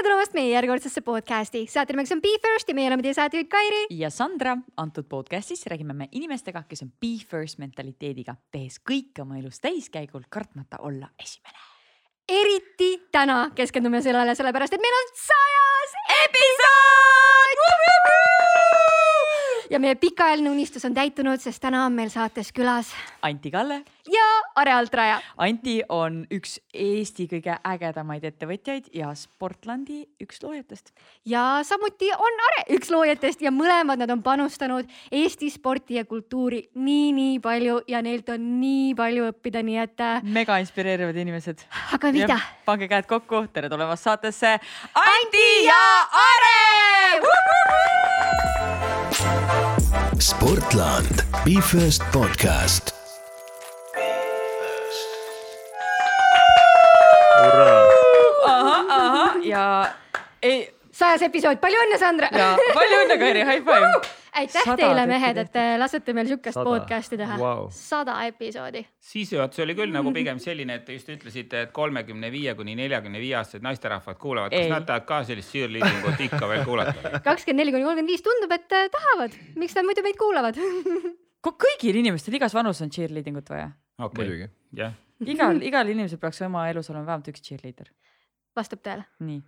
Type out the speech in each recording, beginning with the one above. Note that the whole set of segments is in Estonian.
tere tulemast meie järjekordsesse podcasti. saate nimeks on Be First ja meie oleme teie saatejuhid Kairi. ja Sandra, antud podcastis räägime me inimestega, kes on Be First mentaliteediga, tehes kõike oma elus täiskäigul, kartmata olla esimene. eriti täna keskendume sellele, sellepärast et meil on sajas episood ja meie pikaajaline unistus on täitunud, sest täna on meil saates külas Anti Kalle. ja Are Altraja. Anti on üks Eesti kõige ägedamaid ettevõtjaid ja Sportlandi üks loojatest. ja samuti on Are üks loojatest ja mõlemad nad on panustanud Eesti sporti ja kultuuri nii-nii palju ja neilt on nii palju õppida, nii et. äh, mega inspireerivad inimesed. aga mida? pange käed kokku, tere tulemast saatesse Anti ja Are Sportland, Be First podcast. Ahah, ahah ja ei sajas episood, palju õnne, Sandra! ja palju õnne, Kairi, high five! aitäh Sada teile, mehed, et te lasete meil sihukest Sada. podcast'i teha Vau. sada episoodi. sissejuhatus oli küll nagu pigem selline, et te just ütlesite, et kolmekümne viie kuni neljakümne viie aastased naisterahvad kuulavad. kas nad tahavad ka sellist cheerleading ut ikka veel kuulata? kakskümmend neli kuni kolmkümmend viis tundub, et äh, tahavad, miks nad muidu meid kuulavad kõigil inimestel igas vanuses on cheerleading ut vaja. okei Muidugi. jah. Igal, igal inimesel peaks oma elus olema vähemalt üks cheerleader. vastab tõele. nii,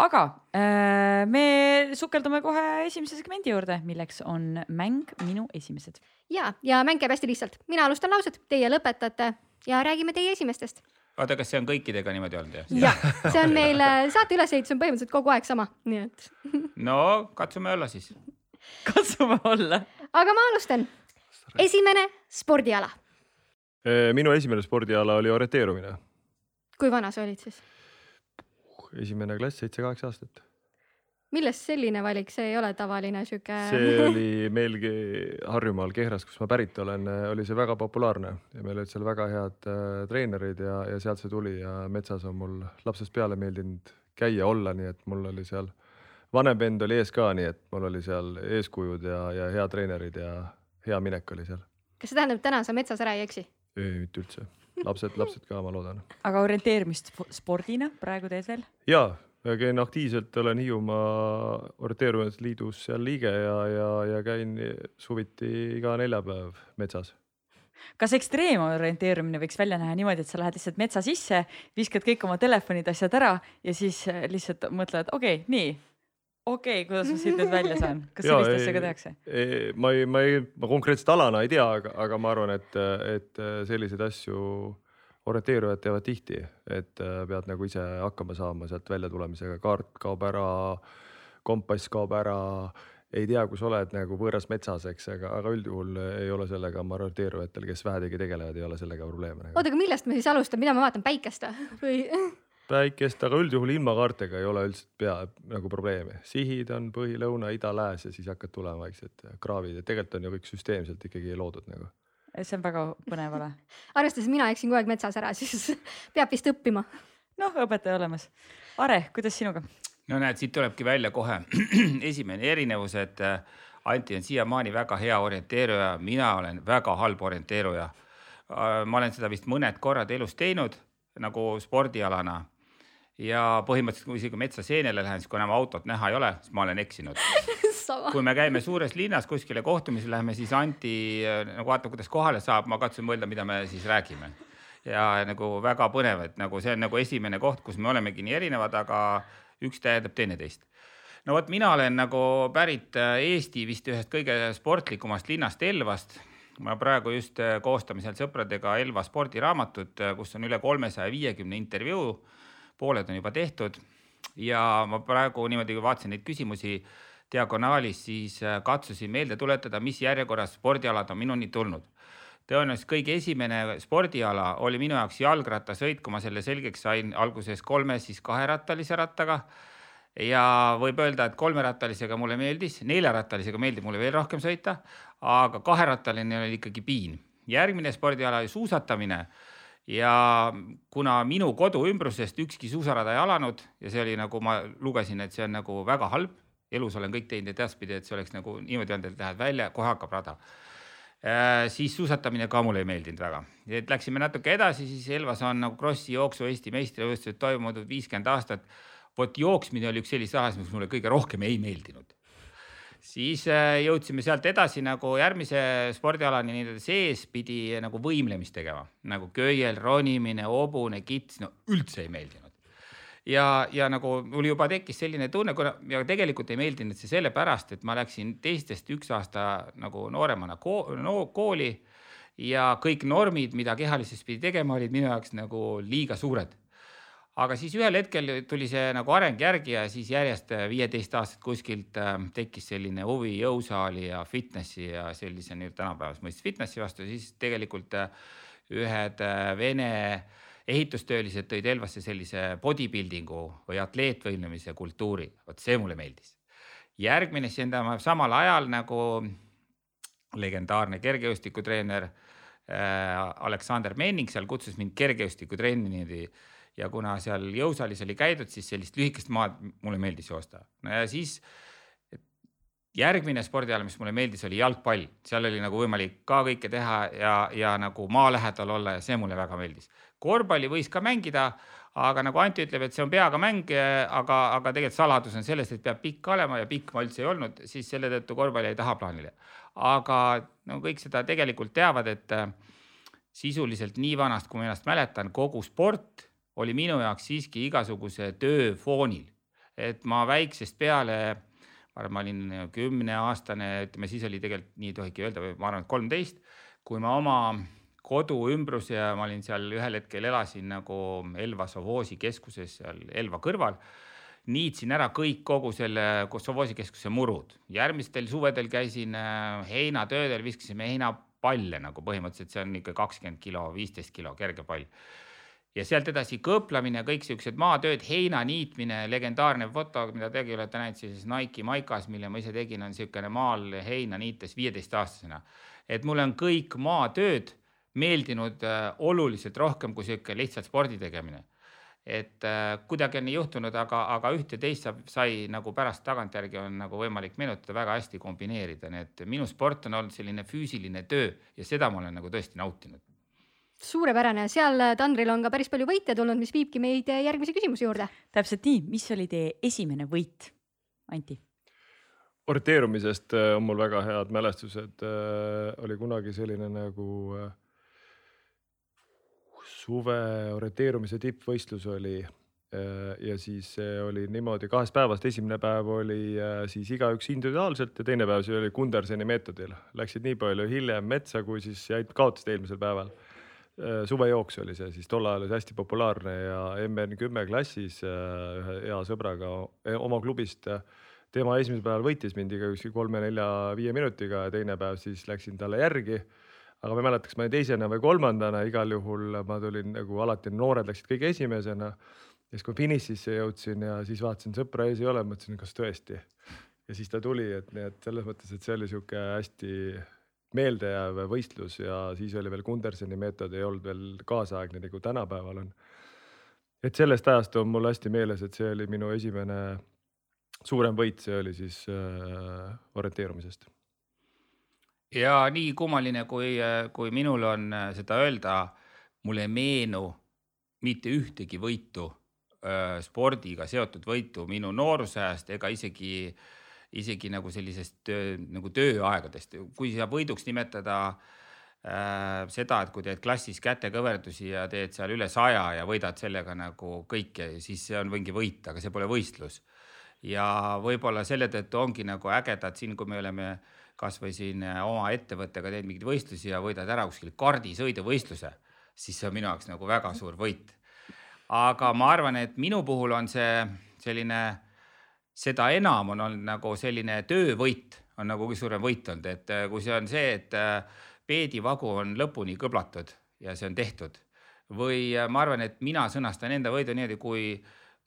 aga äh, me sukeldume kohe esimese segmendi juurde, milleks on mäng Minu esimesed. ja, ja mäng käib hästi lihtsalt, mina alustan lauset, teie lõpetate ja räägime teie esimestest. oota, kas see on kõikidega niimoodi olnud jah? ja see on meil äh, saate ülesehitus on põhimõtteliselt kogu aeg sama, nii et. no katsume olla siis. katsume olla. aga ma alustan. esimene spordiala. Minu esimene spordiala oli orienteerumine. kui vana sa olid siis? esimene klass, seitse-kaheksa aastat. millest selline valik, see ei ole tavaline sihuke. see oli meilgi Harjumaal Kehras, kus ma pärit olen, oli see väga populaarne ja meil olid seal väga head äh, treenerid ja, ja sealt see tuli ja metsas on mul lapsest peale meeldinud käia, olla, nii et mul oli seal, vanem vend oli ees ka, nii et mul oli seal eeskujud ja, ja head treenerid ja hea minek oli seal. kas see tähendab, täna sa metsas ära ei eksi? Ei, mitte üldse. lapsed, lapsed ka, ma loodan. aga orienteerimist sp- spordina praegu teed veel? ja, käin aktiivselt, olen Hiiumaa orienteerumisliidus seal liige ja, ja, ja käin suviti iga neljapäev metsas. kas ekstreemorienteerumine võiks välja näha niimoodi, et sa lähed lihtsalt metsa sisse, viskad kõik oma telefonid, asjad ära ja siis lihtsalt mõtled, okei okay,, nii, okei okay,, kuidas ma siit nüüd välja saan, kas Jaa, sellist ei- asja ka tehakse? ma ei, ma ei, ma konkreetset alana ei tea, aga, aga ma arvan, et, et selliseid asju orienteerujad teevad tihti, et äh, pead nagu ise hakkama saama sealt välja tulemisega, kaart kaob ära, kompass kaob ära, ei tea, kus oled nagu võõras metsas, eks, aga, aga üldjuhul ei ole sellega, ma arvan, orienteerujatel, kes vähegi tegelevad, ei ole sellega probleeme nagu. oota, aga millest me siis alustame, mida ma vaatan, päikest või? päikest, aga üldjuhul ilma kaartega ei ole üldse pea nagu probleemi. sihid on põhi, lõuna, ida, lääs ja siis hakkad tulema vaikselt kraavid ja tegelikult on ju kõik süsteemselt ikkagi loodud nagu. see on väga põnev ala. arvestades mina eksin kogu aeg metsas ära, siis peab vist õppima. noh, õpetaja olemas. Are, kuidas sinuga? no näed, siit tulebki välja kohe esimene erinevus, et äh, Anti on siiamaani väga hea orienteeruja, mina olen väga halb orienteeruja. ma olen seda vist mõned korrad elus teinud nagu spordialana ja põhimõtteliselt, kui isegi metsa seenele lähen, siis kui enam autot näha ei ole, siis ma olen eksinud. kui me käime suures linnas kuskile kohtumisele läheme, siis Anti äh, nagu vaatab, kuidas kohale saab, ma katsun mõelda, mida me siis räägime. ja nagu väga põnev, et nagu see on nagu esimene koht, kus me olemegi nii erinevad, aga üks tähendab teineteist. no vot, mina olen nagu pärit äh, Eesti vist ühest kõige sportlikumast linnast Elvast. ma praegu just äh, koostame seal sõpradega Elva spordiraamatut, kus on üle kolmesaja viiekümne intervjuu. Pooled on juba tehtud ja ma praegu niimoodi, vaatasin neid küsimusi diagonaalis, siis äh, katsusin meelde tuletada, mis järjekorras spordialad on minuni tulnud. tõenäoliselt kõige esimene spordiala oli minu jaoks jalgrattasõit, kui ma selle selgeks sain alguses kolme, siis kaherattalise rattaga. ja võib öelda, et kolmerattalisega mulle meeldis, neljarattalisega meeldib mulle veel rohkem sõita, aga kaherattaline oli ikkagi piin. järgmine spordiala oli suusatamine ja kuna minu kodu ümbrusest ükski suusarada ei alanud ja see oli nagu ma lugesin, et see on nagu väga halb, elus olen kõik teinud edaspidi, et see oleks nagu niimoodi olnud, et lähed välja, kohe hakkab rada. siis suusatamine ka mulle ei meeldinud väga, et läksime natuke edasi, siis Elvas on nagu Krossi jooksu Eesti meistrivõistlused toimunud viiskümmend aastat. vot jooksmine oli üks selliseid asju, mis mulle kõige rohkem ei meeldinud siis äh, jõudsime sealt edasi nagu järgmise spordialani nii-öelda sees pidi nagu võimlemist tegema, nagu köiel, ronimine, hobune, kits, no üldse ei meeldinud. ja, ja nagu mul juba tekkis selline tunne, kuna ja tegelikult ei meeldinud see sellepärast, et ma läksin teistest üks aasta nagu nooremana kooli, no, kooli ja kõik normid, mida kehalises pidi tegema, olid minu jaoks nagu liiga suured aga siis ühel hetkel tuli see nagu areng järgi ja siis järjest äh, viieteist aastat kuskilt äh, tekkis selline huvi jõusaali ja fitnessi ja sellise nüüd tänapäevase mõistes fitnessi vastu, siis tegelikult äh, ühed Vene ehitustöölised tõid Elvasse sellise bodybuilding'u või atleetvõimlemise kultuuri, vot see mulle meeldis. järgmine siis enda samal ajal nagu legendaarne kergejõustikutreener Aleksander Menning seal kutsus mind kergejõustikutrenni ja kuna seal jõusaalis oli käidud, siis sellist lühikest maad mulle meeldis joosta. no ja siis järgmine spordiala, mis mulle meeldis, oli jalgpall, seal oli nagu võimalik ka kõike teha ja, ja nagu maa lähedal olla ja see mulle väga meeldis. korvpalli võis ka mängida, aga nagu Anti ütleb, et see on peaga mäng, aga, aga tegelikult saladus on selles, et peab pikk olema ja pikk ma üldse ei olnud, siis selle tõttu korvpall jäi tahaplaanile. aga no kõik seda tegelikult teavad, et sisuliselt nii vanast, kui ma ennast mäletan, kogu sport oli minu jaoks siiski igasuguse töö foonil. et ma väiksest peale, ma arvan, ma olin kümneaastane, ütleme siis oli tegelikult nii ei tohigi öelda, ma arvan, et kolmteist, kui ma oma kodu ümbrus ja ma olin seal ühel hetkel elasin nagu Elva Sovoosi keskuses seal Elva kõrval niitsin ära kõik kogu selle Sovoosi keskuse murud. järgmistel suvedel käisin heinatöödel, viskasime heinapalle nagu põhimõtteliselt, see on ikka kakskümmend kilo, viisteist kilo kerge pall ja sealt edasi kõõplamine, kõik siuksed maatööd, heina niitmine, legendaarne foto, mida tegi, olete näinud siis Nike Maikas, mille ma ise tegin, on niisugune maal heina niites viieteistaastasena. et mulle on kõik maatööd meeldinud äh, oluliselt rohkem kui sihuke lihtsalt spordi tegemine. et äh, kuidagi on nii juhtunud, aga, aga üht ja teist saab, sai nagu pärast tagantjärgi on nagu võimalik meenutada, väga hästi kombineerida, nii et minu sport on olnud selline füüsiline töö ja seda ma olen nagu tõesti nautinud suurepärane, seal äh, Tandril on ka päris palju võite tulnud, mis viibki meid äh, järgmise küsimuse juurde. täpselt nii, mis oli teie esimene võit, Anti? orienteerumisest äh, on mul väga head mälestused. oli kunagi selline nagu suve orienteerumise tippvõistlus oli ja siis oli niimoodi kahest päevast, esimene päev oli siis igaüks individuaalselt ja teine päev see oli Kunderseni meetodil. Läksid nii palju hiljem metsa, kui siis jäid, kaotasid eelmisel päeval Äh, suvejooks oli see siis tol ajal oli hästi populaarne ja MN kümme klassis äh, ühe hea sõbraga e, oma klubist. Äh, tema esimesel päeval võitis mind igaüks kolme-nelja-viie minutiga ja teine päev siis läksin talle järgi. aga ma ei mäleta, kas ma olin teisena või kolmandana, igal juhul ma tulin nagu alati noored läksid kõige esimesena. ja siis, kui finišisse jõudsin ja siis vaatasin, sõpra ees ei ole, mõtlesin, kas tõesti. ja siis ta tuli, et nii, et selles mõttes, et see oli sihuke hästi meeldejääv võistlus ja siis oli veel Kunderseni meetod ei olnud veel kaasaegne nagu tänapäeval on. et sellest ajast on mul hästi meeles, et see oli minu esimene suurem võit, see oli siis äh, orienteerumisest. ja nii kummaline, kui, kui minul on äh, seda öelda, mulle ei meenu mitte ühtegi võitu äh,, spordiga seotud võitu minu noorusajast ega isegi äh, isegi nagu sellisest töö, nagu tööaegadest, kui sa võiduks nimetada äh, seda, et kui teed klassis kätekõverdusi ja teed seal üle saja ja võidad sellega nagu kõike, siis see on mingi võit, aga see pole võistlus. ja võib-olla selle tõttu ongi nagu ägedad siin, kui me oleme kasvõi siin äh, oma ettevõttega teinud mingeid võistlusi ja võidad ära kuskil kardisõiduvõistluse, siis see on minu jaoks nagu väga suur võit. aga ma arvan, et minu puhul on see selline seda enam on olnud nagu selline töövõit on nagu kõige suurem võit olnud, et äh, kui see on see, et äh, peedivagu on lõpuni kõblatud ja see on tehtud. Või äh, ma arvan, et mina sõnastan enda võidu niimoodi, kui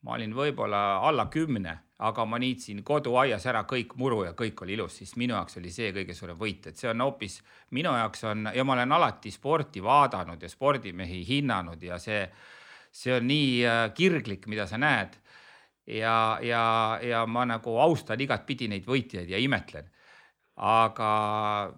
ma olin võib-olla alla kümne, aga ma niitsin koduaias ära kõik muru ja kõik oli ilus, siis minu jaoks oli see kõige suurem võit, et see on hoopis minu jaoks on ja ma olen alati sporti vaadanud ja spordimehi hinnanud ja see, see on nii kirglik, mida sa näed ja, ja, ja ma nagu austan igatpidi neid võitjaid ja imetlen. aga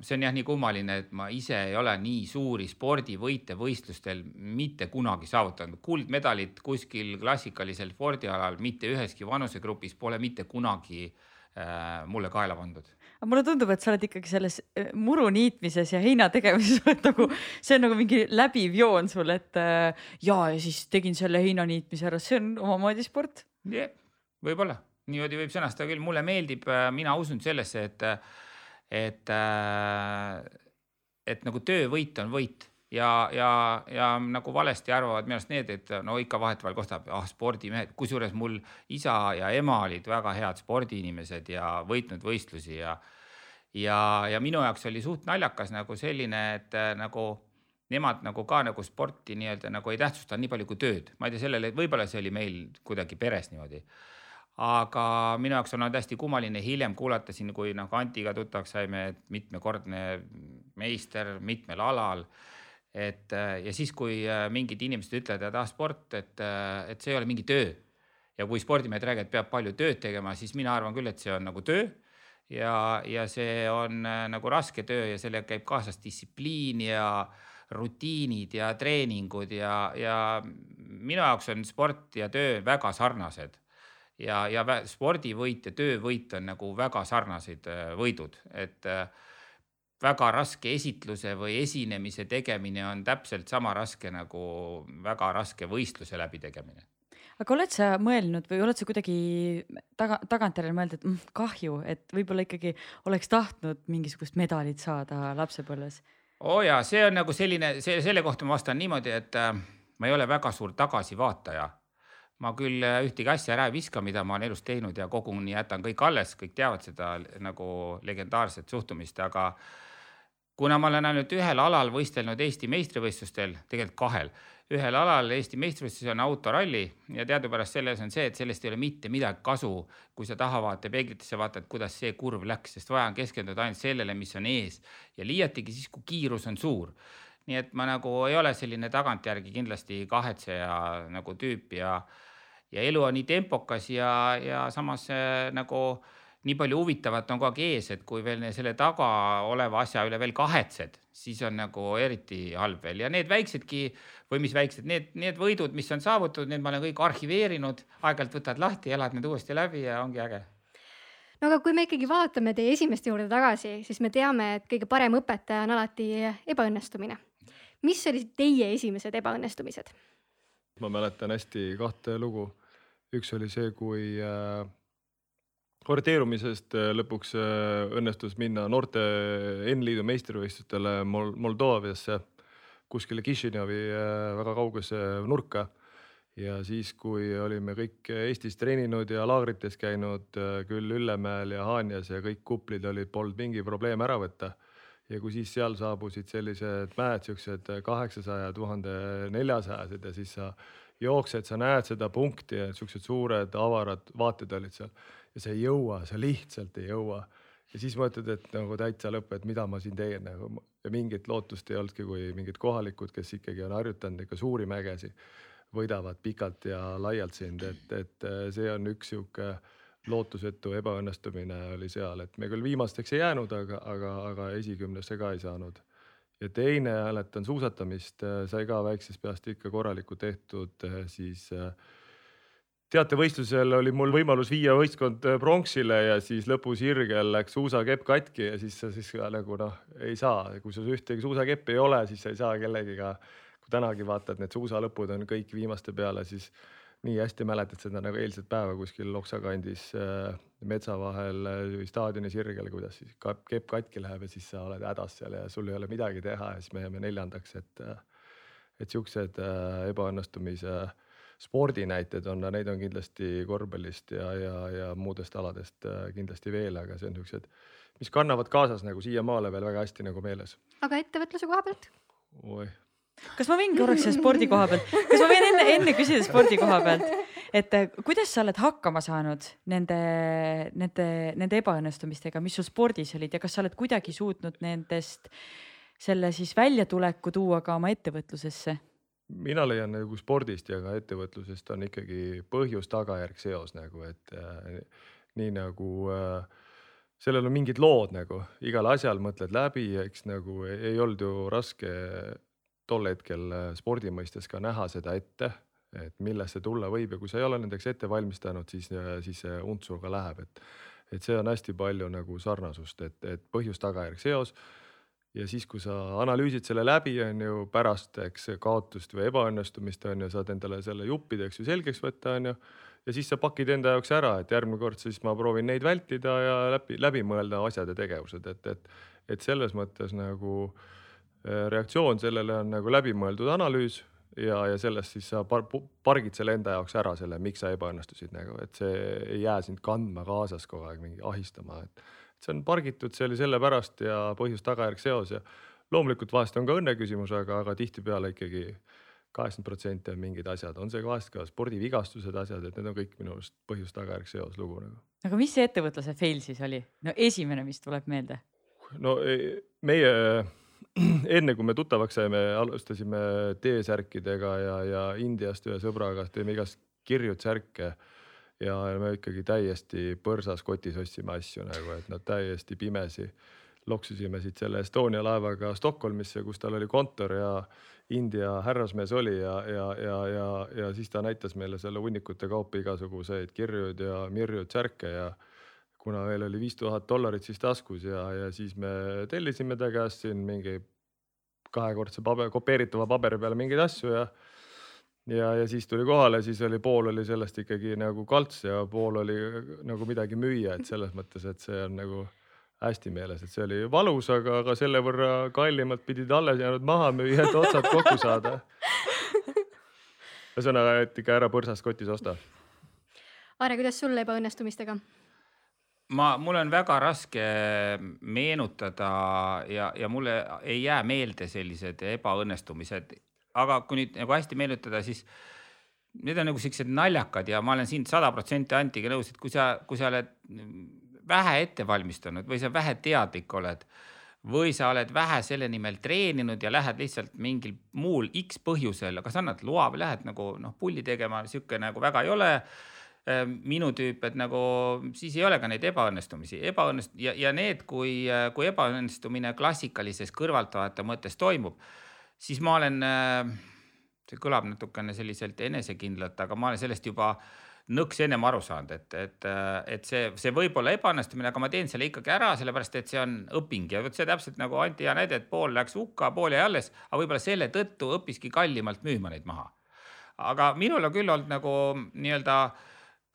see on jah nii kummaline, et ma ise ei ole nii suuri spordivõite võistlustel mitte kunagi saavutanud. kuldmedalit kuskil klassikalisel spordialal mitte üheski vanusegrupis pole mitte kunagi äh, mulle kaela pandud aga mulle tundub, et sa oled ikkagi selles äh, muru niitmises ja heina tegemises oled nagu, see on nagu mingi läbiv joon sul, et äh, ja, ja siis tegin selle heina niitmise ära, see on omamoodi sport. Jah, võib-olla. Niimoodi võib sõnastada küll, mulle meeldib, äh, mina usun sellesse, et et, äh, et nagu töövõit on võit. Ja, ja, ja nagu valesti arvavad minu arust need, et no ikka vahetevahel kostab, ah spordimehed, kusjuures mul isa ja ema olid väga head spordiinimesed ja võitnud võistlusi ja ja, ja minu jaoks oli suht naljakas nagu selline, et äh, nagu nemad nagu ka nagu sporti nii-öelda nagu ei tähtsustanud nii palju kui tööd, ma ei tea, sellele, võib-olla see oli meil kuidagi peres niimoodi aga minu jaoks on olnud hästi kummaline hiljem kuulata siin, kui nagu Antiga tuttavaks saime, et mitmekordne meister mitmel alal. et ja siis, kui äh, mingid inimesed ütlevad, et ah sport, et, äh, et see ei ole mingi töö. ja kui spordimehed räägivad, peab palju tööd tegema, siis mina arvan küll, et see on nagu töö ja, ja see on äh, nagu raske töö ja sellega käib kaasas distsipliin ja rutiinid ja treeningud ja, ja minu jaoks on sport ja töö väga sarnased. Ja, ja spordivõit ja töövõit on nagu väga sarnased äh, võidud, et äh, väga raske esitluse või esinemise tegemine on täpselt sama raske nagu väga raske võistluse läbitegemine aga oled sa mõelnud või oled sa kuidagi taga, tagantjärele mõelnud, et mm, kahju, et võib-olla ikkagi oleks tahtnud mingisugust medalit saada lapsepõlves? Oo oh jaa, see on nagu selline, see, selle kohta ma vastan niimoodi, et äh, ma ei ole väga suur tagasivaataja. Ma küll äh, ühtegi asja ära ei viska, mida ma olen elus teinud ja koguni jätan kõik alles, kõik teavad seda nagu legendaarset suhtumist, aga kuna ma olen ainult ühel alal võistelnud Eesti meistrivõistlustel, tegelikult kahel, ühel alal Eesti meistrivõistluses on autoralli ja teadupärast selles on see, et sellest ei ole mitte midagi kasu, kui sa tahavaatepeeglitesse vaatad, kuidas see kurv läks, sest vaja on keskenduda ainult sellele, mis on ees. Ja liiatigi siis, kui kiirus on suur. Nii et ma nagu ei ole selline tagantjärgi kindlasti kahetseja nagu tüüp ja ja elu on nii tempokas ja, ja samas äh, nagu nii palju huvitavat on kogu aeg ees, et kui veel selle taga oleva asja üle veel kahetsed, siis on nagu eriti halb veel ja need väiksedki või mis väiksed, need, need võidud, mis on saavutatud, need ma olen kõik arhiveerinud, aeg-ajalt võtad lahti, elad need uuesti läbi ja ongi äge no aga kui me ikkagi vaatame teie esimeste juurde tagasi, siis me teame, et kõige parem õpetaja on alati ebaõnnestumine. mis olid teie esimesed ebaõnnestumised? ma mäletan hästi kahte lugu üks oli see, kui äh, orienteerumisest äh, lõpuks äh, õnnestus minna noorte N-liidu meistrivõistlustele Mol Moldooviasse, kuskile Kišinevi väga kaugesse nurka. ja siis, kui olime kõik Eestis treeninud ja laagrites käinud küll Üllemäel ja Haanjas ja kõik kuplid olid, polnud mingi probleem ära võtta ja kui siis seal saabusid sellised mäed, siuksed kaheksasaja, tuhande neljasajased ja siis sa jooksed, sa näed seda punkti ja siuksed suured avarad vaated olid seal ja sa ei jõua, sa lihtsalt ei jõua. ja siis mõtled, et nagu täitsa lõpp, et mida ma siin teen nagu ja mingit lootust ei olnudki, kui mingid kohalikud, kes ikkagi on harjutanud ikka suuri mägesid, võidavad pikalt ja laialt sind, et, et äh, see on üks sihuke lootusetu ebaõnnestumine oli seal, et me küll viimasteks ei jäänud, aga, aga, aga esikümnesse ka ei saanud. Ja teine mäletan suusatamist, äh, sai ka väiksest peast ikka korralikult tehtud, äh, siis teatevõistlusel oli mul võimalus viia võistkond pronksile ja siis lõpusirgel läks suusakepp katki ja siis sa siis nagu noh, ei saa, kui sul ühtegi suusakeppi ei ole, siis sa ei saa kellegiga. kui tänagi vaatad, need suusalõpud on kõik viimaste peale, siis nii hästi mäletad seda nagu eilset päeva kuskil Loksa kandis äh, metsa vahel äh, staadioni sirgel, kuidas siis kepp katki läheb ja siis sa oled hädas seal ja sul ei ole midagi teha ja siis me jääme neljandaks, et äh, et siuksed äh, ebaõnnestumise spordinäited on, neid on kindlasti korvpallist ja, ja, ja muudest aladest äh, kindlasti veel, aga see on siuksed, mis kannavad kaasas nagu siiamaale veel väga hästi nagu meeles. aga ettevõtluse koha pealt? oih kas ma võin korraks selle spordi koha pealt, kas ma võin enne, enne küsida spordi koha pealt, et äh, kuidas sa oled hakkama saanud nende, nende, nende ebaõnnestumistega, mis sul spordis olid ja kas sa oled kuidagi suutnud nendest selle siis väljatuleku tuua ka oma ettevõtlusesse? Mina leian nagu spordist ja ka ettevõtlusest on ikkagi põhjus-tagajärg seos nagu, et äh, nii nagu äh, sellel on mingid lood nagu, igal asjal mõtled läbi, eks nagu ei, ei olnud ju raske tol hetkel äh, spordi mõistes ka näha seda ette, et millest see tulla võib ja kui sa ei ole nendeks ette valmistanud, siis, siis see untsu ka läheb, et, et see on hästi palju nagu sarnasust, et, et põhjus-tagajärg seos ja siis, kui sa analüüsid selle läbi, on ju pärast, eks kaotust või ebaõnnestumist on ju, saad endale selle juppideks ju selgeks võtta, on ju. ja siis sa pakid enda jaoks ära, et järgmine kord siis ma proovin neid vältida ja läbi, läbi mõelda asjad ja tegevused, et, et, et selles mõttes nagu äh, reaktsioon sellele on nagu läbimõeldud analüüs ja, ja sellest siis sa par, pargid selle enda jaoks ära selle, miks sa ebaõnnestusid nagu, et see ei jää sind kandma kaasas kogu aeg mingi ahistama, et see on pargitud, see oli sellepärast ja põhjus-tagajärg seos ja loomulikult vahest on ka õnne küsimus, aga, aga tihtipeale ikkagi kaheksakümmend protsenti on mingid asjad, on see vahest ka spordivigastused, asjad, et need on kõik minu arust põhjus-tagajärg seos lugu nagu. aga mis see ettevõtluse fail siis oli? no esimene, mis tuleb meelde? no e, meie enne kui me tuttavaks saime, alustasime T-särkidega ja, ja Indiast ühe sõbraga teeme igast kirju särke ja me ikkagi täiesti põrsas kotis ostsime asju nagu, et nad täiesti pimesi. Loksusime siit selle Estonia laevaga Stockholmisse, kus tal oli kontor ja India härrasmees oli ja, ja, ja, ja, ja siis ta näitas meile selle hunnikute kaupa igasuguseid kirjuid ja mirjuid, särke ja kuna meil oli viis tuhat dollarit siis taskus ja, ja siis me tellisime ta käest siin mingi kahekordse paber, kopeeritava paberi peale mingeid asju ja ja, ja siis tuli kohale, siis oli pool oli sellest ikkagi nagu kalts ja pool oli nagu midagi müüa, et selles mõttes, et see on nagu hästi meeles, et see oli valus, aga, aga selle võrra kallimalt pidid alles jäänud maha müüa, et otsad kokku saada. ühesõnaga, et ikka ära põrsast kotis osta. Aare, kuidas sul ebaõnnestumistega? ma, mul on väga raske meenutada ja, ja mulle ei jää meelde sellised ebaõnnestumised aga kui nüüd nagu hästi meenutada, siis need on nagu siuksed naljakad ja ma olen siin sada protsenti Antiga nõus, et kui sa, kui sa oled vähe ette valmistanud või sa vähe teadlik oled või sa oled vähe selle nimel treeninud ja lähed lihtsalt mingil muul X põhjusel, kas annad loa või lähed nagu noh, pulli tegema, sihuke nagu väga ei ole ehm, minu tüüp, et nagu siis ei ole ka neid ebaõnnestumisi, ebaõnnest- ja, ja need, kui, kui ebaõnnestumine klassikalises kõrvaltvaataja mõttes toimub siis ma olen, äh, see kõlab natukene selliselt enesekindlalt, aga ma olen sellest juba nõks ennem aru saanud, et, et, äh, et see, see võib olla ebaõnnestumine, aga ma teen selle ikkagi ära, sellepärast et see on õping. Ja vot see täpselt nagu Anti hea näide, et pool läks hukka, pool jäi alles, aga võib-olla selle tõttu õppiski kallimalt müüma neid maha. aga minul on küll olnud nagu nii-öelda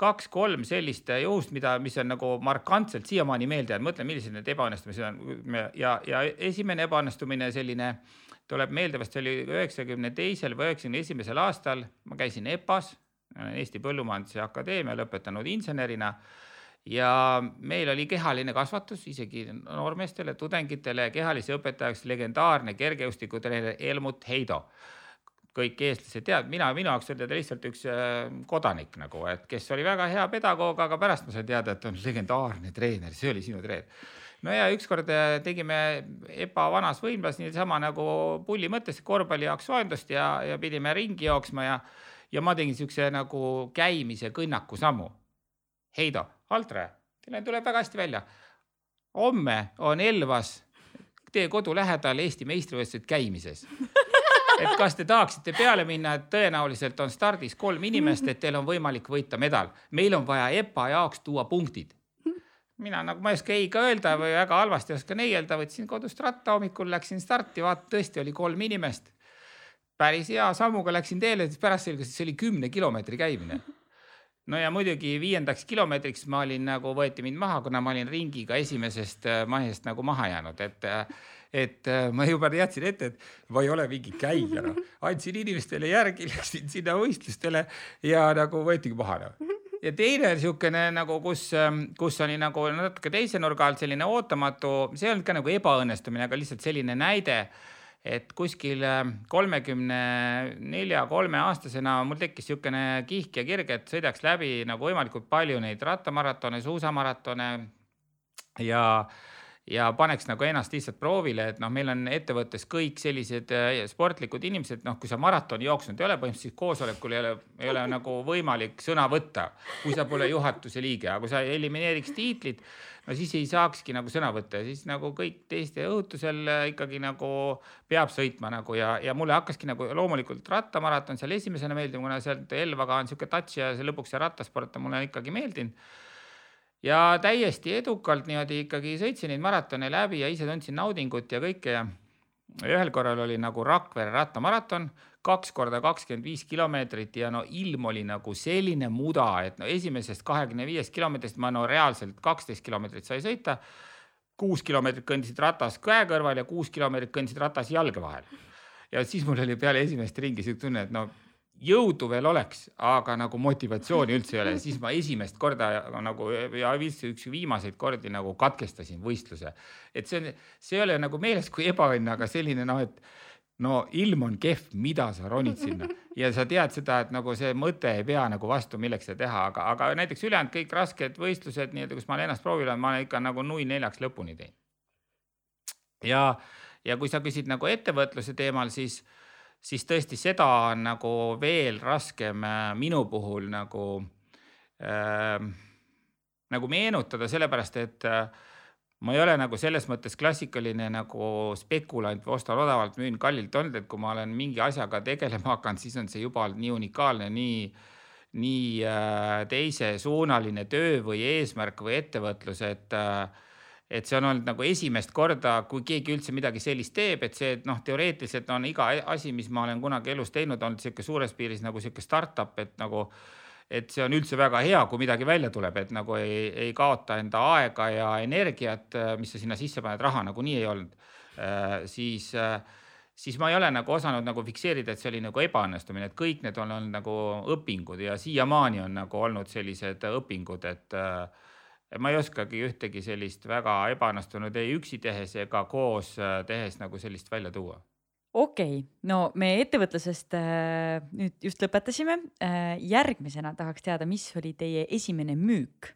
kaks-kolm sellist juhust, mida, mis on nagu markantselt siiamaani meelde jäänud, mõtlen, millised need ebaõnnestumised on. Ja, ja esimene ebaõnnestumine selline äh, tuleb meelde, vast see oli üheksakümne teisel või üheksakümne esimesel aastal, ma käisin EPA-s, Eesti Põllumajanduse Akadeemia lõpetanud insenerina. Ja meil oli kehaline kasvatus isegi noormeestele, tudengitele, kehalise õpetajaks legendaarne kergejõustikutreener Helmut Heido. kõik eestlased teavad, mina, minu jaoks oli ta lihtsalt üks äh, kodanik nagu, et kes oli väga hea pedagoog, aga pärast ma sain teada, et on legendaarne treener, see oli sinu treener no ja ükskord äh, tegime EPA vanas võimlas niisama nagu pulli mõttes korvpalli jaoks soojendust ja, ja pidime ringi jooksma ja, ja ma tegin siukse nagu käimise kõnnaku sammu. Heido, Altre, teil tuleb väga hästi välja. homme on Elvas teie kodu lähedal Eesti meistrivõistlused käimises et kas te tahaksite peale minna, et tõenäoliselt on stardis kolm inimest, et teil on võimalik võita medal. meil on vaja EPA jaoks tuua punktid mina nagu, ma ei oska ei ka öelda või väga halvasti oskan ei öelda, võtsin kodust ratta, hommikul läksin starti, vaata tõesti oli kolm inimest. päris hea sammuga läksin teele, siis pärast selgus, et see oli kümne kilomeetri käimine. no ja muidugi viiendaks kilomeetriks ma olin nagu, võeti mind maha, kuna ma olin ringiga esimesest äh, mahest nagu maha jäänud, et äh, et äh, ma juba teadsin ette, et ma ei ole mingi käija, noh. andsin inimestele järgi, läksin sinna võistlustele ja nagu võetigi maha, noh ja teine niisugune nagu, kus, ähm, kus oli nagu natuke teise nurga alt selline ootamatu, see ei olnud ka nagu ebaõnnestumine, aga lihtsalt selline näide, et kuskil ähm, kolmekümne nelja, kolme aastasena mul tekkis niisugune kihk ja kirg, et sõidaks läbi nagu võimalikult palju neid rattamaratone, suusamaratone ja ja paneks nagu ennast lihtsalt proovile, et noh, meil on ettevõttes kõik sellised äh, sportlikud inimesed, noh, kui sa maratoni jooksnud ei ole, põhimõtteliselt koosolekul ei ole, ei ole nagu võimalik sõna võtta, kui sa pole juhatuse liige, aga kui sa elimineeriks tiitlit, no siis ei saakski nagu sõna võtta ja siis nagu kõik teiste õhutusel äh, ikkagi nagu peab sõitma nagu ja, ja mulle hakkaski nagu loomulikult rattamaraton seal esimesena meeldima, kuna sealt Elvaga on sihuke touch ja see lõpuks see rattasport on mulle ikkagi meeldinud ja täiesti edukalt niimoodi ikkagi sõitsin neid maratone läbi ja ise tundsin naudingut ja kõike ja ühel korral oli nagu Rakvere rattamaraton, kaks korda kakskümmend viis kilomeetrit ja no ilm oli nagu selline muda, et no esimesest kahekümne viiest kilomeetrist ma no reaalselt kaksteist kilomeetrit sai sõita. kuus kilomeetrit kõndisid ratas käe kõrval ja kuus kilomeetrit kõndisid ratas jalge vahel. ja siis mul oli peale esimest ringi siuke tunne, et no jõudu veel oleks, aga nagu motivatsiooni üldse ei ole, siis ma esimest korda nagu ja vist üks viimaseid kordi nagu katkestasin võistluse. et see on, see ei ole nagu meeles kui ebaõnn, aga selline noh, et no ilm on kehv, mida sa ronid sinna ja sa tead seda, et nagu see mõte ei pea nagu vastu, milleks seda teha, aga, aga näiteks ülejäänud kõik rasked võistlused nii-öelda, kus ma olen ennast proovile, ma olen ikka nagu nui neljaks lõpuni teinud. ja, ja kui sa küsid nagu ettevõtluse teemal, siis siis tõesti seda on nagu veel raskem äh, minu puhul nagu äh,, nagu meenutada, sellepärast et äh, ma ei ole nagu selles mõttes klassikaline nagu spekulant või ostan odavalt, müün kallilt olnud, et kui ma olen mingi asjaga tegelema hakanud, siis on see juba nii unikaalne, nii, nii äh, teisesuunaline töö või eesmärk või ettevõtlus, et äh, et see on olnud nagu esimest korda, kui keegi üldse midagi sellist teeb, et see noh, teoreetiliselt on iga asi, mis ma olen kunagi elus teinud, olnud sihuke suures piiris nagu sihuke startup, et nagu et see on üldse väga hea, kui midagi välja tuleb, et nagu ei, ei kaota enda aega ja energiat, mis sa sinna sisse paned, raha nagunii ei olnud äh,. siis äh, siis ma ei ole nagu osanud nagu fikseerida, et see oli nagu ebaõnnestumine, et kõik need on olnud nagu õpingud ja siiamaani on nagu olnud sellised õpingud, et äh, ma ei oskagi ühtegi sellist väga ebaõnnestunud ei üksi tehes ega koos äh, tehes nagu sellist välja tuua okei okay., no me ettevõtlusest äh, nüüd just lõpetasime äh,. järgmisena tahaks teada, mis oli teie esimene müük?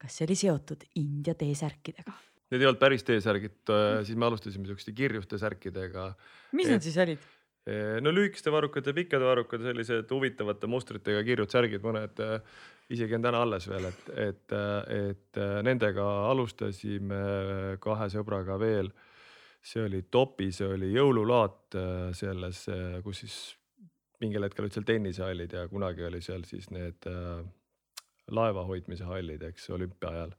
kas see oli seotud India T-särkidega? Need ei olnud päris T-särgid äh,, siis me alustasime siukeste kirjuste särkidega. mis need siis olid? Äh, no lühikeste varrukate, pikkade varrukate, sellised huvitavate mustritega kirjud särgid, mõned äh, isegi on täna alles veel, et, et, et nendega alustasime kahe sõbraga veel. see oli Topi, see oli jõululaat selles, kus siis mingil hetkel olid seal tennisehallid ja kunagi oli seal siis need äh, laeva hoidmise hallid, eks olümpia ajal.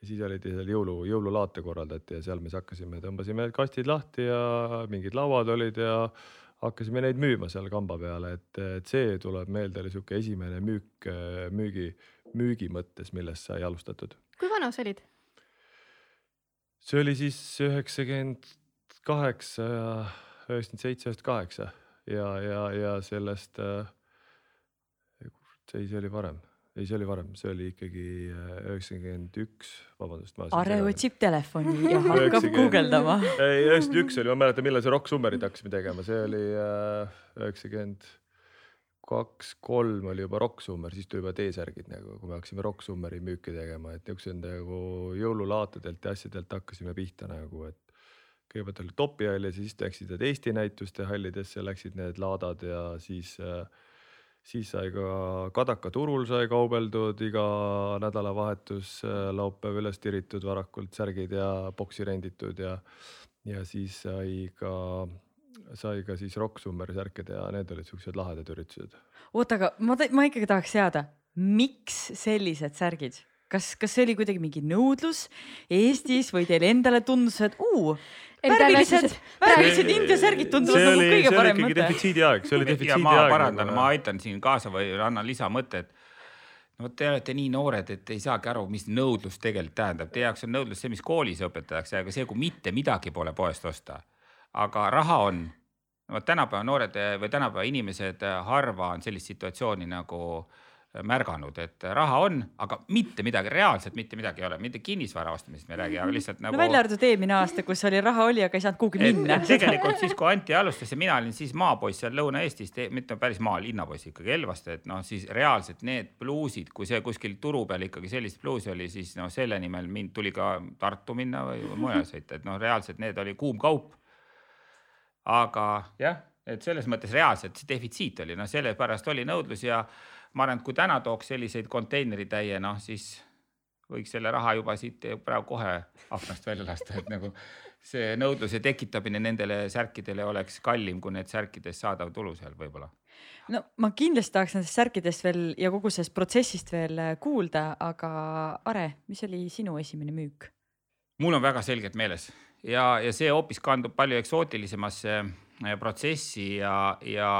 ja siis olid seal jõulu, jõululaate korraldati ja seal me siis hakkasime, tõmbasime kastid lahti ja mingid lauad olid ja hakkasime neid müüma seal kamba peale, et, et see tuleb meelde, oli sihuke esimene müük, müügi, müügi mõttes, millest sai alustatud. kui vana sa olid? see oli siis üheksakümmend kaheksa ja üheksakümmend seitse, üheksakümmend kaheksa ja, ja, ja sellest äh,. ei, see oli varem ei, see oli varem, see oli ikkagi äh, üheksakümmend üks, vabandust. Are otsib telefoni ja hakkab guugeldama. ei, üheksakümmend üks oli, ma mäletan, millal see Rock Summerit hakkasime tegema, see oli äh, üheksakümmend kaks, kolm oli juba Rock Summer, siis tuli juba T-särgid nagu, kui me hakkasime Rock Summeri müüki tegema, et niisugused nagu jõululaatadelt ja asjadelt hakkasime pihta nagu, et kõigepealt oli Topi hall ja siis läksid need Eesti näituste hallidesse, läksid need laadad ja siis äh, siis sai ka Kadaka turul sai kaubeldud iga nädalavahetus, äh, laupäev üles tiritud varakult särgid ja boksi renditud ja, ja siis sai ka, sai ka siis Rock Summeri särkid ja need olid siuksed lahedad üritused. oota, aga ma, ma ikkagi tahaks teada, miks sellised särgid? kas, kas see oli kuidagi mingi nõudlus Eestis või teile endale tundus, et uu, värvilised, värvilised India särgid tunduvad nagu kõige parem mõte. defitsiidi aeg, see oli defitsiidi ma aeg. parandan, ma aitan siin kaasa või annan lisamõtte, et no te olete nii noored, et ei saagi aru, mis nõudlus tegelikult tähendab. Teie jaoks on nõudlus see, mis koolis õpetatakse, aga see, kui mitte midagi pole poest osta. aga raha on. no tänapäeva noored või tänapäeva inimesed harva on sellist situatsiooni nagu märganud, et raha on, aga mitte midagi, reaalselt mitte midagi ei ole, mitte kinnisvara ostmisest me ei räägi, aga lihtsalt nagu no välja arvatud eelmine aasta, kus oli raha oli, aga ei saanud kuhugi minna tegelikult siis, kui Anti alustas ja mina olin siis maapoiss seal Lõuna-Eestis, mitte päris maal, linnapoiss ikkagi Elvast, et noh, siis reaalselt need pluusid, kui see kuskil turu peal ikkagi sellist pluusi oli, siis noh, selle nimel mind tuli ka Tartu minna või mujale sõita, et noh, reaalselt need oli kuum kaup. aga jah, et selles mõttes reaalselt see defitsiit oli, noh, sellepärast oli nõudlus ja ma arvan, et kui täna tooks selliseid konteineritäie, noh siis võiks selle raha juba siit praegu kohe aknast välja lasta, et nagu see nõudluse tekitamine nendele särkidele oleks kallim kui need särkidest saadav tulu seal võib-olla. no ma kindlasti tahaks nendest särkidest veel ja kogu sellest protsessist veel kuulda, aga Are, mis oli sinu esimene müük? mul on väga selgelt meeles ja, ja see hoopis kandub palju eksootilisemasse eh, protsessi ja, ja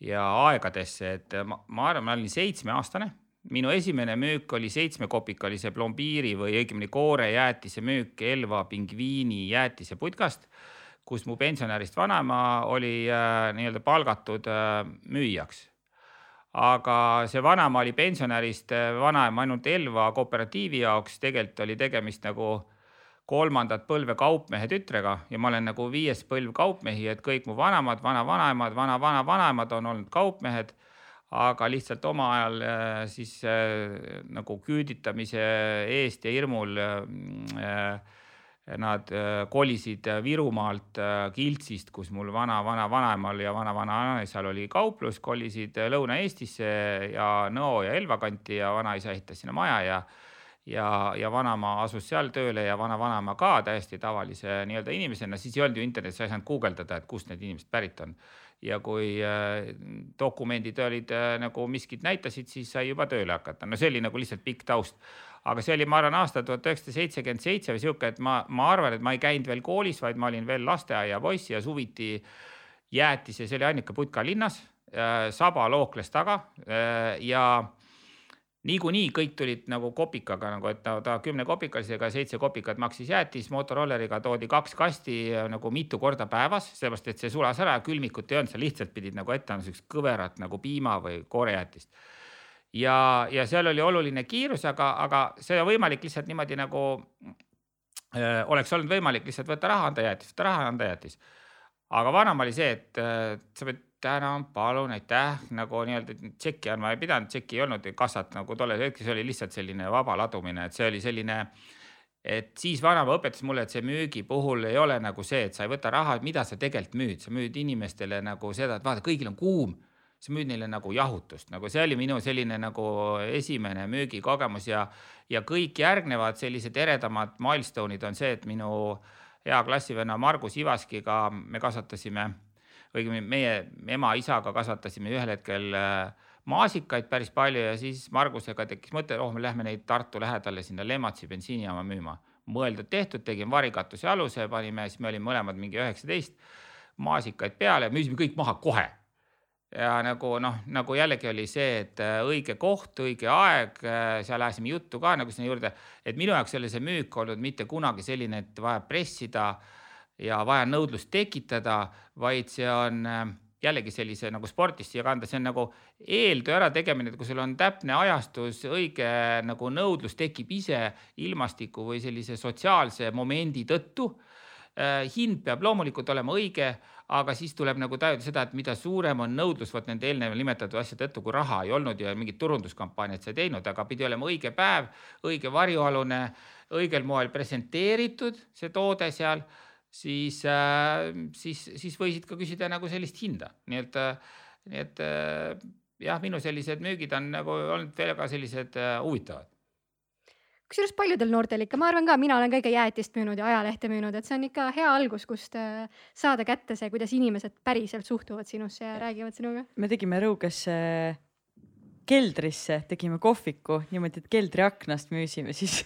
ja aegadesse, et ma, ma arvan, ma olin seitsmeaastane. minu esimene müük oli seitsmekopikalise plombiiri või õigemini koorejäätise müük Elva pingviini jäätiseputkast, kus mu pensionärist vanaema oli äh, nii-öelda palgatud äh, müüjaks aga see vanaema oli pensionärist äh, vanaema ainult Elva kooperatiivi jaoks, tegelikult oli tegemist nagu kolmandat põlve kaupmehe tütrega ja ma olen nagu viies põlv kaupmehi, et kõik mu vanemad, vanavanaemad, vana-vana-vanaemad on olnud kaupmehed. aga lihtsalt oma ajal äh, siis äh, nagu küüditamise eest ja hirmul äh, nad kolisid Virumaalt Kiltsist, kus mul vana-vana-vanaemal ja vana-vanaisal oli kauplus, kolisid Lõuna-Eestisse ja Nõo ja Elva kanti ja vanaisa ehitas sinna maja ja ja, ja vanaema asus seal tööle ja vana-vanaema ka täiesti tavalise nii-öelda inimesena, siis ei olnud ju internetis, sa ei saanud guugeldada, et kust need inimesed pärit on. ja kui äh, dokumendid olid äh, nagu miskit näitasid, siis sai juba tööle hakata, no see oli nagu lihtsalt pikk taust. aga see oli, ma arvan, aasta tuhat üheksasada seitsekümmend seitse või sihuke, et ma, ma arvan, et ma ei käinud veel koolis, vaid ma olin veel lasteaiapoiss ja suviti jäätis ja see oli ainuke putka linnas äh,. saba lookles taga äh, ja niikuinii kõik tulid nagu kopikaga nagu, et ta, ta kümne kopikalisega seitse kopikat maksis jäätis, Motoroleriga toodi kaks kasti äh, nagu mitu korda päevas, sellepärast et see sulas ära ja külmikut ei olnud, sa lihtsalt pidid nagu ette andma siukest kõverat nagu piima või koorejäätist. ja, ja seal oli oluline kiirus, aga, aga see võimalik lihtsalt niimoodi nagu äh, oleks olnud võimalik lihtsalt võtta raha, anda jäätis, võtta raha, anda jäätis. aga vanem oli see, et äh, sa pead tänan, palun, aitäh, nagu nii-öelda tšekki andma ei pidanud, tšekki ei olnud kassat nagu tollel hetkel, see oli lihtsalt selline vaba ladumine, et see oli selline et siis vanaema õpetas mulle, et see müügi puhul ei ole nagu see, et sa ei võta raha, mida sa tegelikult müüd, sa müüd inimestele nagu seda, et vaata, kõigil on kuum. sa müüd neile nagu jahutust, nagu see oli minu selline nagu esimene müügikogemus ja, ja kõik järgnevad sellised eredamad milstone'id on see, et minu hea klassivenna Margus Ivaskiga me kasvatasime õigemini meie ema-isaga kasvatasime ühel hetkel äh, maasikaid päris palju ja siis Margusega tekkis mõte, oh, me lähme neid Tartu lähedale sinna Lematsi bensiinijaama müüma. mõeldud-tehtud, tegime varikatuse aluse, panime, siis me olime mõlemad mingi üheksateist, maasikaid peale, müüsime kõik maha kohe ja nagu noh, nagu jällegi oli see, et äh, õige koht, õige aeg, äh, seal ajasime juttu ka nagu sinna juurde, et minu jaoks ei ole see müük olnud mitte kunagi selline, et vaja pressida äh, ja vaja nõudlust tekitada, vaid see on äh, jällegi sellise nagu spordist siia kanda, see on nagu eeltöö ärategemine, et kui sul on täpne ajastus, õige nagu nõudlus tekib ise ilmastiku või sellise sotsiaalse momendi tõttu. Äh, hind peab loomulikult olema õige, aga siis tuleb nagu tajuda seda, et mida suurem on nõudlus vot nende eelnevalt nimetatud asjade tõttu, kui raha ei olnud ja mingit turunduskampaaniat sa ei teinud, aga pidi olema õige päev, õige varjualune, õigel moel presenteeritud see toode seal siis, äh, siis, siis võisid ka küsida nagu sellist hinda, nii et, äh, nii et äh, jah, minu sellised müügid on nagu olnud väga sellised huvitavad kusjuures paljudel noortel ikka, ma arvan ka, mina olen ka ikka jäätist müünud ja ajalehte müünud, et see on ikka hea algus, kust saada kätte see, kuidas inimesed päriselt suhtuvad sinusse ja räägivad sinuga. me tegime Rõuges keldrisse, tegime kohviku niimoodi, et keldri aknast müüsime siis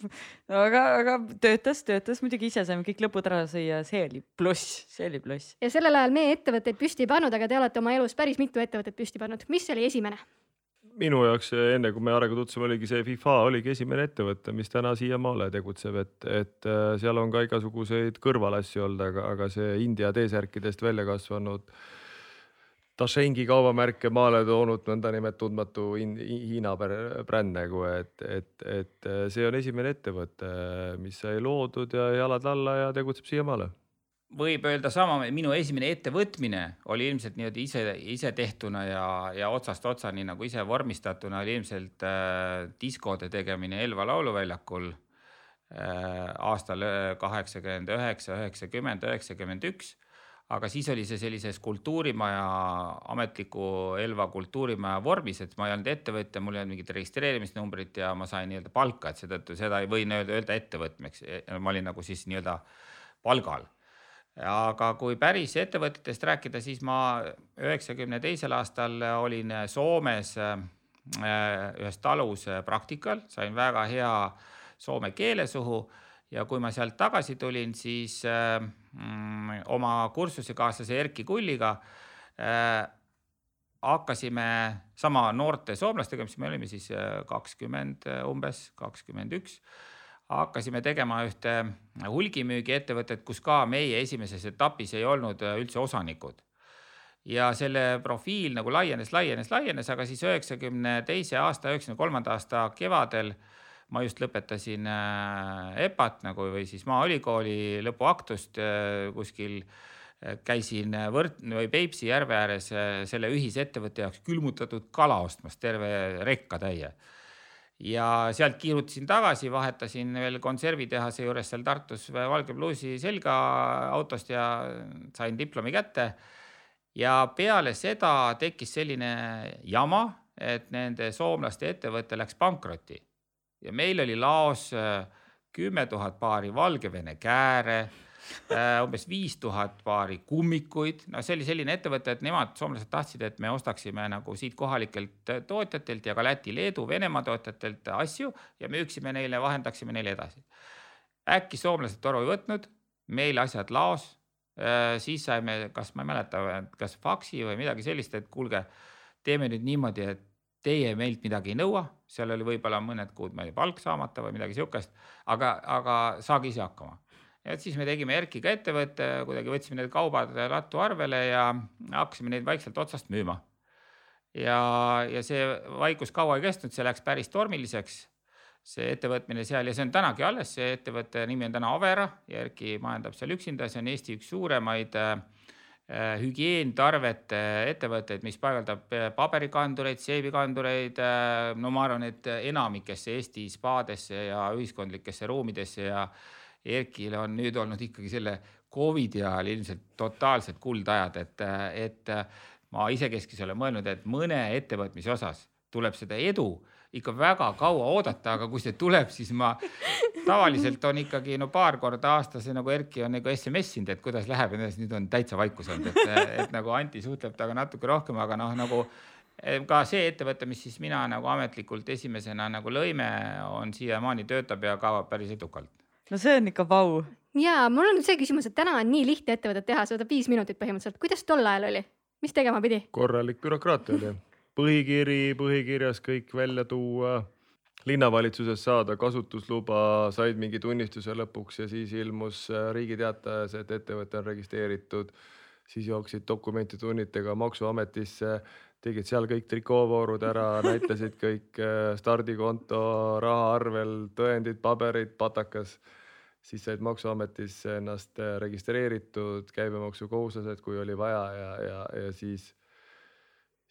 aga, aga töötas, töötas muidugi ise saime kõik lõpud ära süüa, see oli pluss, see oli pluss. ja sellel ajal meie ettevõtteid püsti ei pannud, aga te olete oma elus päris mitu ettevõtet püsti pannud. mis oli esimene? minu jaoks enne, kui me Arega tutvusime, oligi see FIFA oligi esimene ettevõte, mis täna siiamaale tegutseb, et, et äh, seal on ka igasuguseid kõrvalasju olnud, aga, aga see India T-särkidest välja kasvanud Dashengi kaubamärke maale toonud nõndanimetatud tundmatu Hiina br- bränd nagu, et, et, et äh, see on esimene ettevõte, mis sai loodud ja jalad alla ja tegutseb siiamaale. võib öelda sama, minu esimene ettevõtmine oli ilmselt niimoodi ise, ise tehtuna ja, ja otsast otsani nagu ise vormistatuna oli ilmselt äh, diskode tegemine Elva lauluväljakul äh, aastal kaheksakümmend üheksa, üheksakümmend, üheksakümmend üks aga siis oli see sellises kultuurimaja, ametliku Elva kultuurimaja vormis, et ma ei olnud ettevõtja, mul ei olnud mingit registreerimisnumbrit ja ma sain nii-öelda palka, et seetõttu seda ei või nii-öelda öelda ettevõtmeks. ma olin nagu siis nii-öelda palgal. aga kui päris ettevõtetest rääkida, siis ma üheksakümne teisel aastal olin Soomes äh, ühes talus praktikal, sain väga hea soome keele suhu ja kui ma sealt tagasi tulin, siis mm, oma kursusekaaslase Erki Kulliga äh, hakkasime sama noorte soomlastega, mis me olime siis äh, kakskümmend äh, umbes, kakskümmend üks, hakkasime tegema ühte hulgimüügiettevõtet, kus ka meie esimeses etapis ei olnud äh, üldse osanikud. Ja selle profiil nagu laienes, laienes, laienes, aga siis üheksakümne teise aasta, üheksakümne kolmanda aasta kevadel äh, ma just lõpetasin äh, EPA-t nagu või siis Maaülikooli lõpuaktust äh, kuskil äh, käisin Võrt- või Peipsi järve ääres selle ühisettevõtte jaoks külmutatud kala ostmas, terve rekkatäie. ja sealt kiirutasin tagasi, vahetasin veel konservitehase juures seal Tartus valge pluusi selga autost ja sain diplomi kätte. ja peale seda tekkis selline jama, et nende soomlaste ettevõte läks pankrotti ja meil oli laos äh, kümme tuhat paari Valgevene kääre, äh, umbes viis tuhat paari kummikuid, no see oli selline ettevõte, et nemad, soomlased tahtsid, et me ostaksime nagu siit kohalikelt äh, tootjatelt ja ka Läti, Leedu, Venemaa tootjatelt asju ja müüksime neile, vahendaksime neile edasi. äkki soomlased toru ei võtnud, meil asjad laos, siis saime, kas ma ei mäleta, kas faksi või midagi sellist, et kuulge, teeme nüüd niimoodi, et teie meilt midagi ei nõua, seal oli võib-olla mõned kuud meil palk saamata või midagi sihukest, aga, aga saage ise hakkama. et siis me tegime Erkiga ettevõtte, kuidagi võtsime need kaubad lattu arvele ja hakkasime neid vaikselt otsast müüma. ja, ja see vaikus kaua ei kestnud, see läks päris tormiliseks, see ettevõtmine seal ja see on tänagi alles, see ettevõtte nimi on täna Avera ja Erki majandab seal üksinda, see on Eesti üks suuremaid äh, Äh, hügieenitarvete ettevõtteid, mis paigaldab äh, paberikandureid, seebikandureid, äh, no ma arvan, et enamikesse Eesti spaadesse ja ühiskondlikesse ruumidesse ja Erkil on nüüd olnud ikkagi selle Covidi ajal ilmselt totaalselt kuldajad, et, et ma isekeskis olen mõelnud, et mõne ettevõtmise osas tuleb seda edu ikka väga kaua oodata, aga kui see tuleb, siis ma tavaliselt on ikkagi no paar korda aastas nagu Erki on nagu SMS inud, et kuidas läheb ja nüüd on täitsa vaikus olnud, et, et nagu Anti suhtleb temaga natuke rohkem, aga noh, nagu eh, ka see ettevõte, mis siis mina nagu ametlikult esimesena nagu lõime, on siiamaani töötab ja kaob päris edukalt. no see on ikka vau. ja mul on see küsimus, et täna on nii lihtne ettevõtet teha, see võtab viis minutit põhimõtteliselt. kuidas tol ajal oli? mis tegema pidi? korralik bürokraatia oli põhikiri, põhikirjas kõik välja tuua, linnavalitsuses saada kasutusluba, said mingi tunnistuse lõpuks ja siis ilmus äh, Riigi Teatajas, et ettevõte on registreeritud. siis jooksid dokumentitunnitega Maksuametisse, tegid seal kõik trikoovoorud ära, näitasid kõik äh, stardikonto, rahaarvel, tõendid, paberid, patakas siis said Maksuametis ennast äh, registreeritud, käibemaksukohuslased, kui oli vaja ja, ja, ja siis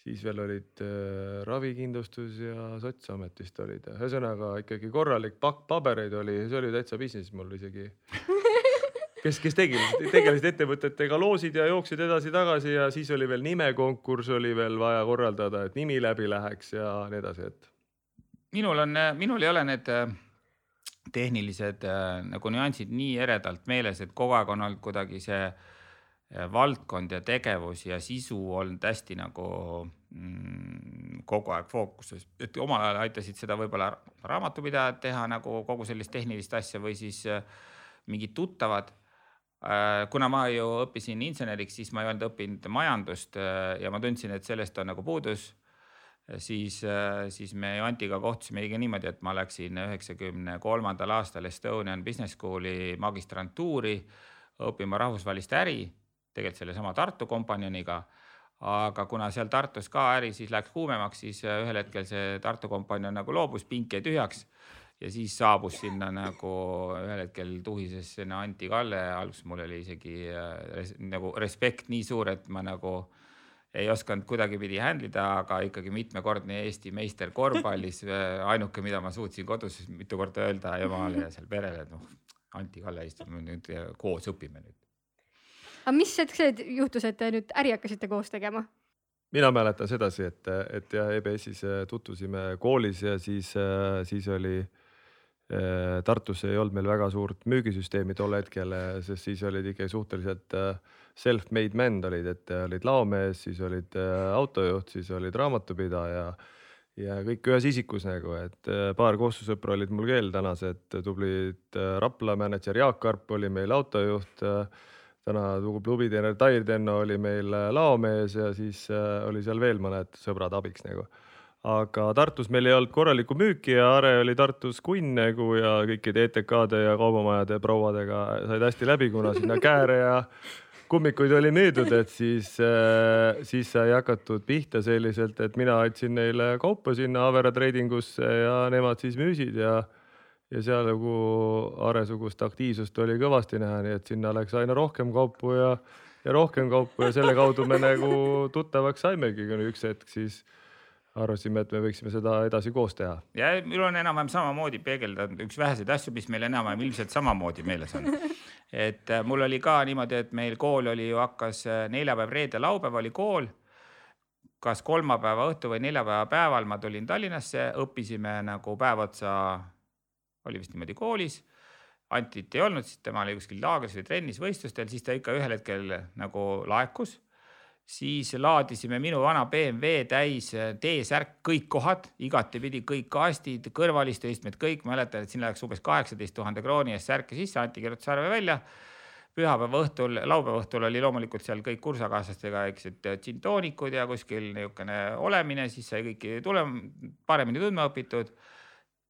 siis veel olid äh, ravikindlustus ja Sotsiamet vist olid, ühesõnaga ikkagi korralik pakk pabereid oli, see oli täitsa business mul isegi. kes, kes tegelesid, tegelesid ettevõtetega, loosid ja jooksid edasi-tagasi ja siis oli veel nimekonkurss oli veel vaja korraldada, et nimi läbi läheks ja nii edasi, et. minul on, minul ei ole need äh, tehnilised äh, nagu nüansid nii eredalt meeles, et kogu aeg on olnud kuidagi see äh, valdkond ja tegevus ja sisu olnud hästi nagu mm, kogu aeg fookuses, et omal ajal aitasid seda võib-olla raamatupidajad teha nagu kogu sellist tehnilist asja või siis äh, mingid tuttavad. Äh,. kuna ma ju õppisin inseneriks, siis ma ei olnud õppinud majandust äh, ja ma tundsin, et sellest on nagu puudus. Siis, äh, siis me Antiga kohtusimegi niimoodi, et ma läksin üheksakümne kolmandal aastal Estonian Business School'i magistrantuuri õppima rahvusvahelist äri tegelikult sellesama Tartu kompanioniga. aga kuna seal Tartus ka äri siis läks kuumemaks, siis äh, ühel hetkel see Tartu kompanjon nagu loobus, pink jäi tühjaks ja siis saabus sinna nagu ühel hetkel tuhises sinna Anti Kalle, alguses mul oli isegi äh, res, nagu respekt nii suur, et ma nagu ei osanud kuidagipidi handle ida, aga ikkagi mitmekordne Eesti meister korvpallis. ainuke, mida ma suutsin kodus mitu korda öelda emale ja seal perele, et noh, Anti Kalle istume nüüd koos õpime nüüd. Aga mis hetk see juhtus, et te nüüd äri hakkasite koos tegema? mina mäletan sedasi, et, et jah, EBS-is tutvusime koolis ja siis, siis oli Tartus ei olnud meil väga suurt müügisüsteemi tol hetkel, sest siis olid ikkagi suhteliselt äh, self-made men olid, et äh, olid laomees, siis olid äh, autojuht, siis olid raamatupidaja ja kõik ühes isikus nagu, et äh, paar koostöösõpra olid mul veel tänased tublid Rapla mänedžer Jaak Arp oli meil autojuht. Täna klubiteener Tair Tenno oli meil laomees ja siis oli seal veel mõned sõbrad abiks nagu. Aga Tartus meil ei olnud korralikku müüki ja Are oli Tartus kunn nagu ja kõikide ETK-de ja kaubamajade prouadega said hästi läbi, kuna sinna Kääre ja kummikuid oli müüdud, et siis, äh, siis sai hakatud pihta selliselt, et mina andsin neile kaupa sinna Avera Trading usse ja nemad siis müüsid ja ja seal nagu Are-sugust aktiivsust oli kõvasti näha, nii et sinna läks aina rohkem kaupu ja, ja rohkem kaupu ja selle kaudu me nagu tuttavaks saimegi, kuni üks hetk siis arvasime, et me võiksime seda edasi koos teha. ja mul on enam-vähem samamoodi peegeldanud üks väheseid asju, mis meil enam-vähem ilmselt samamoodi meeles on et äh, mul oli ka niimoodi, et meil kool oli ju hakkas äh, neljapäev, reede, laupäev oli kool. kas kolmapäeva õhtu või neljapäeva päeval ma tulin Tallinnasse, õppisime nagu päev otsa, oli vist niimoodi koolis. Antit ei olnud, siis tema oli kuskil laagris või trennis võistlustel, siis ta ikka ühel hetkel nagu laekus siis laadisime minu vana BMW täis T-särk, kõik kohad, igatepidi kõik kastid, kõrvalistuistmed, kõik, mäletan, et sinna läks umbes kaheksateist tuhande krooni eest särke sisse, Anti kirjutas arve välja. pühapäeva õhtul, laupäeva õhtul oli loomulikult seal kõik kursakaaslastega, et džintoonikud ja kuskil niisugune olemine, siis sai kõiki tulema, paremini tundma õpitud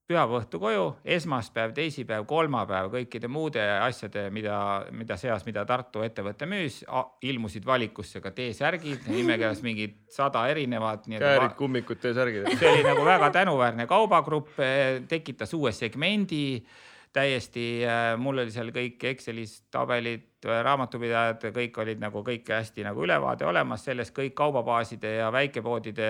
pühapäeva õhtu koju, esmaspäev, teisipäev, kolmapäev, kõikide muude asjade, mida, mida seas, mida Tartu ettevõte müüs, ilmusid valikusse ka T-särgid, nimekirjas mingid sada erinevat. käärid, kummikud, T-särgid. see oli nagu väga tänuväärne kaubagrupp, tekitas uue segmendi täiesti, äh, mul oli seal kõik Excelis tabelid, äh, raamatupidajad, kõik olid nagu kõik hästi nagu ülevaade olemas sellest, kõik kaubabaaside ja väikepoodide,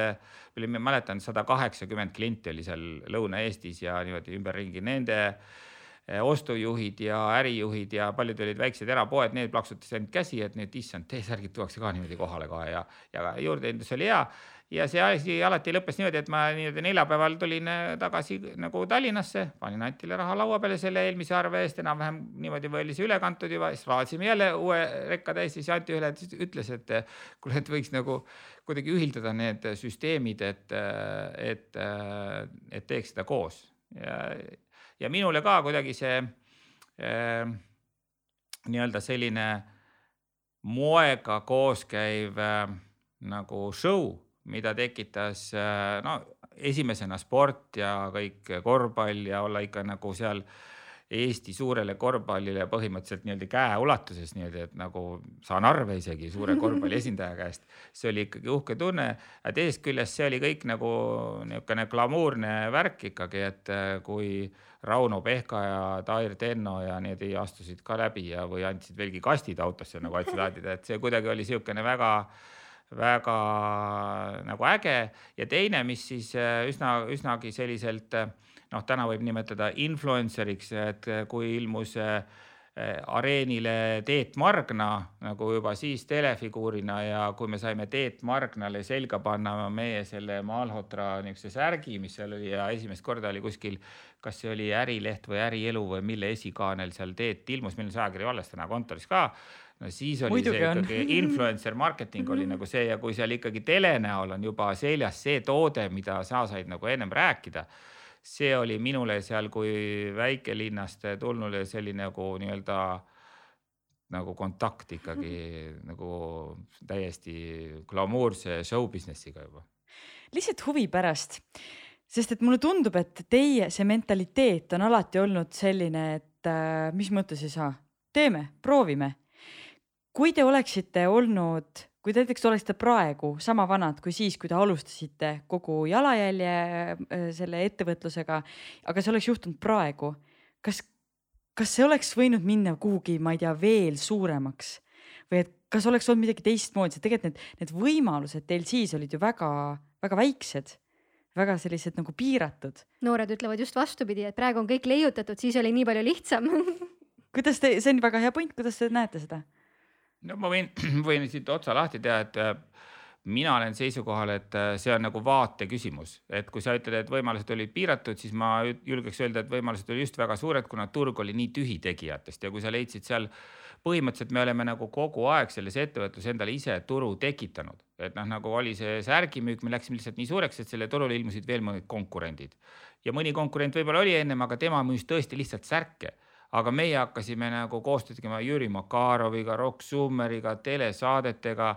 ma mäletan, sada kaheksakümmend klienti oli seal Lõuna-Eestis ja niimoodi ümberringi nende äh, ostujuhid ja ärijuhid ja paljud olid väiksed erapoed, need plaksutasid ainult käsi, et nüüd issand, T-särgid tuuakse ka niimoodi kohale kohe ja, ja juurdehindlus oli hea ja see asi alati lõppes niimoodi, et ma nii-öelda neljapäeval tulin äh, tagasi nagu Tallinnasse, panin Antile raha laua peale selle eelmise arve eest, enam-vähem niimoodi oli see üle kantud juba, siis raadasime jälle uue rekka täis, siis Anti ühel hetkel ütles, et äh, kuule, et võiks nagu kuidagi ühildada need süsteemid, et, äh, et, et teeks seda koos. Ja, ja minule ka kuidagi see äh, nii-öelda selline moega koos käiv äh, nagu show mida tekitas no esimesena sport ja kõik korvpall ja olla ikka nagu seal Eesti suurele korvpallile põhimõtteliselt nii-öelda käeulatuses niimoodi, et nagu saan arve isegi suure korvpalli esindaja käest. see oli ikkagi uhke tunne, aga teisest küljest see oli kõik nagu niisugune glamuurne värk ikkagi, et äh, kui Rauno Pehka ja Tair Tenno ja need astusid ka läbi ja, või andsid veelgi kastid autosse nagu andsid laadida, et see kuidagi oli niisugune väga väga nagu äge. Ja teine, mis siis äh, üsna, üsnagi selliselt äh, noh, täna võib nimetada influencer'iks, et äh, kui ilmus areenile Teet Margna nagu juba siis telefiguurina ja kui me saime Teet Margnale selga panna meie selle Malhotra niisuguse särgi, mis seal oli ja esimest korda oli kuskil, kas see oli Ärileht või Ärielu või mille esikaanel seal Teet ilmus, meil on see ajakiri alles täna kontoris ka no siis oli Muidugi see ikkagi on. influencer marketing oli nagu see ja kui seal ikkagi tele näol on juba seljas see toode, mida sa said nagu ennem rääkida, see oli minule seal kui väikelinnast tulnule selline nagu nii-öelda nagu kontakt ikkagi nagu täiesti glamuurse show business'iga juba. lihtsalt huvi pärast, sest et mulle tundub, et teie see mentaliteet on alati olnud selline, et äh, mis mõttes ei saa, teeme, proovime kui te oleksite olnud kui te näiteks oleksite praegu sama vanad kui siis, kui te alustasite kogu jalajälje äh, selle ettevõtlusega, aga see oleks juhtunud praegu, kas, kas see oleks võinud minna kuhugi, ma ei tea, veel suuremaks või et kas oleks olnud midagi teistmoodi, sest tegelikult need, need võimalused teil siis olid ju väga-väga väiksed, väga sellised nagu piiratud. noored ütlevad just vastupidi, et praegu on kõik leiutatud, siis oli nii palju lihtsam kuidas te, see on väga hea point, kuidas te näete seda? No ma võin, võin siit otsa lahti teha, et äh, mina olen seisukohal, et äh, see on nagu vaate küsimus, et kui sa ütled, et võimalused olid piiratud, siis ma julgeks öelda, et võimalused olid just väga suured, kuna turg oli nii tühi tegijatest. Ja kui sa leidsid seal põhimõtteliselt me oleme nagu kogu aeg selles ettevõtluses endale ise turu tekitanud, et noh, nagu oli see särgimüük, me läksime lihtsalt nii suureks, et selle turule ilmusid veel mõned konkurendid. Ja mõni konkurent võib-olla oli ennem, aga tema müüs tõesti lihtsalt särke aga meie hakkasime nagu koostööd tegema Jüri Makaroviga, Rock Summeriga, telesaadetega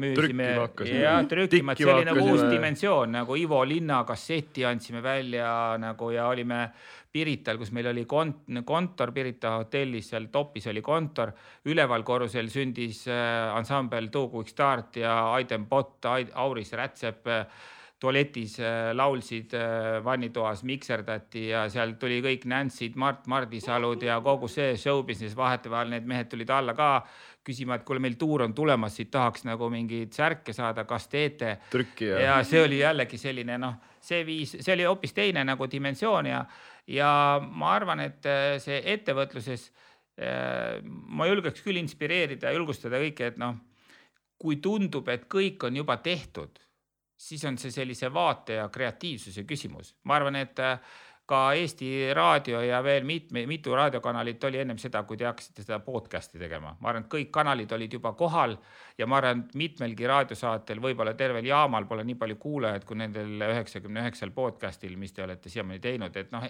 müüsime ja trükkima, et see oli nagu uus dimensioon nagu Ivo Linna kasseti andsime välja nagu ja olime Pirital, kus meil oli kont-, kontor Pirita hotellis, seal topis oli kontor, üleval korrusel sündis äh, ansambel Two Quick Start ja Aiden Pott, Auris Rätsep äh, tualetis äh, laulsid äh, vannitoas, mikserdati ja seal tuli kõik Nancy'd, Mart Mardisalud ja kogu see show business, vahetevahel need mehed tulid alla ka küsima, et kuule, meil tuur on tulemas, siit tahaks nagu mingeid särke saada, kas teete? ja. ja see oli jällegi selline noh, see viis, see oli hoopis teine nagu dimensioon ja ja ma arvan, et äh, see ettevõtluses ma julgeks küll inspireerida ja julgustada kõiki, et noh, kui tundub, et kõik on juba tehtud, siis on see sellise vaate ja kreatiivsuse küsimus. ma arvan, et äh, ka Eesti Raadio ja veel mitme, mitu raadiokanalit oli ennem seda, kui te hakkasite seda podcast'i tegema. ma arvan, et kõik kanalid olid juba kohal ja ma arvan, et mitmelgi raadiosaatel, võib-olla tervel jaamal pole nii palju kuulajaid kui nendel üheksakümne üheksal podcast'il, mis te olete siiamaani teinud, et noh,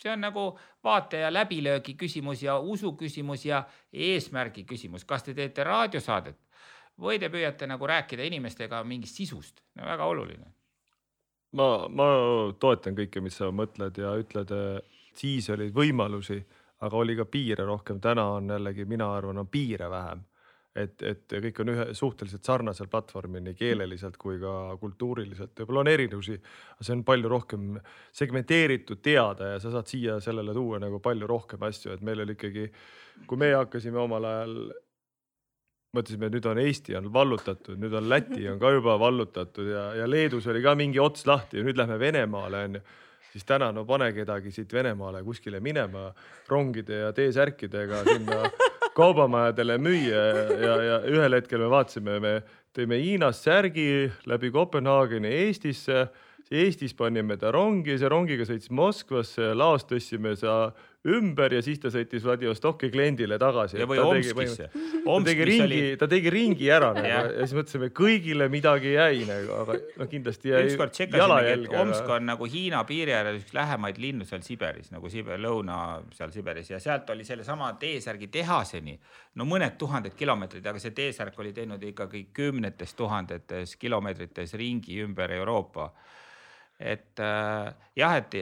see on nagu vaate ja läbilöögi küsimus ja usu küsimus ja eesmärgi küsimus, kas te teete raadiosaadet või te püüate nagu rääkida inimestega mingist sisust, väga oluline ma, ma toetan kõike, mis sa mõtled ja ütled, siis oli võimalusi, aga oli ka piire rohkem. täna on jällegi, mina arvan, on piire vähem. et, et kõik on ühe suhteliselt sarnasel platvormil nii keeleliselt kui ka kultuuriliselt, võib-olla on erinevusi, aga see on palju rohkem segmenteeritud, teada ja sa saad siia sellele tuua nagu palju rohkem asju, et meil oli ikkagi, kui meie hakkasime omal ajal mõtlesime, nüüd on Eesti on vallutatud, nüüd on Läti on ka juba vallutatud ja, ja Leedus oli ka mingi ots lahti ja nüüd lähme Venemaale onju siis täna no pane kedagi siit Venemaale kuskile minema rongide ja T-särkidega sinna kaubamajadele müüa ja, ja ühel hetkel me vaatasime, me tõime Hiinast särgi läbi Kopenhaageni Eestisse. Eestis panime ta rongi, see rongiga sõitis Moskvasse, laos tõstsime sa ümber ja siis ta sõitis Vladivostoki kliendile tagasi. ja või Omskisse. ta tegi ringi ta tegi ringi ära nagu ja. ja siis mõtlesime, kõigile midagi jäi nagu, aga noh, kindlasti jäi. et Omsk on nagu Hiina piiri ääres üks lähemaid linnu seal Siberis nagu Siber, lõuna seal Siberis ja sealt oli sellesama T-särgi tehaseni no mõned tuhanded kilomeetrid, aga see T-särk oli teinud ikkagi kümnetes tuhandetes kilomeetrites ringi ümber Euroopa. et äh, jah, et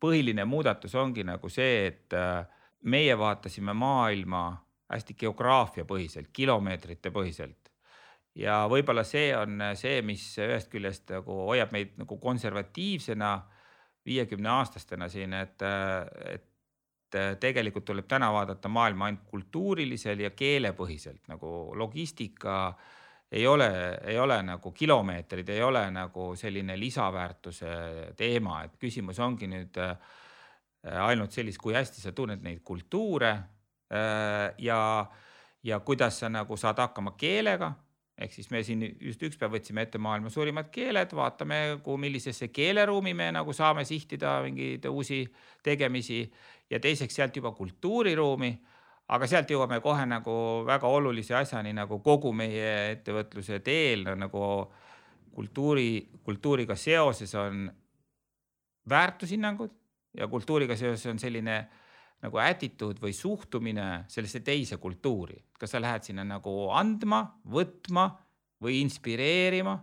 põhiline muudatus ongi nagu see, et äh, meie vaatasime maailma hästi geograafiapõhiselt, kilomeetrite põhiselt. ja võib-olla see on see, mis ühest küljest nagu hoiab meid nagu konservatiivsena, viiekümne aastastena siin, et, et tegelikult tuleb täna vaadata maailma ainult kultuurilisel ja keelepõhiselt nagu logistika ei ole, ei ole nagu kilomeetrid, ei ole nagu selline lisaväärtuse teema, et küsimus ongi nüüd äh, ainult sellist, kui hästi sa tunned neid kultuure äh, ja, ja kuidas sa nagu saad hakkama keelega. Ehk siis me siin just üks päev võtsime ette maailma suurimad keeled, vaatame, kuhu, millisesse keeleruumi me nagu saame sihtida mingeid uusi tegemisi. Ja teiseks sealt juba kultuuriruumi aga sealt jõuame kohe nagu väga olulise asjani nagu kogu meie ettevõtluse teel nagu kultuuri, kultuuriga seoses on väärtushinnangud ja kultuuriga seoses on selline nagu attitude või suhtumine sellesse teise kultuuri. kas sa lähed sinna nagu andma, võtma või inspireerima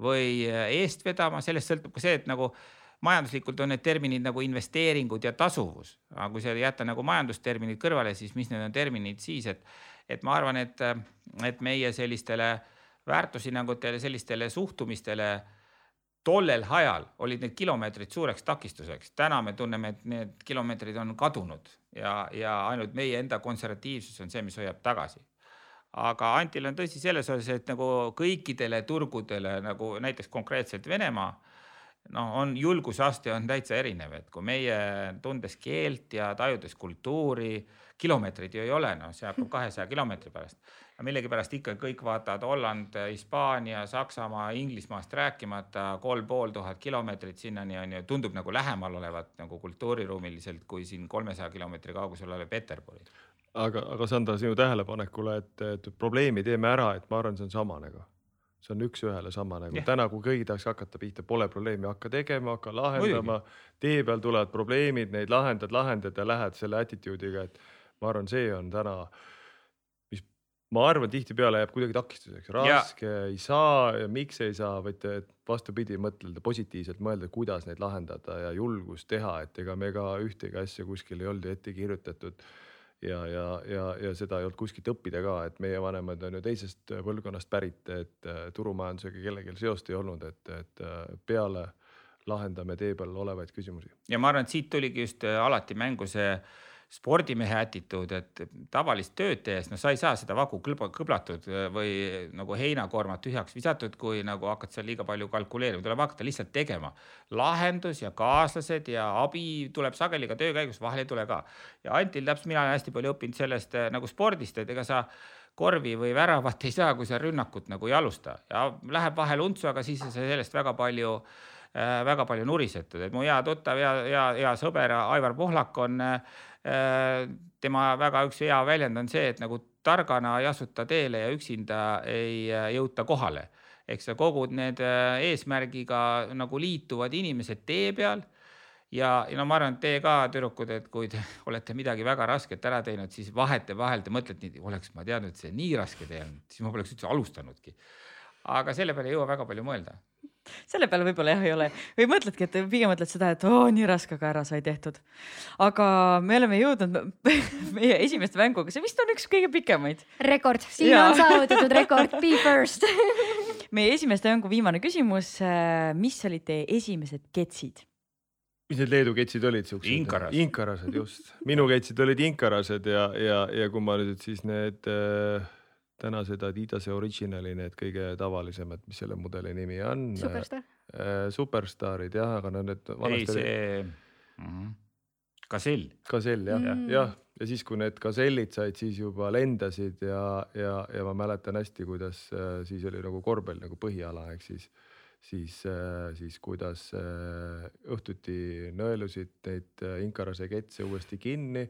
või eest vedama, sellest sõltub ka see, et nagu majanduslikult on need terminid nagu investeeringud ja tasuvus, aga kui sa jätta nagu majandusterminid kõrvale, siis mis need on terminid siis, et et ma arvan, et, et meie sellistele väärtushinnangutele, sellistele suhtumistele tollel ajal olid need kilomeetrid suureks takistuseks, täna me tunneme, et need kilomeetrid on kadunud ja, ja ainult meie enda konservatiivsus on see, mis hoiab tagasi. Aga Antil on tõsi selles osas, et nagu kõikidele turgudele nagu näiteks konkreetselt Venemaa noh, on julgusaste on täitsa erinev, et kui meie tundes keelt ja tajudes kultuuri, kilomeetreid ju ei ole, noh, see hakkab kahesaja kilomeetri pärast. ja millegipärast ikka kõik vaatavad Holland, Hispaania, Saksamaa, Inglismaast rääkimata, kolm pool tuhat kilomeetrit sinnani on ju, tundub nagu lähemal olevat nagu kultuuriruumiliselt kui siin kolmesaja kilomeetri kaugusel olev Peterburi. aga, aga Sandra, sinu tähelepanekule, et, et probleemi teeme ära, et ma arvan, see on sama nagu see on üks-ühele sama nagu yeah. täna, kui keegi tahaks hakata pihta, pole probleemi, hakka tegema, hakka lahendama. tee peal tulevad probleemid, neid lahendad, lahendad ja lähed selle attitude'iga, et ma arvan, see on täna, mis ma arvan, tihtipeale jääb kuidagi takistuseks, raske yeah. ei saa ja miks ei saa, vaid vastupidi, mõtelda positiivselt, mõelda, kuidas neid lahendada ja julgust teha, et ega me ka ühtegi asja kuskil ei olnud ju ette kirjutatud ja, ja, ja, ja seda ei olnud kuskilt õppida ka, et meie vanemad on ju teisest põlvkonnast pärit, et äh, turumajandusega kellelgi seost ei olnud, et, et äh, peale lahendame tee peal olevaid küsimusi. ja ma arvan, et siit tuligi just äh, alati mängu see spordimehe attituud, et tavalist tööd tehes, no sa ei saa seda vagu kõblatud või nagu heinakoormat tühjaks visatud, kui nagu hakkad seal liiga palju kalkuleerima, tuleb hakata lihtsalt tegema. lahendus ja kaaslased ja abi tuleb sageli ka töö käigus, vahel ei tule ka. ja Antil täpselt, mina olen hästi palju õppinud sellest eh, nagu spordist, et ega sa korvi või väravat ei saa, kui sa rünnakut nagu ei alusta ja läheb vahel untsu, aga siis sa sellest väga palju äh, väga palju nurisetud, et mu hea tuttav ja, ja, hea sõber Aivar Pohlak on äh, Äh, tema väga üks hea väljend on see, et nagu targana ei asuta teele ja üksinda ei äh, jõuta kohale. eks sa kogud need äh, eesmärgiga nagu liituvad inimesed tee peal ja, ja no ma arvan, et teie ka, tüdrukud, et kui te olete midagi väga rasket ära teinud, siis vahetevahel te mõtlete oleks ma teadnud, et see nii raske tee on, siis ma poleks üldse alustanudki. aga selle peale ei jõua väga palju mõelda selle peale võib-olla jah ei ole või mõtledki, et pigem mõtled seda, et oo nii raske, aga ära sai tehtud. aga me oleme jõudnud meie esimeste mänguga, see vist on üks kõige pikemaid. rekord, siin ja. on saavutatud rekord, be first meie esimeste mängu viimane küsimus. mis olid teie esimesed ketsid? mis need Leedu ketsid olid siuksed? inkarased. inkarased just, minu ketsid olid inkarased ja, ja, ja kui ma nüüd siis need äh, tänased Adidase Originali, need kõige tavalisemad, mis selle mudeli nimi on. Superstar äh,. superstaarid jah, aga no need. ei, see mm -hmm. Gazell. Gazell jah mm., jah, ja siis, kui need Gazellid said, siis juba lendasid ja, ja, ja ma mäletan hästi, kuidas äh, siis oli nagu korvpall nagu põhiala, ehk siis siis, äh, siis kuidas äh, õhtuti nõelusid neid Inkarase ketse uuesti kinni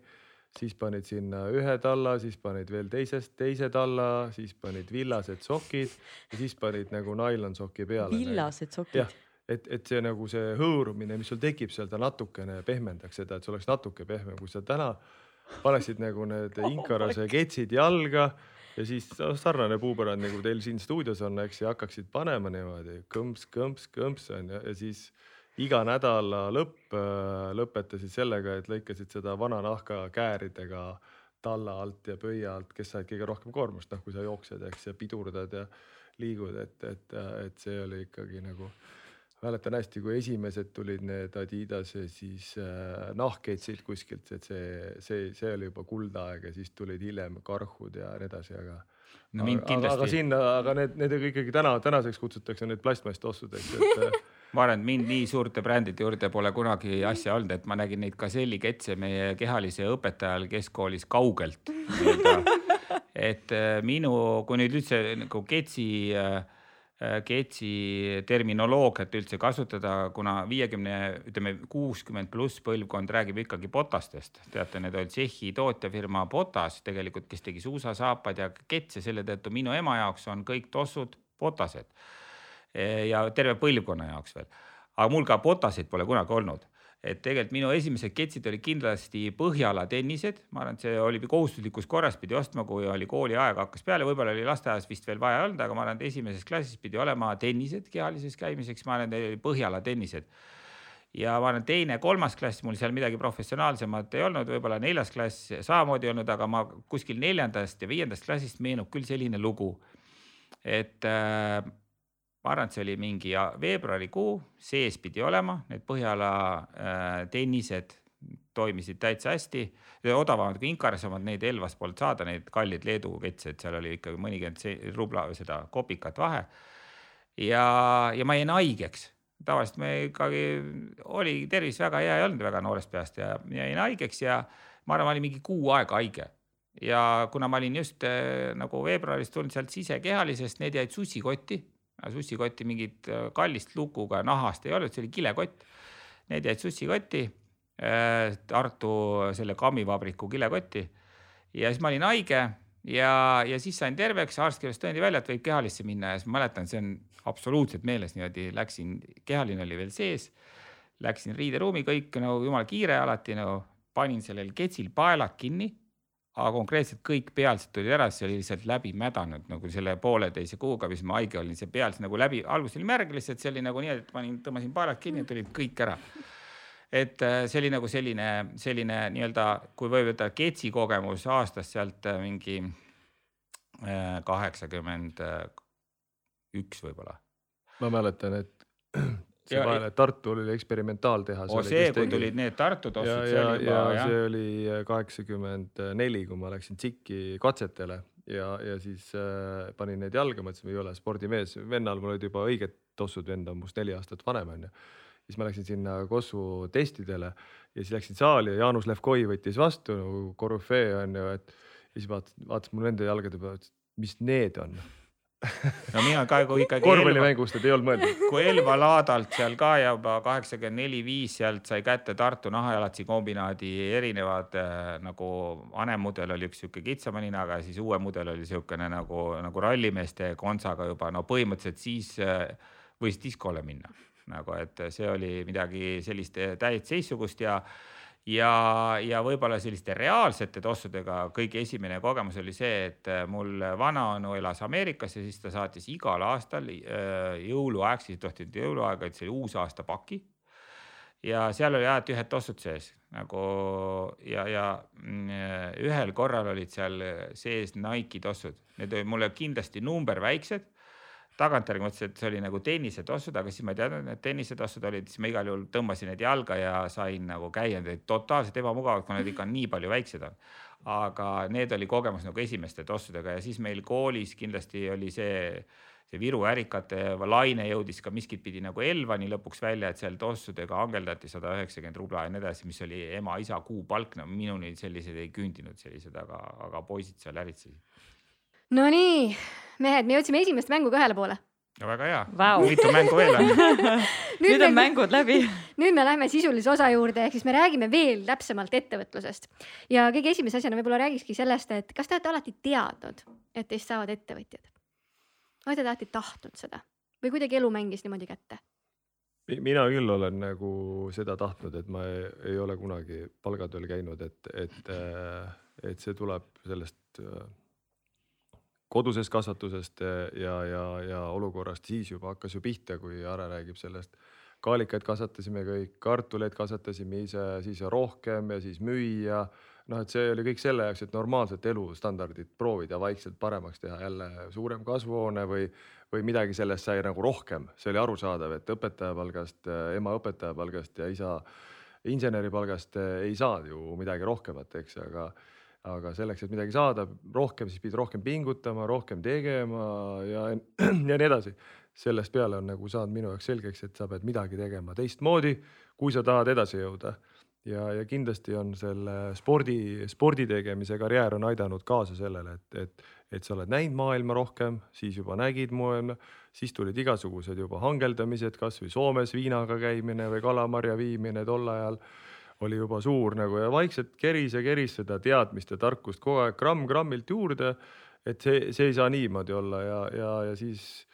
siis panid sinna ühe talla, siis panid veel teisest teise talla, siis panid villased sokid ja siis panid nagu nailonsoki peale. villased sokid? et, et see nagu see hõõrumine, mis sul tekib seal, ta natukene pehmendaks seda, et see oleks natuke pehmem, kui sa täna paneksid nagu need inkarase ketsid jalga ja siis no, sarnane puupõrand nagu teil siin stuudios on, eks, ja hakkaksid panema niimoodi kõmps, kõmps, kõmps on ju, ja siis iga nädala lõpp äh, lõpetasid sellega, et lõikasid seda vana nahka kääridega talla alt ja pöia alt, kes said kõige rohkem koormust, noh, kui sa jooksed, eks, ja pidurdad ja liigud, et, et, et see oli ikkagi nagu mäletan hästi, kui esimesed tulid need Adidase siis äh, nahkketsid kuskilt, et see, see, see oli juba kuldaeg ja siis tulid hiljem karhud ja nii edasi, aga. no mind kindlasti. aga sinna, aga need, need ikkagi täna, tänaseks kutsutakse need plastmasstossudeks, et ma arvan, et mind nii suurte brändide juurde pole kunagi asja olnud, et ma nägin neid Gazelli ketse meie kehalise õpetaja ajal keskkoolis kaugelt. et äh, minu, kui nüüd üldse nagu ketsi äh, ketsi terminoloogiat üldse kasutada, kuna viiekümne, ütleme kuuskümmend pluss põlvkond räägib ikkagi Botastest. teate, need olid Tšehhi tootjafirma Botas tegelikult, kes tegi suusasaapad ja ketse, selle tõttu minu ema jaoks on kõik tossud Botased ja terve põlvkonna jaoks veel. aga mul ka Botaseid pole kunagi olnud, et tegelikult minu esimesed ketsid olid kindlasti Põhjala tennised, ma arvan, et see oli kohustuslikus korras pidi ostma, kui oli kooliaeg hakkas peale, võib-olla oli lasteaias vist veel vaja olnud, aga ma arvan, et esimeses klassis pidi olema tennised kehalises käimiseks, ma arvan, et Põhjala tennised. Ja ma arvan, teine, kolmas klass, mul seal midagi professionaalsemat ei olnud, võib-olla neljas klass samamoodi ei olnud, aga ma kuskil neljandast ja viiendast klassist meenub küll selline lugu, et äh, ma arvan, et see oli mingi veebruarikuu, sees pidi olema, need Põhjala äh, tennised toimisid täitsa hästi, odavamad kui Inkares omad, neid Elvas polnud saada, neid kalleid Leedu ketse, et seal oli ikkagi mõnikümmend rubla või seda kopikat vahe. ja, ja ma jäin haigeks, tavaliselt me ikkagi oli tervis väga hea ei olnud väga noorest peast ja, ja jäin haigeks ja ma arvan, ma olin mingi kuu aega haige. Ja kuna ma olin just äh, nagu veebruaris tulnud sealt sisekehalisest, need jäid sussikotti, sussikotti mingit äh, kallist lukuga nahast ei olnud, see oli kilekott. Need jäid sussikotti äh,, Tartu selle kammivabriku kilekotti. Ja siis ma olin haige ja, ja siis sain terveks, arst kirjutas tõendi välja, et võib kehalisse minna. Ja siis ma mäletan, see on absoluutselt meeles niimoodi, läksin, kehaline oli veel sees. Läksin riideruumi, kõik no jumala kiire alati no. Panin sellel ketsil paelad kinni aga konkreetselt kõik pealsed tulid ära, see oli lihtsalt läbi mädanud nagu selle pooleteise kuuga, mis ma haige olin, see pealse nagu läbi, alguses oli märg lihtsalt, see oli nagu nii, et panin, tõmbasin paelad kinni tulid kõik ära. et äh, see oli nagu selline, selline nii-öelda, kui võib öelda, ketsi kogemus aastast sealt äh, mingi äh, kaheksakümmend üks võib-olla. ma mäletan, et see Ja- vahele Tartu oli eksperimentaaltehas. oo see, kui tulid need Tartu ja, tossid, see ja, oli ja juba jah see oli kaheksakümmend neli, kui ma läksin TSIK-i katsetele ja, ja siis äh, panin need jalga, mõtlesin, ei ole spordimees, vennal mul olid juba õiged tossud, vend on must neli aastat vanem onju. siis ma läksin sinna Kossu testidele ja siis läksin saali ja Jaanus Levkoi võttis vastu nagu korüfee onju, et ja siis vaatas, vaatas mul nende jalgade peale, ütles, mis need on. No mina ka kui ikkagi korvpallimängust, et ei olnud mõeldud. kui Elva laadalt seal ka juba kaheksakümmend neli, viis sealt sai kätte Tartu nahajalatsi kombinaadi erinevad äh, nagu vanem mudel oli üks sihuke kitsama ninaga siis uue mudel oli siukene nagu, nagu rallimeeste kontsaga juba no põhimõtteliselt siis äh, võis diskole minna nagu, et see oli midagi sellist äh, täiesti teistsugust ja ja, ja võib-olla selliste reaalsete tossudega kõige esimene kogemus oli see, et äh, mul vanaonu elas Ameerikas ja siis ta saatis igal aastal äh, jõuluaeg, siis ei tohtinud jõuluaega, et see uusaasta paki. ja seal oli alati ühed tossud sees nagu ja, ja mm, ühel korral olid seal sees Nike'i tossud, need olid mulle kindlasti number väiksed tagantjärgi mõtlesin, et see oli nagu tennisetossud, aga siis ma ei teadnud, et tennisetossud olid, siis ma igal juhul tõmbasin need jalga ja sain nagu käia, need olid totaalselt ebamugavad, kuna need ikka nii palju väiksed on. aga need oli kogemus nagu esimeste tossudega ja siis meil koolis kindlasti oli see, see Viru ärikate laine jõudis ka miskit pidi nagu Elvani lõpuks välja, et seal tossudega angeldati sada üheksakümmend rubla ja nii edasi, mis oli ema-isa kuupalk, no minuni sellised ei küündinud sellised, aga, aga poisid seal äritsesid. Nonii, mehed, me jõudsime esimest mängu ka ühele poole. no väga hea Vau. mitu mängu veel on? nüüd on me, mängud läbi. nüüd me läheme sisulise osa juurde, ehk siis me räägime veel täpsemalt ettevõtlusest. ja kõige esimese asjana võib-olla räägikski sellest, et kas te olete alati teadnud, et teist saavad ettevõtjad? olete te alati tahtnud seda või kuidagi elu mängis niimoodi kätte? mina küll olen nagu seda tahtnud, et ma ei, ei ole kunagi palgatööl käinud, et, et, et see tuleb sellest äh, kodusest kasvatusest ja, ja, ja olukorrast siis juba hakkas ju pihta, kui Are räägib sellest. kaalikaid kasvatasime kõik, kartuleid kasvatasime ise, siis rohkem ja siis müüa. noh, et see oli kõik selle jaoks, et normaalset elustandardit proovida vaikselt paremaks teha, jälle suurem kasvuhoone või, või midagi sellest sai nagu rohkem, see oli arusaadav, et õpetaja palgast, ema õpetaja palgast ja isa inseneri palgast ei saa ju midagi rohkemat, eks, aga aga selleks, et midagi saada rohkem, siis pidi rohkem pingutama, rohkem tegema ja, ja nii edasi. sellest peale on nagu saanud minu jaoks selgeks, et sa pead midagi tegema teistmoodi, kui sa tahad edasi jõuda. ja, ja kindlasti on selle spordi, spordi tegemise karjäär on aidanud kaasa sellele, et, et, et sa oled näinud maailma rohkem, siis juba nägid maailma, siis tulid igasugused juba hangeldamised, kasvõi Soomes viinaga käimine või kalamarja viimine tol ajal oli juba suur nagu ja vaikselt keris ja keris seda teadmist ja tarkust kogu aeg gramm-grammilt juurde. et see, see ei saa niimoodi olla ja, ja, ja siis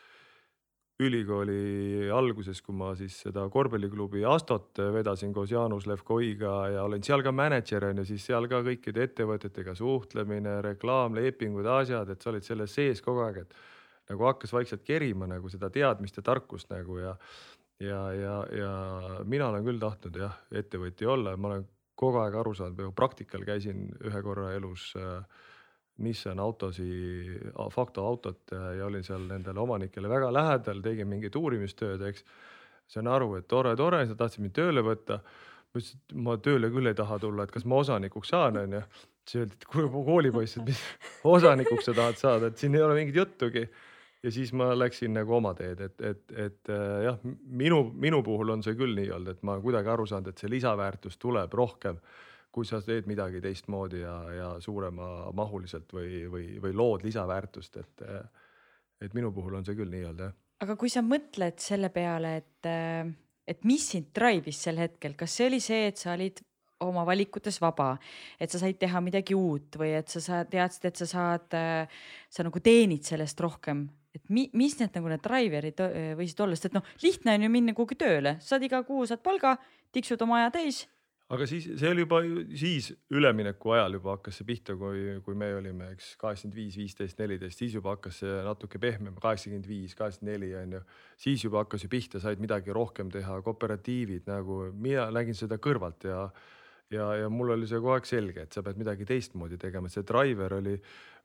ülikooli alguses, kui ma siis seda korvpalliklubi Astot vedasin koos Jaanus Levkoiga ja olin seal ka mänedžer on ju, siis seal ka kõikide ettevõtetega suhtlemine, reklaamlepingud, asjad, et sa olid selles sees kogu aeg, et nagu hakkas vaikselt kerima nagu seda teadmist ja tarkust nagu ja ja, ja, ja mina olen küll tahtnud jah, ettevõtja olla, ma olen kogu aeg aru saanud, praktikal käisin ühe korra elus äh, Nissan autosi, Facto autot äh, ja olin seal nendele omanikele väga lähedal, tegin mingit uurimistööd, eks. sain aru, et tore, tore, sa tahtsid mind tööle võtta. ma ütlesin, et ma tööle küll ei taha tulla, et kas ma osanikuks saan, onju. siis öeldi, et kuule koolipoiss, et mis osanikuks sa tahad saada, et siin ei ole mingit juttugi ja siis ma läksin nagu oma teed, et, et, et äh, jah, minu, minu puhul on see küll nii olnud, et ma kuidagi aru saanud, et see lisaväärtus tuleb rohkem, kui sa teed midagi teistmoodi ja, ja suuremamahuliselt või, või, või lood lisaväärtust, et, et minu puhul on see küll nii olnud jah. aga kui sa mõtled selle peale, et, et mis sind drive'is sel hetkel, kas see oli see, et sa olid oma valikutes vaba, et sa said teha midagi uut või et sa saad, teadsid, et sa saad, sa nagu teenid sellest rohkem, et mi, mis need nagu need driver'id võisid olla, sest et noh, lihtne on ju minna kuhugi tööle, saad iga kuu saad palga, tiksud oma aja täis. aga siis see oli juba siis ülemineku ajal juba hakkas see pihta, kui, kui me olime, eks kaheksakümmend viis, viisteist, neliteist, siis juba hakkas see natuke pehmem, kaheksakümmend viis, kaheksakümmend neli on ju. siis juba hakkas ju pihta, said midagi rohkem teha, kooperatiivid nagu mina nägin seda kõrvalt ja ja, ja mul oli see kogu aeg selge, et sa pead midagi teistmoodi tegema, see driver oli,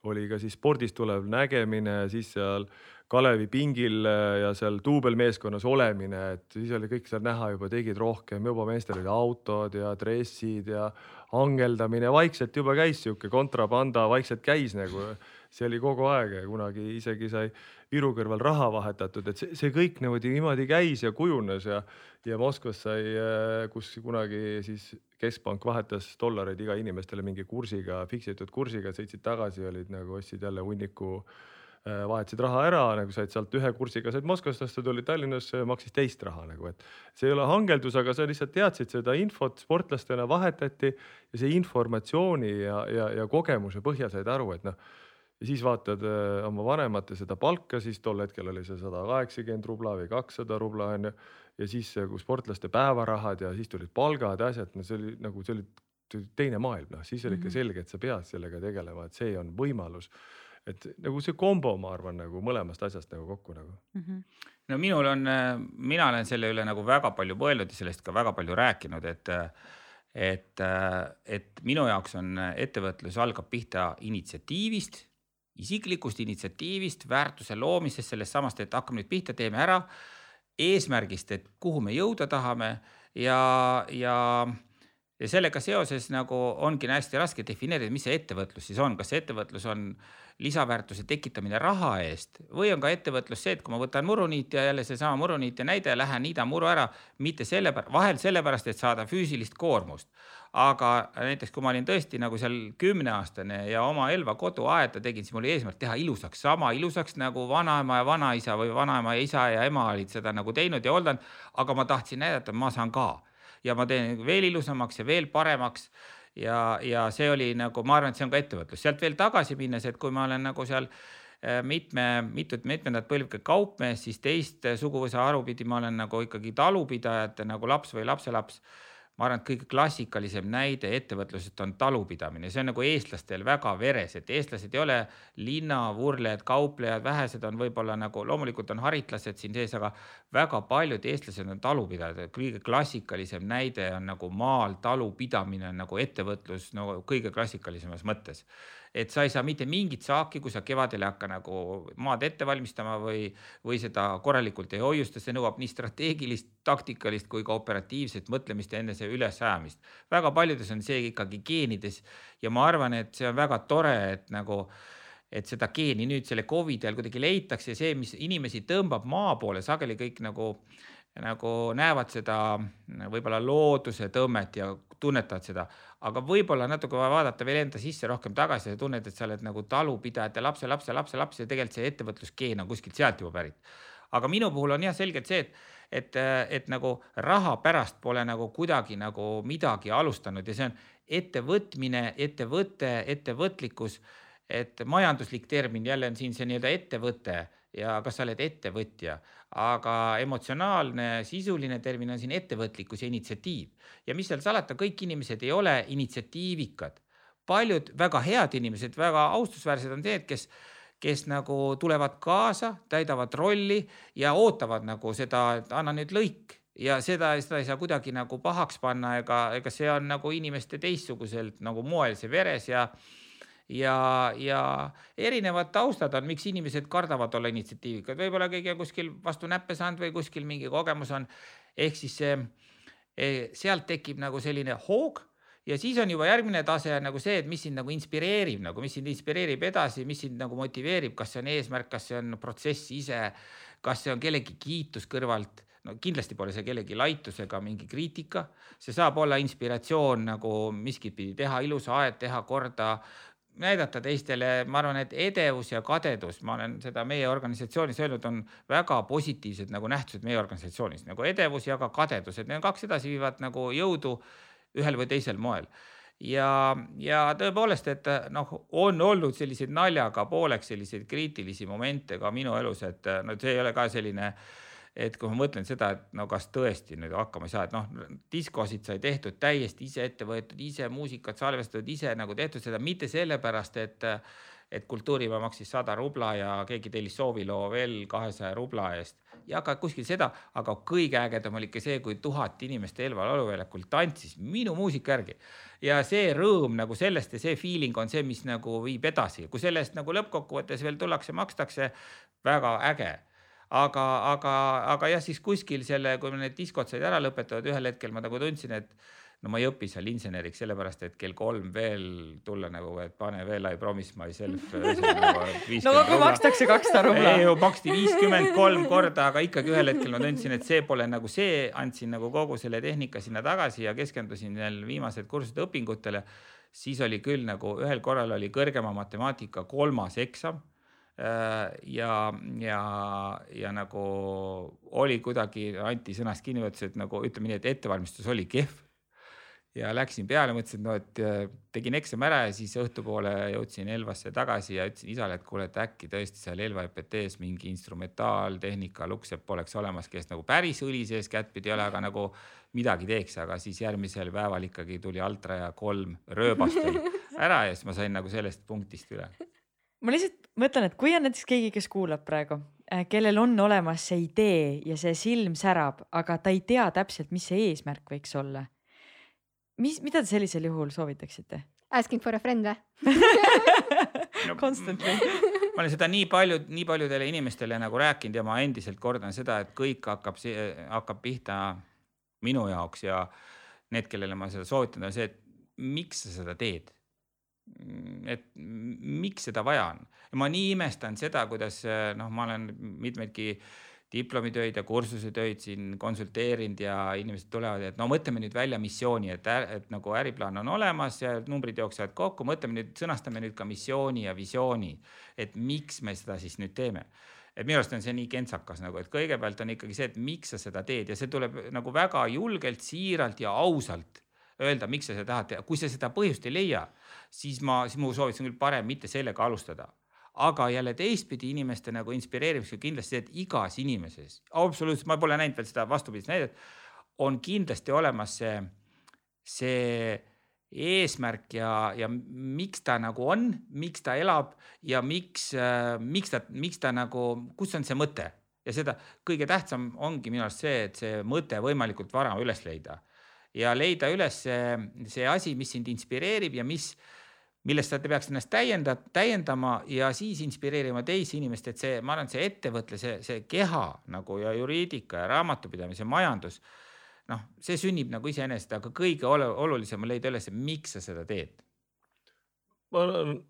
oli ka siis spordist tulev nägemine, siis seal Kalevi pingil äh, ja seal duubelmeeskonnas olemine, et siis oli kõik seal näha juba, tegid rohkem, juba meestel olid autod ja dressid ja hangeldamine, vaikselt juba käis sihuke kontrabanda, vaikselt käis nagu, see oli kogu aeg ja kunagi isegi sai Viru kõrval raha vahetatud, et see, see kõik niimoodi niimoodi käis ja kujunes ja, ja Moskvas sai, äh, kus kunagi siis keskpank vahetas dollareid iga inimestele mingi kursiga, fiksitud kursiga, sõitsid tagasi, olid nagu ostsid jälle hunniku äh, vahetasid raha ära, nagu said sealt ühe kursiga, said Moskvast osta, tulid Tallinnasse, maksis teist raha nagu, et see ei ole hangeldus, aga sa lihtsalt teadsid seda infot, sportlastena vahetati ja see informatsiooni ja, ja, ja kogemuse põhjal said aru, et noh ja siis vaatad äh, oma vanemate seda palka, siis tol hetkel oli see sada kaheksakümmend rubla või kakssada rubla onju. ja siis nagu sportlaste päevarahad ja siis tulid palgad ja asjad, no see oli nagu, see oli teine maailm, noh siis oli ikka -hmm. selge, et sa pead sellega tegelema, et see on võimalus. et nagu see kombo, ma arvan, nagu mõlemast asjast nagu kokku nagu mm. -hmm. no minul on, mina olen selle üle nagu väga palju mõelnud ja sellest ka väga palju rääkinud, et et, et minu jaoks on ettevõtlus algab pihta initsiatiivist isiklikust initsiatiivist, väärtuse loomisest, sellest samast, et hakkame nüüd pihta, teeme ära. eesmärgist, et kuhu me jõuda tahame ja, ja, ja sellega seoses nagu ongi hästi raske defineerida, mis see ettevõtlus siis on, kas see ettevõtlus on lisaväärtuse tekitamine raha eest või on ka ettevõtlus see, et kui ma võtan muruniit ja jälle seesama muruniitja näide, lähen niidan muru ära, mitte selle, vahel sellepärast, et saada füüsilist koormust. Aga näiteks kui ma olin tõesti nagu seal kümneaastane ja oma Elva koduaeda tegin, siis mul oli eesmärk teha ilusaks, sama ilusaks nagu vanaema ja vanaisa või vanaema ja isa ja ema olid seda nagu teinud ja hooldanud. aga ma tahtsin näidata, ma saan ka ja ma teen veel ilusamaks ja veel paremaks. Ja, ja see oli nagu, ma arvan, et see on ka ettevõtlus, sealt veel tagasi minnes, et kui ma olen nagu seal äh, mitme, mitut, mitmendat põlvke kaupmees, siis teist suguvõsa haru pidi ma olen nagu ikkagi talupidajate nagu laps või lapselaps ma arvan, et kõige klassikalisem näide ettevõtlusest on talupidamine, see on nagu eestlastel väga veres, et eestlased ei ole linnavurlejad, kauplejad, vähesed on võib-olla nagu loomulikult on haritlased siin sees, aga väga paljud eestlased on talupidajad, kõige klassikalisem näide on nagu maal talupidamine on nagu ettevõtlus no kõige klassikalisemas mõttes et sa ei saa mitte mingit saaki, kui sa kevadel ei hakka nagu maad ette valmistama või, või seda korralikult ei hoiusta, see nõuab nii strateegilist, taktikalist kui ka operatiivset mõtlemist ja enese ülesajamist. väga paljudes on see ikkagi geenides ja ma arvan, et see on väga tore, et nagu et seda geeni nüüd selle Covidi ajal kuidagi leitakse ja see, mis inimesi tõmbab maa poole, sageli kõik nagu nagu näevad seda võib-olla looduse tõmmet ja tunnetavad seda, aga võib-olla natuke vaadata veel enda sisse rohkem tagasi ja tunned, et sa oled nagu talupidajate lapse, lapse, lapse, laps ja tegelikult see ettevõtlusgeen on kuskilt sealt juba pärit. aga minu puhul on jah selgelt see, et, et, et nagu raha pärast pole nagu kuidagi nagu midagi alustanud ja see on ettevõtmine, ettevõte, ettevõtlikkus, et majanduslik termin jälle on siin see nii-öelda ettevõte ja kas sa oled ettevõtja, aga emotsionaalne, sisuline termin on siin ettevõtlikkus ja initsiatiiv. ja mis seal salata, kõik inimesed ei ole initsiatiivikad. paljud väga head inimesed, väga austusväärsed on need, kes kes nagu tulevad kaasa, täidavad rolli ja ootavad nagu seda, et anna nüüd lõik ja seda, seda ei saa kuidagi nagu pahaks panna, ega, ega see on nagu inimeste teistsuguselt nagu moel see veres ja ja, ja erinevad taustad on, miks inimesed kardavad olla initsiatiivikad, võib-olla keegi on kuskil vastu näppe saanud või kuskil mingi kogemus on. ehk siis see, eh, sealt tekib nagu selline hoog ja siis on juba järgmine tase on nagu see, et mis sind nagu inspireerib, nagu mis sind inspireerib edasi, mis sind nagu motiveerib, kas see on eesmärk, kas see on protsess ise, kas see on kellegi kiitus kõrvalt. No kindlasti pole see kellegi laitus ega mingi kriitika, see saab olla inspiratsioon nagu miskit pidi teha ilusa aed, teha korda, näidata teistele, ma arvan, et edevus ja kadedus, ma olen seda meie organisatsioonis öelnud, on väga positiivsed nagu nähtused meie organisatsioonis nagu edevus ja ka kadedus, et need kaks edasiviivat nagu jõudu ühel või teisel moel. Ja, ja tõepoolest, et noh, on olnud selliseid naljaga pooleks selliseid kriitilisi momente ka minu elus, et no see ei ole ka selline äh, et kui ma mõtlen seda, et no kas tõesti nüüd hakkama ei saa, et noh, diskosid sai tehtud täiesti ise ette võetud, ise muusikat salvestatud, ise nagu tehtud seda mitte sellepärast, et et kultuuripäev maksis sada rubla ja keegi tellis sooviloo veel kahesaja rubla eest. Ja ka kuskil seda, aga kõige ägedam oli ikka see, kui tuhat inimest Elva lauluväljakul tantsis minu muusika järgi. ja see rõõm nagu sellest ja see feeling on see, mis nagu viib edasi, kui selle eest nagu lõppkokkuvõttes veel tullakse, makstakse, väga äge aga, aga, aga jah, siis kuskil selle, kui need diskod said ära lõpetatud, ühel hetkel ma nagu tundsin, et no ma ei õpi seal inseneriks sellepärast, et kell kolm veel tulla nagu, et pane veel I promise myself. no aga makstakse kakssada rubla. ei ju maksti viiskümmend kolm korda, aga ikkagi ühel hetkel ma tundsin, et see pole nagu see, andsin nagu kogu selle tehnika sinna tagasi ja keskendusin veel viimased kursused õpingutele. siis oli küll nagu ühel korral oli kõrgema matemaatika kolmas eksam Äh, ja, ja, ja nagu oli kuidagi, Anti sõnast kinni võttis, et nagu ütleme nii, et ettevalmistus oli kehv. ja läksin peale, mõtlesin, et no, et äh, tegin eksami ära ja siis õhtupoole jõudsin Elvasse tagasi ja ütlesin isale, et kuule, et äkki tõesti seal Elva EPT-s mingi instrumentaaltehnika luksepp oleks olemas, kes nagu päris õli sees kättpidi ei ole, aga nagu midagi teeks, aga siis järgmisel päeval ikkagi tuli altraja kolm rööbast ära ja siis ma sain nagu sellest punktist üle ma lihtsalt mõtlen, et kui on näiteks keegi, kes kuulab praegu, äh, kellel on olemas see idee ja see silm särab, aga ta ei tea täpselt, mis see eesmärk võiks olla. mis, mida te sellisel juhul soovitaksite? Asking for a friend või no, Constantly ma olen seda nii palju, nii paljudele inimestele nagu rääkinud ja ma endiselt kordan seda, et kõik hakkab, hakkab pihta minu jaoks ja need, kellele ma seda soovitan, on see, et miks sa seda teed et miks seda vaja on. ma nii imestan seda, kuidas noh, ma olen mitmeidki diplomitöid ja kursusetöid siin konsulteerinud ja inimesed tulevad, et no mõtleme nüüd välja missiooni, et, et nagu äriplaan on olemas ja numbrid jooksevad kokku, mõtleme nüüd, sõnastame nüüd ka missiooni ja visiooni. et miks me seda siis nüüd teeme et minu arust on see nii kentsakas nagu, et kõigepealt on ikkagi see, et miks sa seda teed ja see tuleb nagu väga julgelt, siiralt ja ausalt öelda, miks sa seda tahad teha, kui sa seda põhjust ei leia, siis ma, siis mu soovitus on küll parem mitte sellega alustada. Aga jälle teistpidi inimeste nagu inspireerimisega kindlasti et igas inimeses, absoluutselt, ma pole näinud veel seda vastupidist näidet, on kindlasti olemas see, see eesmärk ja, ja miks ta nagu on, miks ta elab ja miks miks ta, miks ta nagu, kus on see mõte. Ja seda kõige tähtsam ongi minu arust see, et see mõte võimalikult vara üles leida. Ja leida üles see, see asi, mis sind inspireerib ja mis, millest sa peaks ennast täienda, täiendama ja siis inspireerima teisi inimest, et see, ma arvan, et see ettevõtle, see, see keha nagu ja juriidika ja raamatupidamise majandus. noh, see sünnib nagu iseenesest, aga kõige olulisem on leida üles, miks sa seda teed ma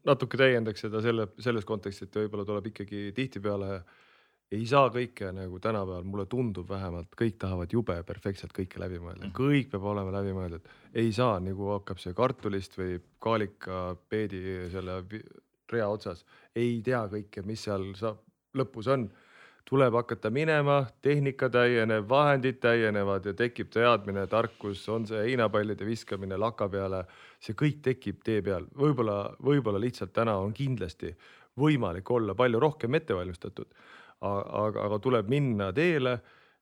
natuke täiendaks seda selle, selles kontekstis, et võib-olla tuleb ikkagi tihtipeale äh, ei saa kõike nagu tänapäeval, mulle tundub vähemalt, kõik tahavad jube perfektselt kõike läbi mõelda, mhm. kõik peab olema läbi mõeldud. ei saa, nagu hakkab see kartulist või kaalika peedi selle rea otsas, ei tea kõike, mis seal saab, lõpus on. tuleb hakata minema, tehnika täieneb, vahendid täienevad ja tekib teadmine, tarkus, on see heinapallide viskamine laka peale, see kõik tekib tee peal, võib-olla, võib-olla lihtsalt täna on kindlasti võimalik olla palju rohkem ettevalmistatud aga, aga tuleb minna teele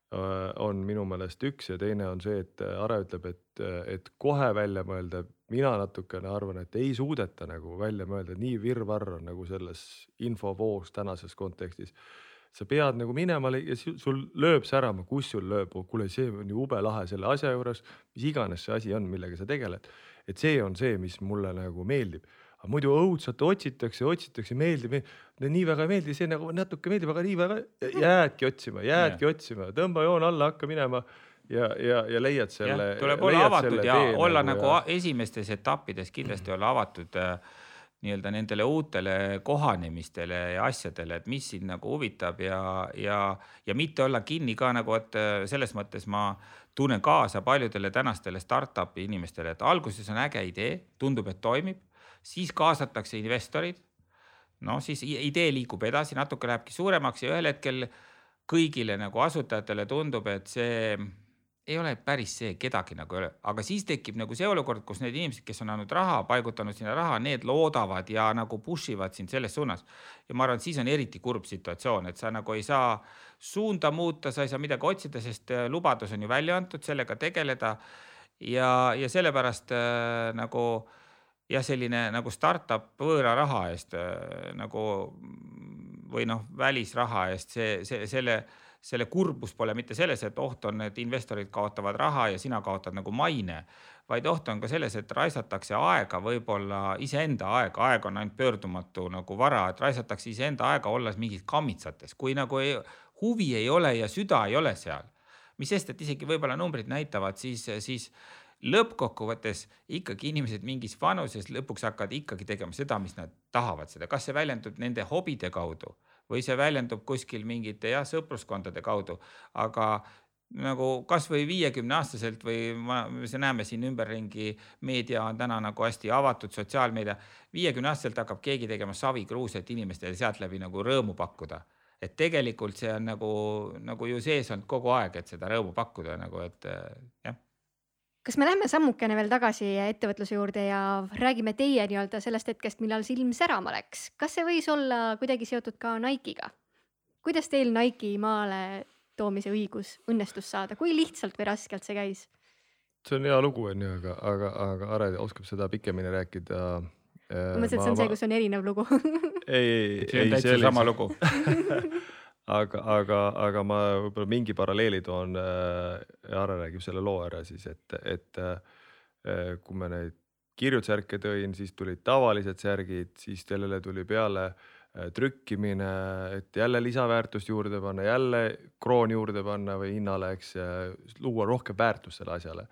on minu meelest üks ja teine on see, et Are ütleb, et, et kohe välja mõelda. mina natukene arvan, et ei suudeta nagu välja mõelda, nii virvarr on nagu selles infovoos tänases kontekstis. Sa pead nagu minema ja sul lööb särama, kus sul lööb, kuule, see on ju ube lahe selle asja juures, mis iganes see asi on, millega sa tegeled. et see on see, mis mulle nagu meeldib aga muidu õudselt otsitakse, otsitakse, meeldib, nii väga ei meeldi, see nagu natuke meeldib, aga nii väga jäädki otsima, jäädki yeah. otsima, tõmba joon alla, hakka minema ja, ja, ja leiad selle. tuleb olla avatud ja olla nagu, nagu ja... esimestes etappides kindlasti olla avatud äh, nii-öelda nendele uutele kohanemistele ja asjadele, et mis sind nagu huvitab ja, ja, ja mitte olla kinni ka nagu, et äh, selles mõttes ma tunnen kaasa paljudele tänastele startup'i inimestele, et alguses on äge idee, tundub, et toimib siis kaasatakse investorid. no siis idee liigub edasi, natuke lähebki suuremaks ja ühel hetkel kõigile nagu asutajatele tundub, et see ei ole päris see, kedagi nagu ei ole, aga siis tekib nagu see olukord, kus need inimesed, kes on andnud raha, paigutanud sinna raha, need loodavad ja nagu push ivad sind selles suunas. ja ma arvan, et siis on eriti kurb situatsioon, et sa nagu ei saa suunda muuta, sa ei saa midagi otsida, sest äh, lubadus on ju välja antud, sellega tegeleda. ja, ja sellepärast äh, nagu jah, selline nagu startup võõra raha eest äh, nagu või noh, välisraha eest, see, see, selle, selle kurbus pole mitte selles, et oht on, et investorid kaotavad raha ja sina kaotad nagu maine, vaid oht on ka selles, et raisatakse aega, võib-olla iseenda aega, aeg on ainult pöördumatu nagu vara, et raisatakse iseenda aega olles mingis kammitsates, kui nagu ei, huvi ei ole ja süda ei ole seal. Mis sest, et isegi võib-olla numbrid näitavad, siis, siis lõppkokkuvõttes ikkagi inimesed mingis vanuses lõpuks hakkavad ikkagi tegema seda, mis nad tahavad seda, kas see väljendub nende hobide kaudu või see väljendub kuskil mingite jah, sõpruskondade kaudu, aga nagu kasvõi viiekümne aastaselt või ma, me näeme siin ümberringi, meedia on täna nagu hästi avatud, sotsiaalmeedia. viiekümne aastaselt hakkab keegi tegema savikruuset inimestele sealt läbi nagu rõõmu pakkuda. et tegelikult see on nagu, nagu ju sees olnud kogu aeg, et seda rõõmu pakkuda nagu, et jah kas me lähme sammukene veel tagasi ettevõtluse juurde ja räägime teie nii-öelda sellest hetkest, millal silm särama läks, kas see võis olla kuidagi seotud ka Nike'iga? kuidas teil Nike'i maale toomise õigus õnnestus saada, kui lihtsalt või raskelt see käis? see on hea lugu, onju, aga, aga, aga Are oskab seda pikemini rääkida. ma mõtlesin, et see on see, kus on erinev lugu ei, ei, ei. see on täitsa sama lugu aga, aga, aga ma võib-olla mingi paralleeli toon äh,. Aare räägib selle loo ära siis, et, et äh, kui ma neid kirjutsärke tõin, siis tulid tavalised särgid, siis sellele tuli peale äh, trükkimine, et jälle lisaväärtust juurde panna, jälle kroon juurde panna või hinnale, eks luua rohkem väärtust selle asjale.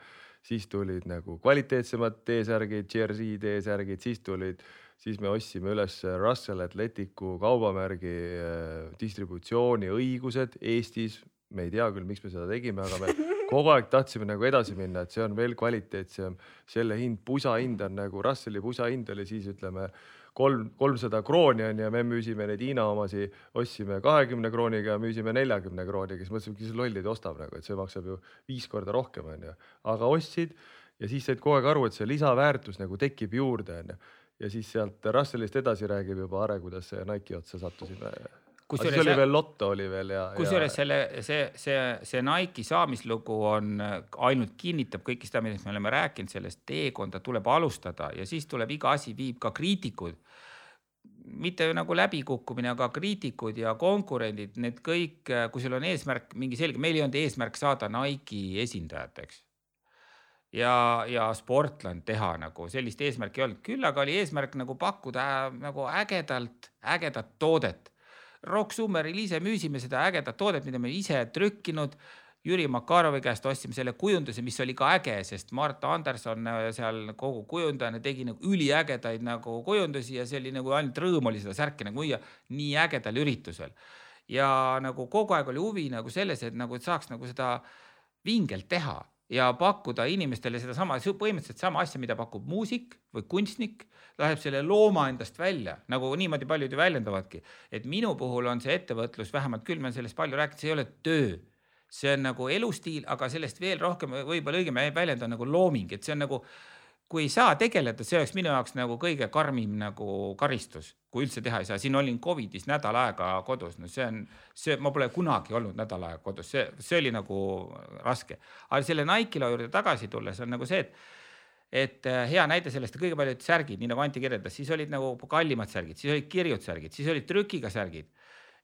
siis tulid nagu kvaliteetsemad T-särgid, Jersey T-särgid, siis tulid äh, siis me ostsime üles Russell Athleticu kaubamärgi äh, distributsiooniõigused Eestis. me ei tea küll, miks me seda tegime, aga me kogu aeg tahtsime nagu edasi minna, et see on veel kvaliteetsem. selle hind, pusa hind on nagu Russelli pusa hind oli siis ütleme kolm, kolmsada krooni on ja me müüsime neid Hiina omasi, ostsime kahekümne krooniga ja müüsime neljakümne krooniga, siis mõtlesime, kes lollid ostab nagu, et see maksab ju viis korda rohkem, onju. aga ostsid ja siis said kogu aeg aru, et see lisaväärtus nagu tekib juurde, onju ja siis sealt Russellist edasi räägib juba Are, kuidas Nike'i otsa sattusime. siis oli veel Lotto oli veel ja. kusjuures selle, see, see, see Nike'i saamislugu on, ainult kinnitab kõike seda, millest me oleme rääkinud, sellest teekonda tuleb alustada ja siis tuleb iga asi viib ka kriitikud mitte nagu läbikukkumine, aga kriitikud ja konkurendid, need kõik, kui sul on eesmärk mingi selge, meil ei olnud eesmärk saada Nike'i esindajateks ja, ja sportland teha nagu sellist eesmärki ei olnud, küll aga oli eesmärk nagu pakkuda äh, nagu ägedalt, ägedat toodet. Rock Summeril ise müüsime seda ägedat toodet, mida me ise trükkinud. Jüri Makarovi käest ostsime selle kujunduse, mis oli ka äge, sest Mart Anderson äh, seal kogu kujundajana tegi nagu üliägedaid nagu kujundusi ja see oli nagu ainult rõõm oli seda särki nagu müüa nii ägedal üritusel. ja nagu kogu aeg oli huvi nagu selles, et nagu et saaks nagu seda vingelt teha ja pakkuda inimestele sedasama, põhimõtteliselt sama asja, mida pakub muusik või kunstnik, läheb selle looma endast välja, nagu niimoodi paljud ju väljendavadki. et minu puhul on see ettevõtlus, vähemalt küll me sellest palju rääkinud, see ei ole töö. see on nagu elustiil, aga sellest veel rohkem võib-olla õigem väljend on nagu looming, et see on nagu kui ei saa tegeleda, see oleks minu jaoks nagu kõige karmim nagu karistus, kui üldse teha ei saa, siin olin Covidis nädal aega kodus, no see on, see, ma pole kunagi olnud nädal aega kodus, see, see oli nagu raske. aga selle Nike loo juurde tagasi tulles on nagu see, et et äh, hea näide sellest, kõige paljud särgid, nii nagu Anti kirjeldas, siis olid nagu kallimad särgid, siis olid kirjud särgid, siis olid trükiga särgid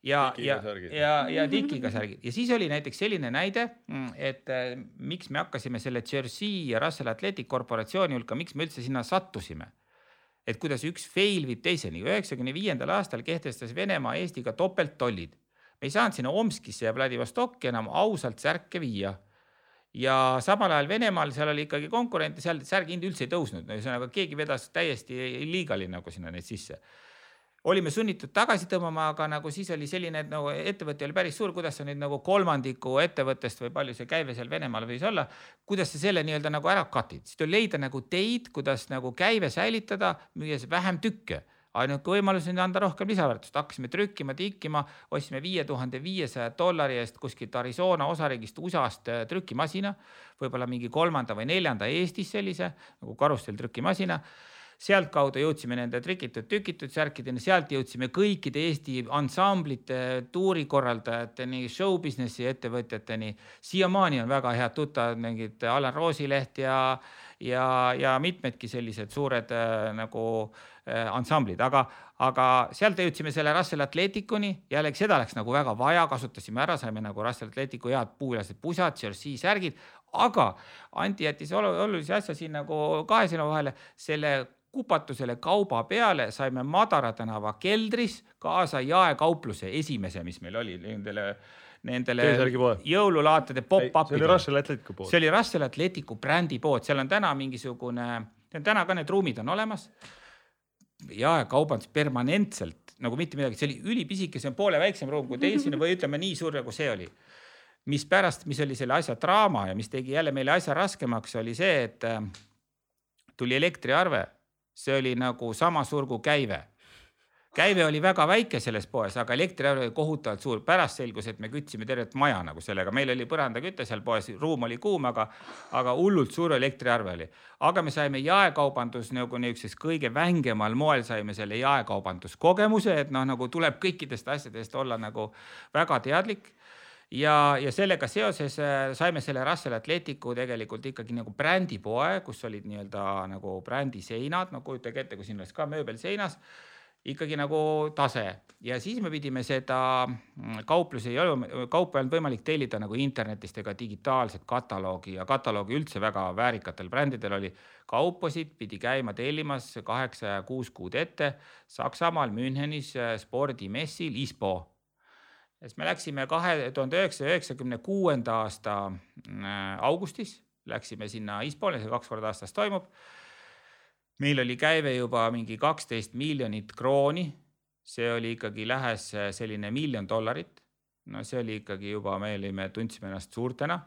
ja, ja, ja, ja tikiga särgid. Ja siis oli näiteks selline näide, et äh, miks me hakkasime selle Jersey ja Russell Athletic korporatsiooni hulka, miks me üldse sinna sattusime. et kuidas üks fail viib teiseni, üheksakümne viiendal aastal kehtestas Venemaa Eestiga topelttollid. me ei saanud sinna Omskisse ja Vladivostokki enam ausalt särke viia. Ja samal ajal Venemaal seal oli ikkagi konkurente, seal särgi hind üldse ei tõusnud, ühesõnaga keegi vedas täiesti illegal'i nagu sinna neid sisse olime sunnitud tagasi tõmbama, aga nagu siis oli selline, et nagu ettevõte oli päris suur, kuidas sa nüüd nagu kolmandiku ettevõttest või palju see käive seal Venemaal võis olla, kuidas sa selle nii-öelda nagu ära cut'id, siis tuli leida nagu teid, kuidas nagu käive säilitada, müües vähem tükke. Ainuke võimalus on anda rohkem lisaväärtust, hakkasime trükkima, tikkima, ostsime viie tuhande viiesaja dollari eest kuskilt Arizona osariigist USA-st äh, trükimasina, võib-olla mingi kolmanda või neljanda Eestis sellise nagu karusselltrükimasina sealtkaudu jõudsime nende trikitud, tükitud särkideni, sealt jõudsime kõikide Eesti ansamblite, tuurikorraldajateni, show business'i ettevõtjateni. siiamaani on väga head tuttavad, mingid Alar Roosileht ja, ja, ja mitmedki sellised suured äh, nagu äh, ansamblid, aga, aga sealt jõudsime selle Russell Atleticuni, jällegi seda läks nagu väga vaja, kasutasime ära, saime nagu Russell Atleticu head puulased pusad, jersey särgid, aga Anti jättis olulise asja siin nagu kahe silma vahele, selle kupatusele kauba peale saime Madara tänava keldris kaasa jaekaupluse esimese, mis meil oli nendele, nendele jõululaatade pop-up'idele. see oli Russell Atleticu pood. see oli Russell Atleticu brändi pood, seal on täna mingisugune, täna ka need ruumid on olemas. jaekaubandus permanentselt nagu mitte midagi, see oli ülipisike, see on poole väiksem ruum kui teil siin või ütleme nii suur, nagu see oli mispärast, mis oli selle asja draama ja mis tegi jälle meile asja raskemaks, oli see, et äh, tuli elektriarve see oli nagu sama suur kui käive. käive oli väga väike selles poes, aga elektriarve oli kohutavalt suur. pärast selgus, et me kütsime tervet maja nagu sellega, meil oli põrandaküte seal poes, ruum oli kuum, aga, aga hullult suur elektriarve oli. aga me saime jaekaubandus nagu niisuguses kõige vängemal moel saime selle jaekaubanduskogemuse, et noh, nagu tuleb kõikidest asjadest olla nagu väga teadlik ja, ja sellega seoses äh, saime selle Russell Atleticu tegelikult ikkagi nagu brändipoe, kus olid nii-öelda nagu brändiseinad, no kujutage ette, kui siin oleks ka mööbel seinas, ikkagi nagu tase. Ja siis me pidime seda mm, kauplusi ei olnud, kaupa ei olnud võimalik tellida nagu internetist ega digitaalset kataloogi. Ja kataloogi üldse väga väärikatel brändidel oli. kaupasid pidi käima tellimas kaheksa ja kuus kuud ette Saksamaal Münchenis äh, spordimessil ISPO siis me läksime kahe tuhande üheksasaja üheksakümne kuuenda aasta äh, augustis, läksime sinna see kaks korda aastas toimub. meil oli käive juba mingi kaksteist miljonit krooni, see oli ikkagi lähes selline miljon dollarit. no see oli ikkagi juba, me olime, tundsime ennast suurtena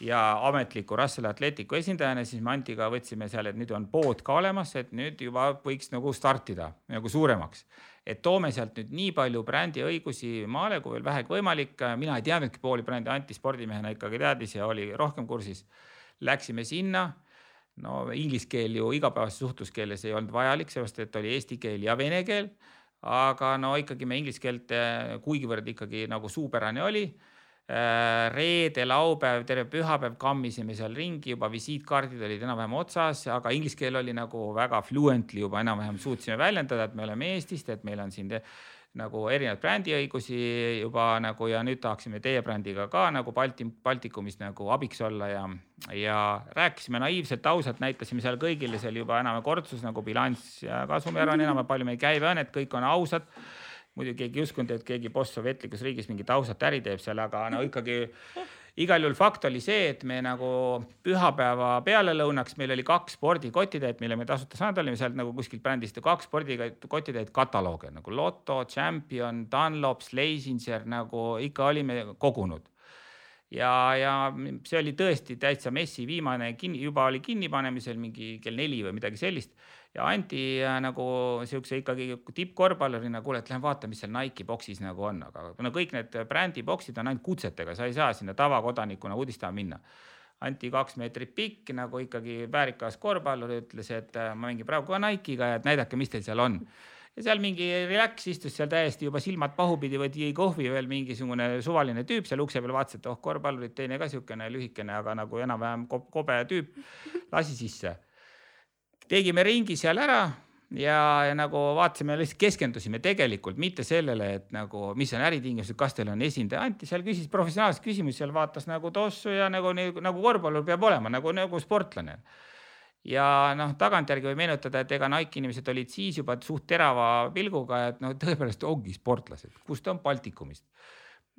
ja ametliku Russell Atleticu esindajana, siis me Antiga võtsime seal, et nüüd on pood ka olemas, et nüüd juba võiks nagu startida nagu suuremaks et toome sealt nüüd nii palju brändiõigusi maale, kui veel vähegi võimalik. mina ei teadnudki pooli brändi, Anti spordimehena ikkagi teadis ja oli rohkem kursis. Läksime sinna. no inglise keel ju igapäevases suhtluskeeles ei olnud vajalik, seepärast et oli eesti keel ja vene keel. aga no ikkagi me inglise keelt, kuigivõrd ikkagi nagu suupärane oli reede, laupäev, terve pühapäev kammisime seal ringi, juba visiitkaardid olid enam-vähem otsas, aga inglise keel oli nagu väga fluently juba enam-vähem suutsime väljendada, et me oleme Eestist, et meil on siin nagu erinevaid brändiõigusi juba nagu ja nüüd tahaksime teie brändiga ka nagu Balti, Baltikumis nagu abiks olla ja, ja rääkisime naiivselt, ausalt, näitasime seal kõigile seal juba enam kordsus nagu bilanss ja kasumiaruanne enam-vähem palju meil käive on, et kõik on ausad muidu keegi ei uskunud, et keegi postsovjetlikus riigis mingit ausat äri teeb seal, aga no ikkagi igal juhul fakt oli see, et me nagu pühapäeva pealelõunaks, meil oli kaks spordikotitäit, mille me tasuta saanud olime. Sealt nagu kuskilt brändist kaks spordikotitäit katalooge nagu Lotto, Champion, Dunlop, Slasinger nagu ikka olime kogunud. Ja, ja see oli tõesti täitsa messi viimane kinni, juba oli kinnipanemisel mingi kell neli või midagi sellist ja Anti äh, nagu siukse ikkagi tippkorvpallurina, kuule, et lähen vaata, mis seal Nike'i boksis nagu on, aga no kõik need brändi boksid on ainult kutsetega, sa ei saa sinna tavakodanikuna uudistama minna Anti kaks meetrit pikk nagu ikkagi väärikas korvpallur, ütles, et äh, ma mängin praegu ka Nike'iga et näidake, mis teil seal on. ja seal mingi relax istus seal täiesti juba silmad pahupidi või jõi kohvi veel mingisugune suvaline tüüp seal ukse peal, vaatas, et oh korvpallurid, teine ka siukene lühikene, aga nagu enam-vähem ko- kobe tüüp, lasi sisse. Tegime ringi seal ära ja, ja nagu vaatasime, lihtsalt keskendusime tegelikult mitte sellele, et nagu, mis on äritingimused, kas teil on esindaja, Anti seal küsis professionaalseid küsimusi, seal vaatas nagu tossu ja nagu, nagu korvpallur peab olema nagu, nagu sportlane. ja noh, tagantjärgi võib meenutada, et ega Nike inimesed olid siis juba suht terava pilguga, et no tõepoolest ongi sportlased, kust on Baltikumist?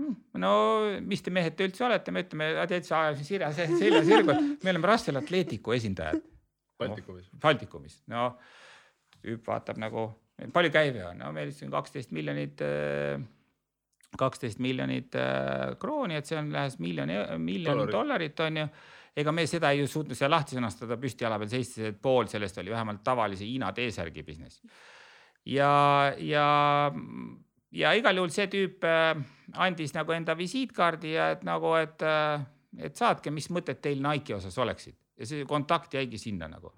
Hmm, no mis te mehed te üldse olete, me ütleme täitsa ajasime sirja selja sirgu, et me oleme Russell Atleticu esindajad. Baltikumis. Baltikumis, no tüüp vaatab nagu, palju käive on, no meil siin kaksteist miljonit, kaksteist miljonit äh, krooni, et see on lähes miljoni, miljon Dollarit. on ju. ega me seda ei suutnud seal lahti sõnastada püsti jala peal seistes, et pool sellest oli vähemalt tavalise Hiina T-särgi business. ja, ja, ja igal juhul see tüüp äh, andis nagu enda visiitkaardi ja et nagu, et, äh, et saatke, mis mõtted teil Nike'i osas oleksid ja see kontakt jäigi sinna nagu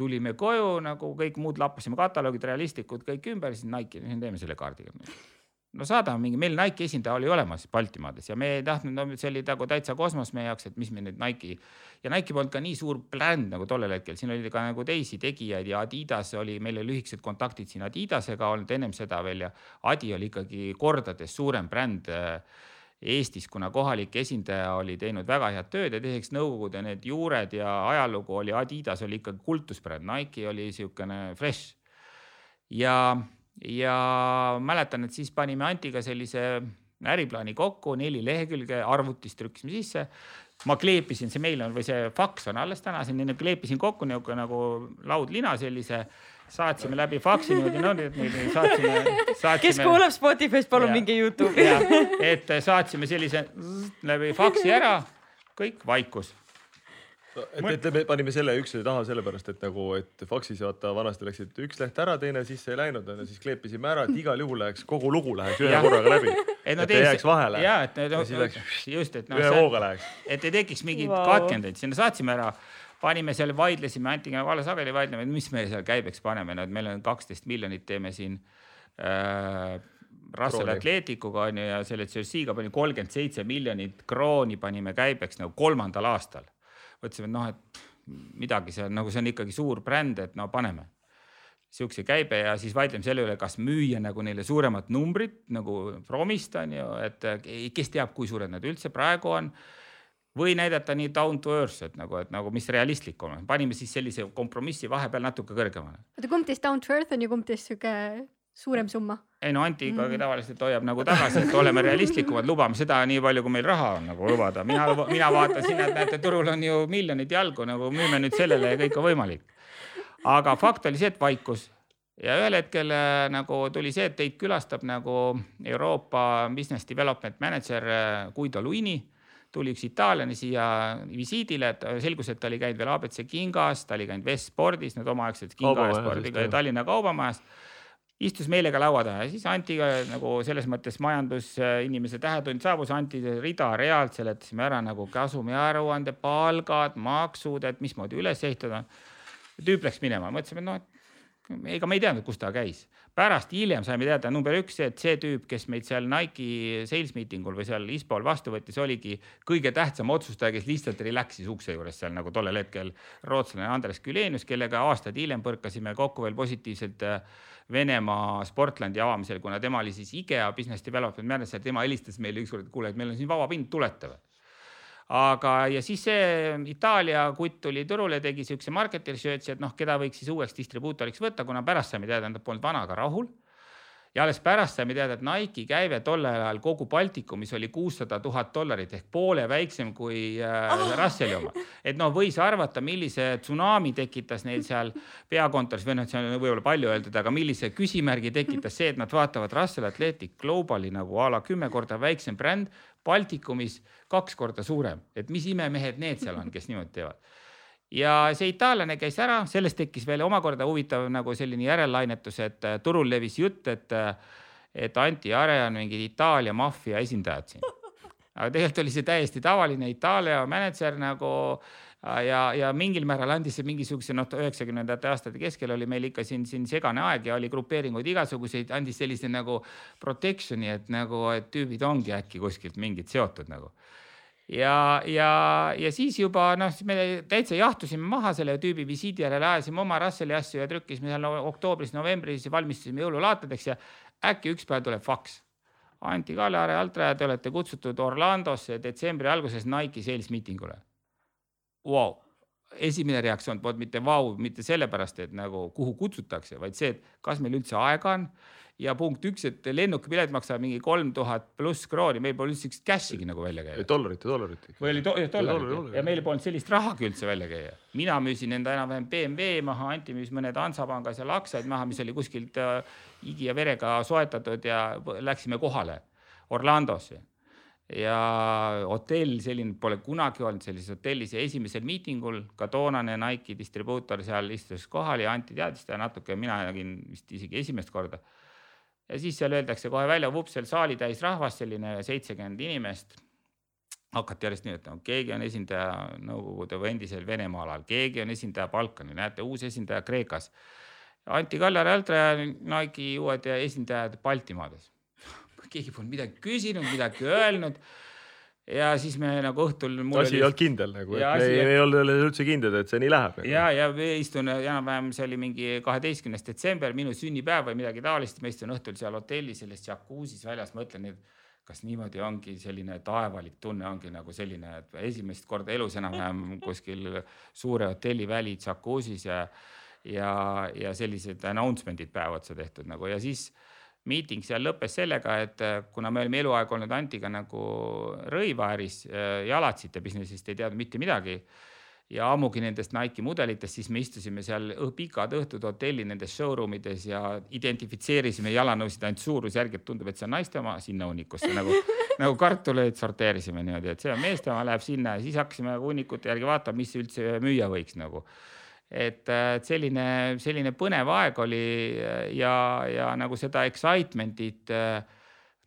tulime koju nagu kõik muud lappasime kataloogid, realistlikud kõik ümber, siis Nike'i, teeme selle kaardiga. no saadame mingi, meil Nike'i esindaja oli olemas Baltimaades ja me ei tahtnud, no see oli nagu täitsa kosmos meie jaoks, et mis me nüüd Nike'i ja Nike polnud ka nii suur bränd nagu tollel hetkel, siin oli ka nagu teisi tegijaid ja Adidas oli, meil oli lühikesed kontaktid siin Adidasega olnud ennem seda veel ja Adi oli ikkagi kordades suurem bränd äh, Eestis, kuna kohalik esindaja oli teinud väga head tööd ja teiseks Nõukogude need juured ja ajalugu oli Adidas oli ikkagi kultusbränd, Nike oli niisugune fresh. ja, ja mäletan, et siis panime Antiga sellise äriplaani kokku, neli lehekülge, arvutis trükkisime sisse. ma kleepisin, see meil on või see faks on alles täna siin, kleepisin kokku niisugune nagu laudlina sellise saatsime läbi faksi niimoodi, no nüüd nüüd saatsime, saatsime. kes kuulab Spotify'st, palun minge Youtube'i. et saatsime sellise zzz läbi faksi ära, kõik vaikus. et, et me panime selle üksteise taha sellepärast, et nagu, et faksis vaata vanasti läksid üks leht ära, teine sisse ei läinud, onju, siis kleepisime ära, et igal juhul läheks kogu lugu läheks ühe korraga läbi. Et no et ei jääks vahele. ja et no, siis läks just, et noh, ühe hooga läheks. et ei tekiks mingeid wow. katkendeid, sinna saatsime ära, panime seal, vaidlesime Antiga väga sageli vaidleme, mis me seal käibeks paneme, no et meil on kaksteist miljonit, teeme siin äh, Russell. Atleticuga on ju ja selle Jersey'ga pani kolmkümmend seitse miljonit krooni panime käibeks nagu kolmandal aastal. mõtlesime, et noh, et midagi on nagu, see on ikkagi suur bränd, et no paneme siukse käibe ja siis vaidleme selle üle, kas müüa nagu neile suuremat numbrit nagu promist on ju, et eh, kes teab, kui suured need üldse praegu on. Või näidata nii down to earth, et nagu, et nagu mis realistlik on, panime siis sellise kompromissi vahepeal natuke kõrgemale. oota, kumb teist down to earth on ja kumb teist sihuke suurem summa? ei no Anti ikkagi tavaliselt hoiab nagu tagasi, et oleme realistlikumad, lubame seda nii palju, kui meil raha on nagu lubada, mina, mina vaatan sinna, et näete, turul on ju miljonid jalgu nagu müüme nüüd sellele ja kõik on võimalik. aga fakt oli see, et vaikus ja ühel hetkel äh, nagu tuli see, et teid külastab nagu Euroopa Business Development Manager äh, Guido Luini tuli üks itaallane siia visiidile, et selgus, et ta oli käinud veel abc Kingas, ta oli käinud West Spordis, need omaaegsed Kinga ja spordiga ja. Tallinna kaubamajas istus meiega laua taha ja siis Antiga nagu selles mõttes majandusinimese tähetund saabus, Anti rida-realt seletasime ära nagu kasumiaruande, palgad, maksud, et mismoodi üles ehitada. tüüp läks minema, mõtlesime, et noh, ega me ei teadnud, kus ta käis. Pärast hiljem saime teada number üks see, et see tüüp, kes meid seal Nike'i sales meeting ul või seal ISPO-l vastu võttis, oligi kõige tähtsam otsustaja, kes lihtsalt relax'is ukse juures seal nagu tollel hetkel rootslane Andres Külenius, kellega aastaid hiljem põrkasime kokku veel positiivselt äh, Venemaa Sportlandi avamisel, kuna tema oli siis IKEA business development manager, tema helistas meile ükskord, et kuule, et meil on siin vaba pind, tulete või? Aga, ja siis see Itaalia kutt tuli turule, tegi siukse market research'i, et noh, keda võiks siis uueks distribuutoriks võtta, kuna pärast saime teada, et nad polnud vanaga rahul. ja alles pärast saime teada, et Nike'i käive tollel ajal kogu Baltikumis oli kuussada tuhat dollarit ehk poole väiksem kui äh, Russeli oma. et noh, võis arvata, millise tsunami tekitas neil seal peakontoris või noh, see on võib-olla palju öeldud, aga millise küsimärgi tekitas see, et nad vaatavad Russell Athletic Globali nagu a la kümme korda väiksem bränd, Baltikumis kaks korda suurem, et mis imemehed need seal on, kes niimoodi teevad ja see itaallane käis ära, sellest tekkis veel omakorda huvitav nagu selline järellainetus, et äh, turul levis jutt, et, äh, et Anti Are on mingid Itaalia maffia esindajad siin. aga tegelikult oli see täiesti tavaline Itaalia mänedžer nagu ja, ja mingil määral andis see mingisuguse noh, üheksakümnendate aastate keskel oli meil ikka siin, siin segane aeg ja oli grupeeringuid igasuguseid, andis sellise nagu protection'i, et nagu, et tüübid ongi äkki kuskilt mingid seotud nagu ja, ja, ja siis juba noh, siis me täitsa jahtusime maha selle tüübi visiidi järel, ajasime oma Russelli asju ja trükkisime seal no, oktoobris-novembris ja valmistasime jõululaatadeks ja äkki üks päev tuleb faks. Anti Kallare, Altra, te olete kutsutud Orlandosse detsembri alguses Nike sales meeting ule wow.. esimene reaktsioon polnud mitte vau wow,, mitte sellepärast, et nagu kuhu kutsutakse, vaid see, et kas meil üldse aega on ja punkt üks, et lennukipilet maksab mingi kolm tuhat pluss krooni, meil pole üldse cash'igi nagu välja käia. dollarit ja dollarit. või oli do dollarit ja meil polnud sellist rahagi üldse välja käia. mina müüsin enda enam-vähem BMW maha, Anti müüs mõned Hansapangas ja Laksaid maha, mis oli kuskilt äh, higi ja verega soetatud ja läksime kohale Orlandosse ja hotell selline pole kunagi olnud sellises hotellis ja esimesel miitingul ka toonane Nike'i distribuutor seal istus kohal ja Anti teadis teda natuke, mina nägin vist isegi esimest korda. Ja siis seal öeldakse kohe välja, vups, seal saali täis rahvast, selline seitsekümmend inimest. hakati järjest nimetama, keegi on esindaja Nõukogude või endisel Venemaa alal, keegi on esindaja Balkanil, näete, uus esindaja Kreekas. Anti Kallar, Altra, Nike'i uued esindajad Baltimaades keegi polnud midagi küsinud, midagi öelnud. Ja siis me nagu õhtul. asi ei olnud kindel nagu, et me ei, ei olnud üldse kindlad, et see nii läheb. Nagu. ja, ja istun enam-vähem, see oli mingi kaheteistkümnes detsember, minu sünnipäev või midagi taolist, ma istun õhtul seal hotellis selles džakuusis väljas, mõtlen, et kas niimoodi ongi selline taevalik tunne ongi nagu selline, et esimest korda elus enam-vähem kuskil suure hotelli väli džakuusis ja ja, ja sellised announcement'id päev otsa tehtud nagu ja siis miiting seal lõppes sellega, et äh, kuna me olime eluaeg olnud Antiga nagu rõivaäris, äh, jalatsite business'ist ei teadnud mitte midagi ja ammugi nendest Nike'i mudelitest, siis me istusime seal pikad õhtud hotelli nendes showroom ides ja identifitseerisime jalanõusid ainult suurusjärgi, et tundub, et see on naiste oma, sinna hunnikusse nagu, nagu kartuleid sorteerisime niimoodi, et see on meeste oma, läheb sinna ja siis hakkasime hunnikute järgi vaatama, mis üldse müüa võiks nagu et, et selline, selline põnev aeg oli ja, ja nagu seda excitement'it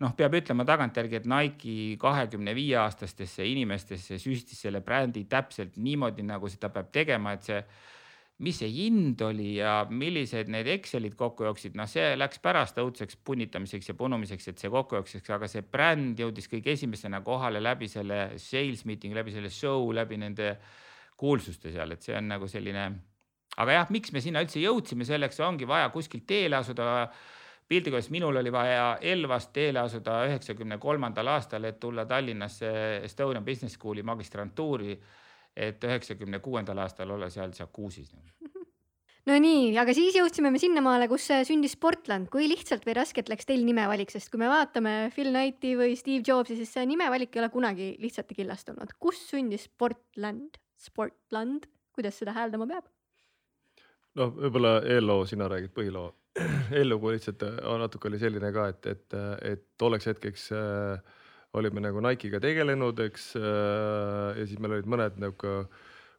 noh, peab ütlema tagantjärgi, et Nike kahekümne viie aastastesse inimestesse süstis selle brändi täpselt niimoodi, nagu seda peab tegema, et see, mis see hind oli ja millised need Excelid kokku jooksid, noh, see läks pärast õudseks punnitamiseks ja punumiseks, et see kokku jookseks, aga see bränd jõudis kõige esimesena kohale läbi selle sales meeting, läbi selle show, läbi nende kuulsuste seal, et see on nagu selline aga jah, miks me sinna üldse jõudsime, selleks ongi vaja kuskilt teele asuda. piltlikult öeldes minul oli vaja Elvast teele asuda üheksakümne kolmandal aastal, et tulla Tallinnasse Estonian Business School'i magistrantuuri. et üheksakümne kuuendal aastal olla seal džakuusis no nii, aga siis jõudsime me sinnamaale, kus sündis Portland, kui lihtsalt või raskelt läks teil nimevalik, sest kui me vaatame Phil Knighti või Steve Jobsi, siis see nimevalik ei ole kunagi lihtsalt ja killastunud. kus sündis Portland, Sportland, kuidas seda hääldama peab? Noh, võib-olla eelloo, sina räägid põhiloo. eellugu lihtsalt äh, natuke oli selline ka, et, et, et tolleks hetkeks äh, olime nagu Nike'iga tegelenud, eks äh,. ja siis meil olid mõned nagu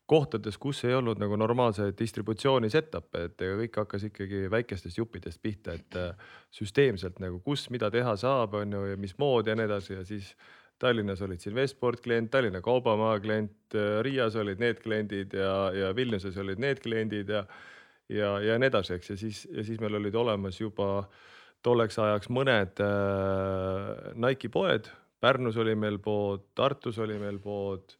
kohtades, kus ei olnud nagu normaalseid distributsiooni setup'e, et kõik hakkas ikkagi väikestest juppidest pihta, et äh, süsteemselt nagu, kus mida teha saab, on ju, ja mismoodi ja nii edasi ja siis Tallinnas olid siin Westport klient, Tallinna Kaubamaa klient, äh, Riias olid need kliendid ja, ja Vilniuses olid need kliendid ja ja, ja nii edasi, eks, ja siis, ja siis meil olid olemas juba tolleks ajaks mõned äh, Nike'i poed. Pärnus oli meil pood, Tartus oli meil pood.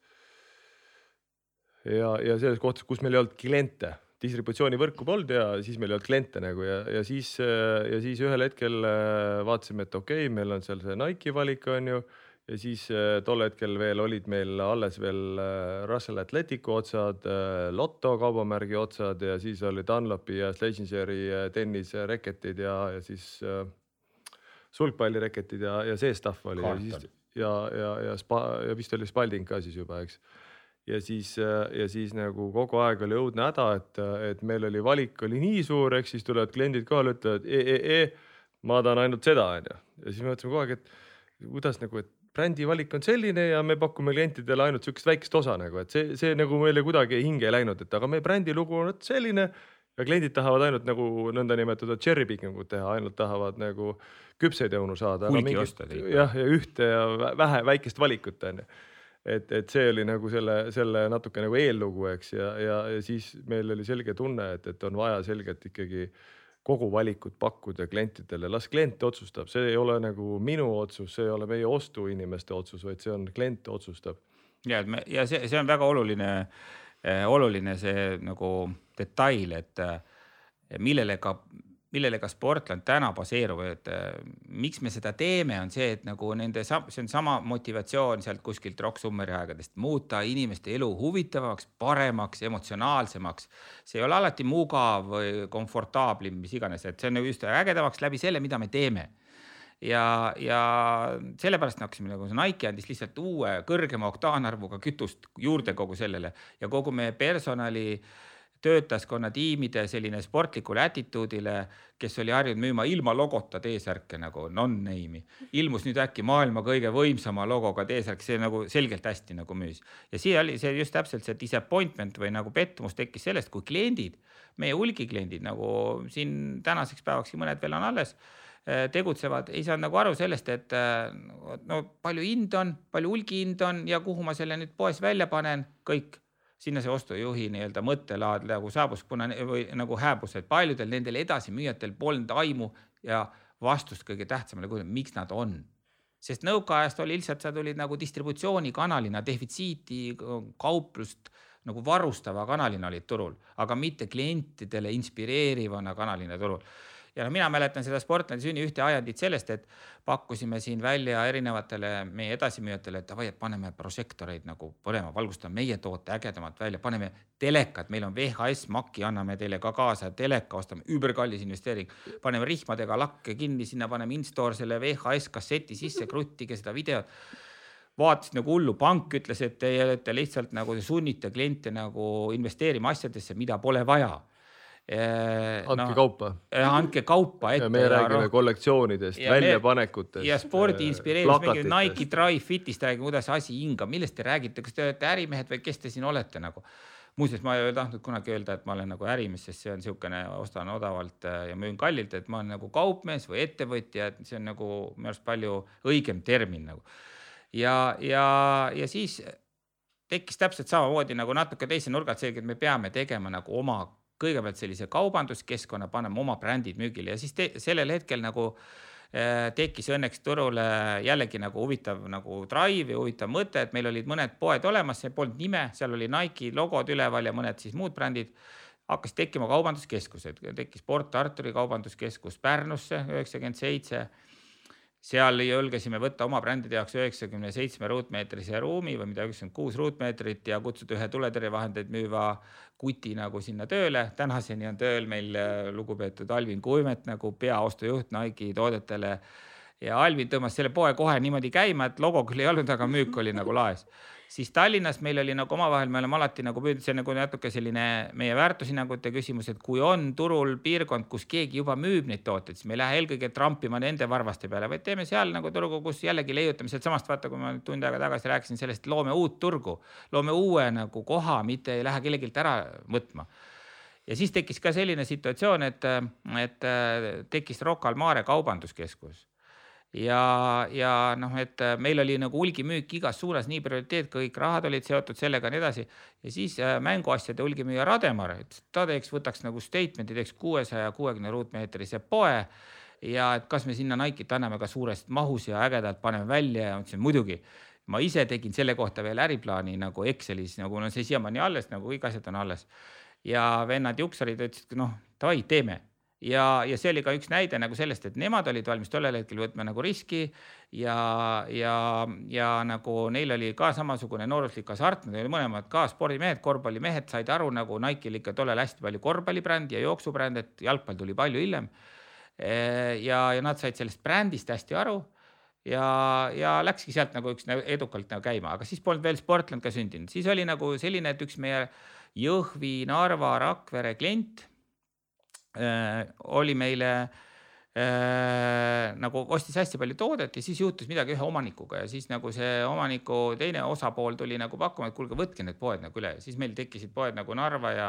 ja, ja selles kohtas, kus meil ei olnud kliente, distributsioonivõrku polnud ja siis meil ei olnud kliente nagu ja, ja siis, ja siis ühel hetkel äh, vaatasime, et okei okay,, meil on seal see Nike'i valik on ju ja siis äh, tol hetkel veel olid meil alles veel äh, Russell Athleticu otsad, äh, Lotto kaubamärgi otsad ja siis olid Dunlopi ja Legendary tennisereketid ja, ja siis sulgpallireketid ja, ja see stuff oli Carton. ja siis ja, ja, ja spa ja vist oli Spalding ka siis juba, eks. ja siis ja siis nagu kogu aeg oli õudne häda, et, et meil oli valik oli nii suur, ehk siis tulevad kliendid kohale, ütlevad e, e, e, ma tahan ainult seda, onju. ja siis me mõtlesime kogu aeg, et kuidas nagu, et brändi valik on selline ja me pakume klientidele ainult sihukest väikest osa nagu, et see, see nagu meile kuidagi hinge ei läinud, et aga meie brändi lugu on vot selline ja kliendid tahavad ainult nagu nõndanimetatud cherry picking ut teha, ainult tahavad nagu küpseid õunu saada. Jah, ja ühte ja vä- vähe, väikest valikut on ju. et, et see oli nagu selle, selle natuke nagu eellugu, eks, ja, ja, ja siis meil oli selge tunne, et, et on vaja selgelt ikkagi kogu valikut pakkuda klientidele, las klient otsustab, see ei ole nagu minu otsus, see ei ole meie ostuinimeste otsus, vaid see on klient otsustab. ja et me ja see, see on väga oluline eh,, oluline see nagu detail, et eh, millele ka, millele ka Sportland täna baseerub, et eh, miks me seda teeme, on see, et nagu nende, see on sama motivatsioon sealt kuskilt Rock Summeri aegadest, muuta inimeste elu huvitavamaks, paremaks, emotsionaalsemaks. see ei ole alati mugav või komfortaablim, mis iganes, et see on nagu just ägedamaks läbi selle, mida me teeme ja, ja sellepärast me hakkasime nagu Nike andis lihtsalt uue kõrgema oktaanarvuga kütust juurde kogu sellele ja kogu meie personali töötajaskonna tiimide selline sportlikule attitude'ile, kes oli harjunud müüma ilma logota T-särke nagu non-name'i, ilmus nüüd äkki maailma kõige võimsama logoga T-särk, see nagu selgelt hästi nagu müüs. ja siia oli see just täpselt see disappointment või nagu pettumus tekkis sellest, kui kliendid, meie hulgikliendid nagu siin tänaseks päevakski mõned veel on alles eh, tegutsevad, ei saanud nagu aru sellest, et eh, no palju hind on, palju hulgihind on ja kuhu ma selle nüüd poes välja panen, kõik sinna see ostujuhi nii-öelda mõttelaad nagu saabus, kuna või nagu hääbus, et paljudel nendel edasimüüjatel polnud aimu ja vastust kõige tähtsamale, miks nad on. sest nõukaajast oli lihtsalt, sa tulid nagu distributsioonikanalina, defitsiiti kauplust nagu varustava kanalina olid turul, aga mitte klientidele inspireerivana kanalina turul ja no mina mäletan seda Sportlandi sünniühte ajendit sellest, et pakkusime siin välja erinevatele meie edasimüüjatele, et davai, et paneme prožektoreid nagu põlema, valgustame meie toote ägedamalt välja, paneme telekat, meil on VHS Maki, anname teile ka kaasa, teleka ostame, üüberkallis investeering. paneme rihmadega lakke kinni, sinna paneme in-store selle VHS kasseti sisse, kruttige seda videot vaatas nagu hullu, pank ütles, et teie olete lihtsalt nagu te sunnite kliente nagu investeerima asjadesse, mida pole vaja andke no, kaupa. andke kaupa ette. me räägime kollektsioonidest, väljapanekutest. ja spordi inspireerimis, mingi Nike Dry Fitist räägime, kuidas asi hingab, millest te räägite, kas te olete ärimehed või kes te siin olete nagu? muuseas, ma ei tahtnud kunagi öelda, et ma olen nagu ärimees, sest see on niisugune, ostan odavalt äh, ja müün kallilt, et ma olen nagu kaupmees või ettevõtja, et see on nagu minu arust palju õigem termin nagu. ja, ja, ja siis tekkis täpselt samamoodi nagu natuke teise nurga alt selge, et me peame tegema nagu oma kõigepealt sellise kaubanduskeskkonna, paneme oma brändid müügile ja siis te, sellel hetkel nagu äh, tekkis õnneks turule jällegi nagu huvitav nagu drive ja huvitav mõte, et meil olid mõned poed olemas, see polnud nime, seal oli Nike'i logod üleval ja mõned siis muud brändid. hakkas tekkima kaubanduskeskused, tekkis Port Arturi kaubanduskeskus Pärnusse üheksakümmend seitse seal julgesime võtta oma brändide jaoks üheksakümne seitsme ruutmeetrise ruumi või mida üheksakümmend kuus ruutmeetrit ja kutsuda ühe tuletõrjevahendeid müüva kuti nagu sinna tööle. tänaseni on tööl meil äh, lugupeetud Alvin Kuimet nagu peaostujuht Nike'i toodetele. ja Alvin tõmbas selle poe kohe niimoodi käima, et logo küll ei olnud, aga müük oli nagu laes siis Tallinnas meil oli nagu omavahel, me oleme alati nagu püüdnud, see on nagu natuke selline meie väärtushinnangute küsimus, et kui on turul piirkond, kus keegi juba müüb neid tooteid, siis me ei lähe eelkõige trampima nende varvaste peale, vaid teeme seal nagu turgu, kus jällegi leiutame sealtsamast, vaata, kui ma tund aega tagasi rääkisin sellest, loome uut turgu, loome uue nagu koha, mitte ei lähe kellelgi ära võtma. Ja siis tekkis ka selline situatsioon, et, et tekkis Rocca al Mare kaubanduskeskus ja, ja noh, et äh, meil oli nagu hulgimüük igas suunas nii prioriteet, kõik rahad olid seotud sellega ja nii edasi. ja siis äh, mänguasjade hulgimüüja Rademar, et ta teeks, võtaks nagu statement'i, teeks kuuesaja kuuekümne ruutmeetrise poe. ja et kas me sinna Nike'it anname ka suures mahus ja ägedalt paneme välja ja ma ütlesin muidugi ma ise tegin selle kohta veel äriplaani nagu Excelis, nagu no see siiamaani alles, nagu kõik asjad on alles. ja vennad Juksarid ütlesid, noh davai, teeme ja, ja see oli ka üks näide nagu sellest, et nemad olid valmis tollel hetkel võtma nagu riski ja, ja, ja nagu neil oli ka samasugune nooruslik hasart, nad olid mõlemad ka spordimehed, korvpallimehed, said aru nagu Nike'l ikka tollal hästi palju korvpallibrändi ja jooksubränd, et jalgpall tuli palju hiljem. ja, ja nad said sellest brändist hästi aru ja, ja läkski sealt nagu üks edukalt nagu käima, aga siis polnud veel Sportland ka sündinud, siis oli nagu selline, et üks meie Jõhvi, Narva, Rakvere klient oli meile äh, nagu ostis hästi palju toodet ja siis juhtus midagi ühe omanikuga ja siis nagu see omaniku teine osapool tuli nagu pakkuma, et kuulge, võtke need poed nagu üle siis meil tekkisid poed nagu Narva ja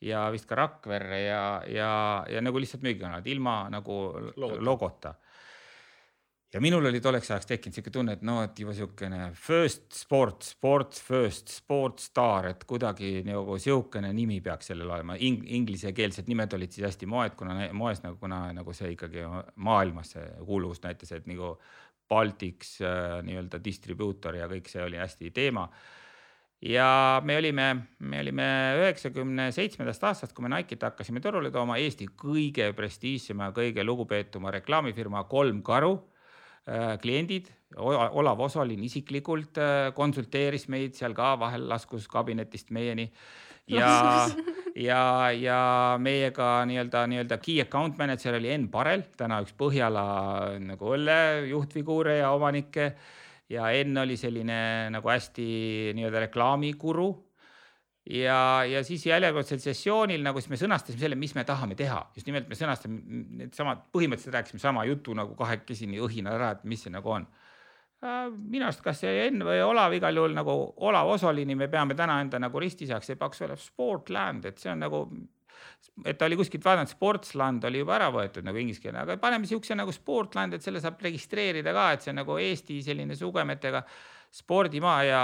ja vist ka Rakverre ja, ja, ja nagu lihtsalt müügikanalid ilma nagu Logota. logota ja minul oli tolleks ajaks tekkinud siuke tunne, et noh, et juba siukene first sport, sports first, sport star, et kuidagi nagu siukene nimi peaks sellel olema Ing. Inglisekeelsed nimed olid siis hästi moed, kuna moes nagu, kuna nagu see ikkagi maailmas see kuuluvust näitas, et nagu Baltics äh, nii-öelda distribuutor ja kõik see oli hästi teema ja me olime, me olime üheksakümne seitsmendast aastast, kui me Nike'it hakkasime turule tooma, Eesti kõige prestiižsema, kõige lugupeetuma reklaamifirma Kolm Karu kliendid, Olav Osolin isiklikult äh, konsulteeris meid seal ka, vahel laskus kabinetist meieni. Ja, ja, ja meiega nii-öelda, nii-öelda key account manager oli Enn Parel, täna üks Põhjala nagu õlle juhtfiguure ja omanikke. Ja Enn oli selline nagu hästi nii-öelda reklaamikuru ja, ja siis järjekordsel sessioonil nagu siis me sõnastasime selle, mis me tahame teha, just nimelt me sõnastame needsamad, põhimõtteliselt rääkisime sama jutu nagu kahekesi nii õhinal ära, et mis see nagu on. minu arust, kas see Enn või Olav igal juhul nagu Olav Osolini me peame täna enda nagu ristisajaks, see peaks olema Sportland, et see on nagu et ta oli kuskilt vaadanud, Sportsland oli juba ära võetud nagu inglise keele, aga paneme siukse nagu Sportland, et selle saab registreerida ka, et see on nagu Eesti selline sugemetega spordimaa ja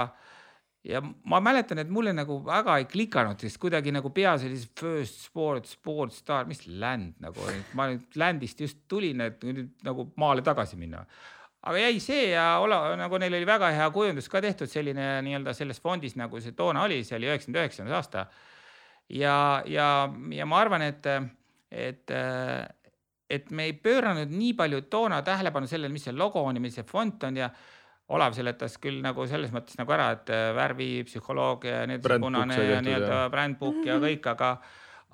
ja ma mäletan, et mulle nagu väga ei klikanud, sest kuidagi nagu peas oli see first sport, sport star, mis land nagu, ma nüüd land'ist just tulin, et nüüd nagu maale tagasi minna. aga jäi see ja Ola, nagu neil oli väga hea kujundus ka tehtud, selline nii-öelda selles fondis, nagu see toona oli, see oli üheksakümne üheksas aasta. ja, ja, ja ma arvan, et, et, et me ei pööranud nii palju toona tähelepanu sellele, mis see logo on ja mis see fond on ja Olav seletas küll nagu selles mõttes nagu ära, et äh, värvipsühholoogia ja nii edasi, punane ja nii-öelda jah. brand book ja kõik, aga,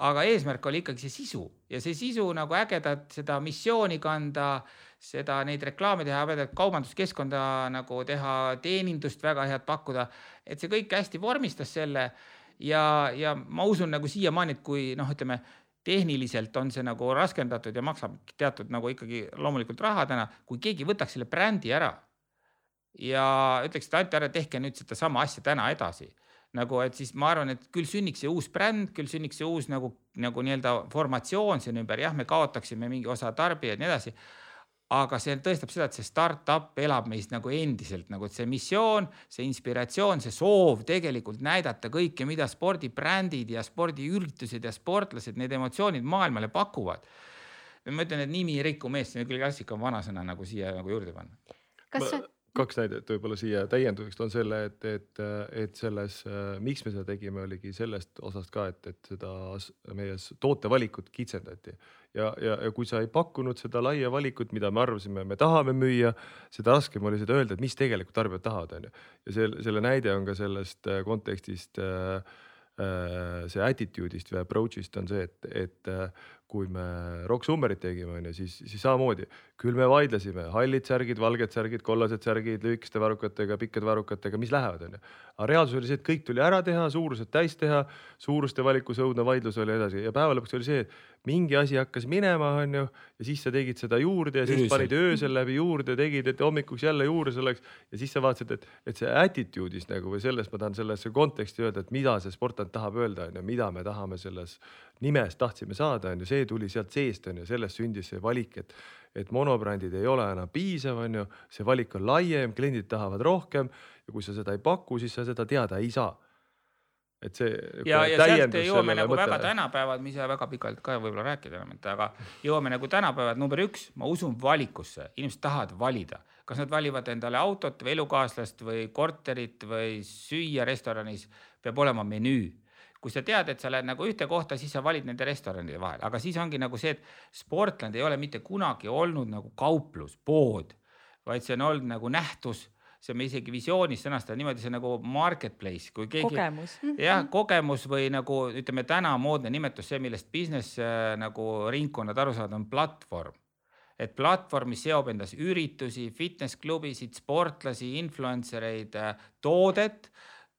aga eesmärk oli ikkagi see sisu. Ja see sisu nagu ägedat seda missiooni kanda, seda, neid reklaame teha, ägedat kaubanduskeskkonda nagu teha, teenindust väga head pakkuda, et see kõik hästi vormistas selle. Ja, ja ma usun nagu siiamaani, et kui noh, ütleme tehniliselt on see nagu raskendatud ja maksab teatud nagu ikkagi loomulikult raha täna, kui keegi võtaks selle brändi ära ja ütleks, et andke ära, tehke nüüd sedasama asja täna edasi. nagu, et siis ma arvan, et küll sünniks see uus bränd, küll sünniks see uus nagu, nagu nii-öelda formatsioon sinna ümber, jah, me kaotaksime mingi osa tarbijaid ja nii edasi. aga see tõestab seda, et see startup elab meis nagu endiselt nagu, et see missioon, see inspiratsioon, see soov tegelikult näidata kõike, mida spordibrändid ja spordiüritused ja sportlased, need emotsioonid maailmale pakuvad. ma ütlen, et nimi ei riku meest, see on küll klassika, vanasõna nagu siia nagu juurde panna. kas see, kaks näidet võib-olla siia täienduseks toon selle, et, et, et selles, miks me seda tegime, oligi sellest osast ka, et, et seda meie tootevalikut kitsendati. ja, ja, ja kui sa ei pakkunud seda laia valikut, mida me arvasime, me tahame müüa, seda raskem oli seda öelda, et mis tegelikult tarbijad tahavad, on ju. ja selle, selle näide on ka sellest kontekstist äh, äh, see attitude'ist või approach'ist on see, et, et kui me Rock Summerit tegime, on ju, siis, siis samamoodi küll me vaidlesime, hallid särgid, valged särgid, kollased särgid, lühikeste varrukatega, pikkade varrukatega, mis lähevad, on ju. aga reaalsus oli see, et kõik tuli ära teha, suurused täis teha, suuruste valikus õudne vaidlus oli edasi ja päeva lõpuks oli see, et mingi asi hakkas minema, on ju, ja siis sa tegid seda juurde ja siis Öösel. panid öösel läbi juurde, tegid, et hommikuks jälle juurde selleks ja siis sa vaatasid, et, et see attitude'is nagu või selles, ma tahan sellesse konteksti öelda, et mida see sportlane tahab öelda, on ju, mida me tahame selles nimes tahtsime saada, on ju, see tuli sealt seest, on ju, sellest sündis see valik, et, et monobrändid ei ole enam piisav, on ju, see valik on laiem, kliendid tahavad rohkem ja kui sa seda ei paku, siis sa seda teada ei saa. Et see. ja, ja sealt jõuame nagu mõttele. väga tänapäevad, me ei saa väga pikalt ka võib-olla rääkida enam, et aga jõuame nagu tänapäevad number üks, ma usun valikusse, inimesed tahavad valida, kas nad valivad endale autot või elukaaslast või korterit või süüa restoranis, peab olema menüü kui sa tead, et sa lähed nagu ühte kohta, siis sa valid nende restoranide vahel, aga siis ongi nagu see, et Sportland ei ole mitte kunagi olnud nagu kauplus, pood, vaid see on olnud nagu nähtus, see on isegi visioonis sõnastada niimoodi, see on nagu marketplace, kui keegi kogemus. jah, kogemus või nagu ütleme täna moodne nimetus, see, millest business äh, nagu ringkonnad aru saavad, on platvorm. et platvorm, mis seob endas üritusi, fitness klubisid, sportlasi, influencer eid, toodet,